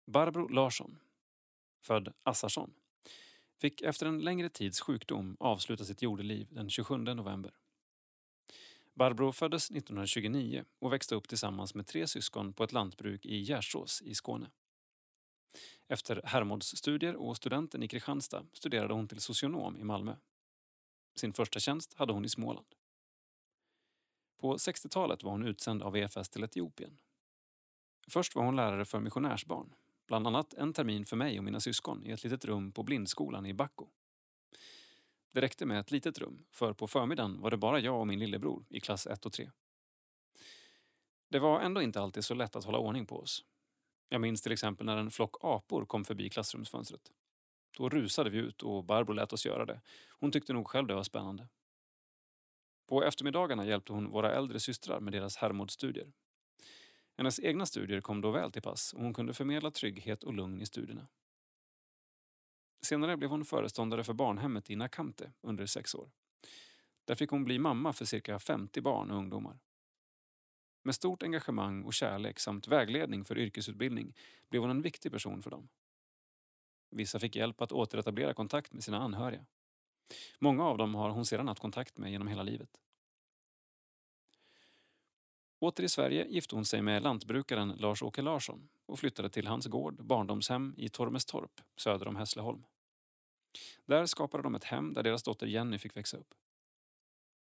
Barbro Larsson, född Assarsson, fick efter en längre tids sjukdom avsluta sitt jordeliv den 27 november. Barbro föddes 1929 och växte upp tillsammans med tre syskon på ett lantbruk i Gärsås i Skåne. Efter Hermodsstudier och studenten i Kristianstad studerade hon till socionom i Malmö. Sin första tjänst hade hon i Småland. På 60-talet var hon utsänd av EFS till Etiopien. Först var hon lärare för missionärsbarn, bland annat en termin för mig och mina syskon i ett litet rum på blindskolan i Backo. Det räckte med ett litet rum, för på förmiddagen var det bara jag och min lillebror i klass 1 och 3. Det var ändå inte alltid så lätt att hålla ordning på oss. Jag minns till exempel när en flock apor kom förbi klassrumsfönstret. Då rusade vi ut och Barbro lät oss göra det. Hon tyckte nog själv det var spännande. På eftermiddagarna hjälpte hon våra äldre systrar med deras Hermodstudier. Hennes egna studier kom då väl till pass och hon kunde förmedla trygghet och lugn i studierna. Senare blev hon föreståndare för barnhemmet i Nakamte under sex år. Där fick hon bli mamma för cirka 50 barn och ungdomar. Med stort engagemang och kärlek samt vägledning för yrkesutbildning blev hon en viktig person för dem. Vissa fick hjälp att återetablera kontakt med sina anhöriga. Många av dem har hon sedan haft kontakt med genom hela livet. Åter i Sverige gifte hon sig med lantbrukaren Lars-Åke Larsson och flyttade till hans gård, barndomshem i Tormestorp söder om Hässleholm. Där skapade de ett hem där deras dotter Jenny fick växa upp.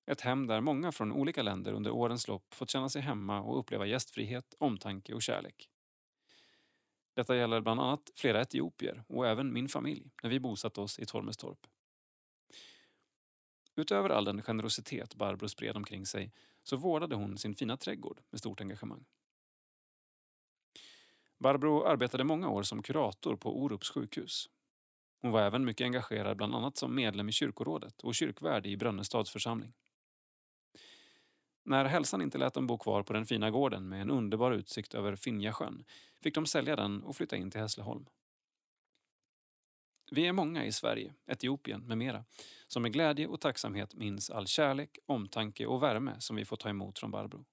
Ett hem där många från olika länder under årens lopp fått känna sig hemma och uppleva gästfrihet, omtanke och kärlek. Detta gäller bland annat flera etiopier och även min familj när vi bosatte oss i Tormestorp. Utöver all den generositet Barbro spred omkring sig så vårdade hon sin fina trädgård med stort engagemang. Barbro arbetade många år som kurator på Orups sjukhus. Hon var även mycket engagerad bland annat som medlem i kyrkorådet och kyrkvärd i Brönnestads församling. När hälsan inte lät dem bo kvar på den fina gården med en underbar utsikt över Finjasjön fick de sälja den och flytta in till Hässleholm. Vi är många i Sverige, Etiopien med mera som med glädje och tacksamhet minns all kärlek, omtanke och värme som vi får ta emot från Barbro.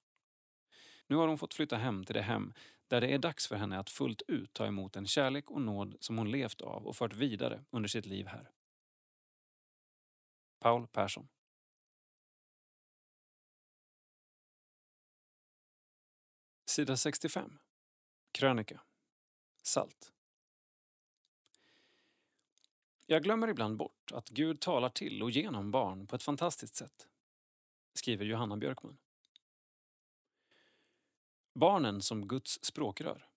Nu har hon fått flytta hem till det hem där det är dags för henne att fullt ut ta emot den kärlek och nåd som hon levt av och fört vidare under sitt liv här. Paul Persson Sida 65 Krönika Salt jag glömmer ibland bort att Gud talar till och genom barn på ett fantastiskt sätt, skriver Johanna Björkman. Barnen som Guds språkrör.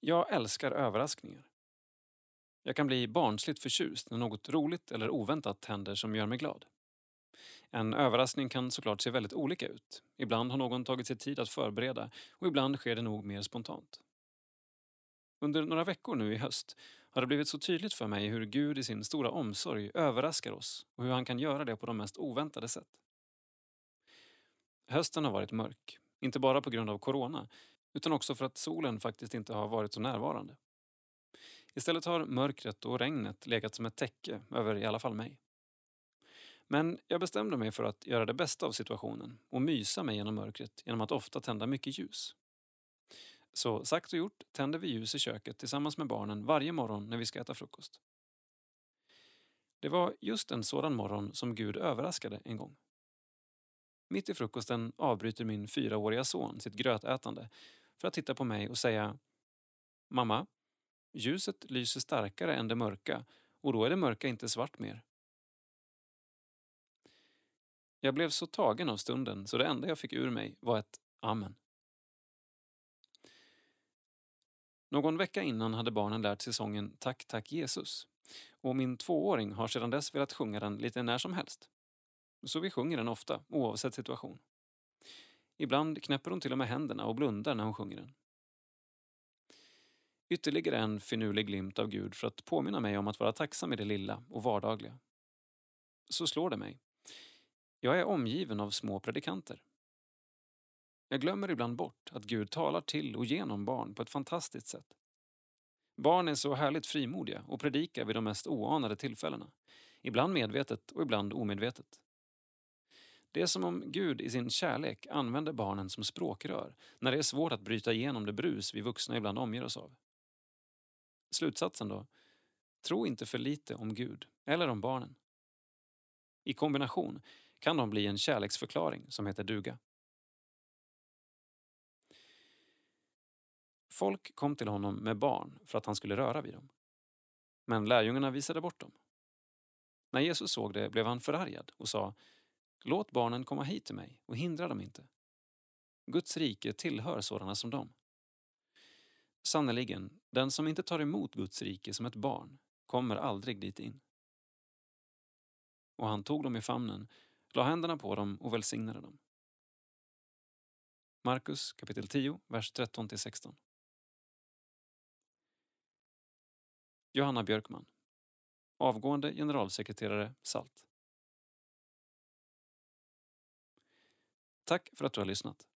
Jag älskar överraskningar. Jag kan bli barnsligt förtjust när något roligt eller oväntat händer som gör mig glad. En överraskning kan såklart se väldigt olika ut. Ibland har någon tagit sig tid att förbereda och ibland sker det nog mer spontant. Under några veckor nu i höst har det blivit så tydligt för mig hur Gud i sin stora omsorg överraskar oss och hur han kan göra det på de mest oväntade sätt. Hösten har varit mörk, inte bara på grund av corona utan också för att solen faktiskt inte har varit så närvarande. Istället har mörkret och regnet legat som ett täcke över i alla fall mig. Men jag bestämde mig för att göra det bästa av situationen och mysa mig genom mörkret genom att ofta tända mycket ljus. Så sagt och gjort tänder vi ljus i köket tillsammans med barnen varje morgon när vi ska äta frukost. Det var just en sådan morgon som Gud överraskade en gång. Mitt i frukosten avbryter min fyraåriga son sitt grötätande för att titta på mig och säga Mamma, ljuset lyser starkare än det mörka och då är det mörka inte svart mer. Jag blev så tagen av stunden så det enda jag fick ur mig var ett amen. Någon vecka innan hade barnen lärt sig sången Tack, tack Jesus och min tvååring har sedan dess velat sjunga den lite när som helst. Så vi sjunger den ofta, oavsett situation. Ibland knäpper hon till och med händerna och blundar när hon sjunger den. Ytterligare en finurlig glimt av Gud för att påminna mig om att vara tacksam i det lilla och vardagliga. Så slår det mig. Jag är omgiven av små predikanter. Jag glömmer ibland bort att Gud talar till och genom barn på ett fantastiskt sätt. Barn är så härligt frimodiga och predikar vid de mest oanade tillfällena. Ibland medvetet och ibland omedvetet. Det är som om Gud i sin kärlek använder barnen som språkrör när det är svårt att bryta igenom det brus vi vuxna ibland omger oss av. Slutsatsen då? Tro inte för lite om Gud eller om barnen. I kombination kan de bli en kärleksförklaring som heter duga. Folk kom till honom med barn för att han skulle röra vid dem. Men lärjungarna visade bort dem. När Jesus såg det blev han förargad och sa Låt barnen komma hit till mig och hindra dem inte. Guds rike tillhör sådana som dem. Sannerligen, den som inte tar emot Guds rike som ett barn kommer aldrig dit in. Och han tog dem i famnen, la händerna på dem och välsignade dem. Markus kapitel 10, vers 13-16. Johanna Björkman. Avgående generalsekreterare SALT. Tack för att du har lyssnat.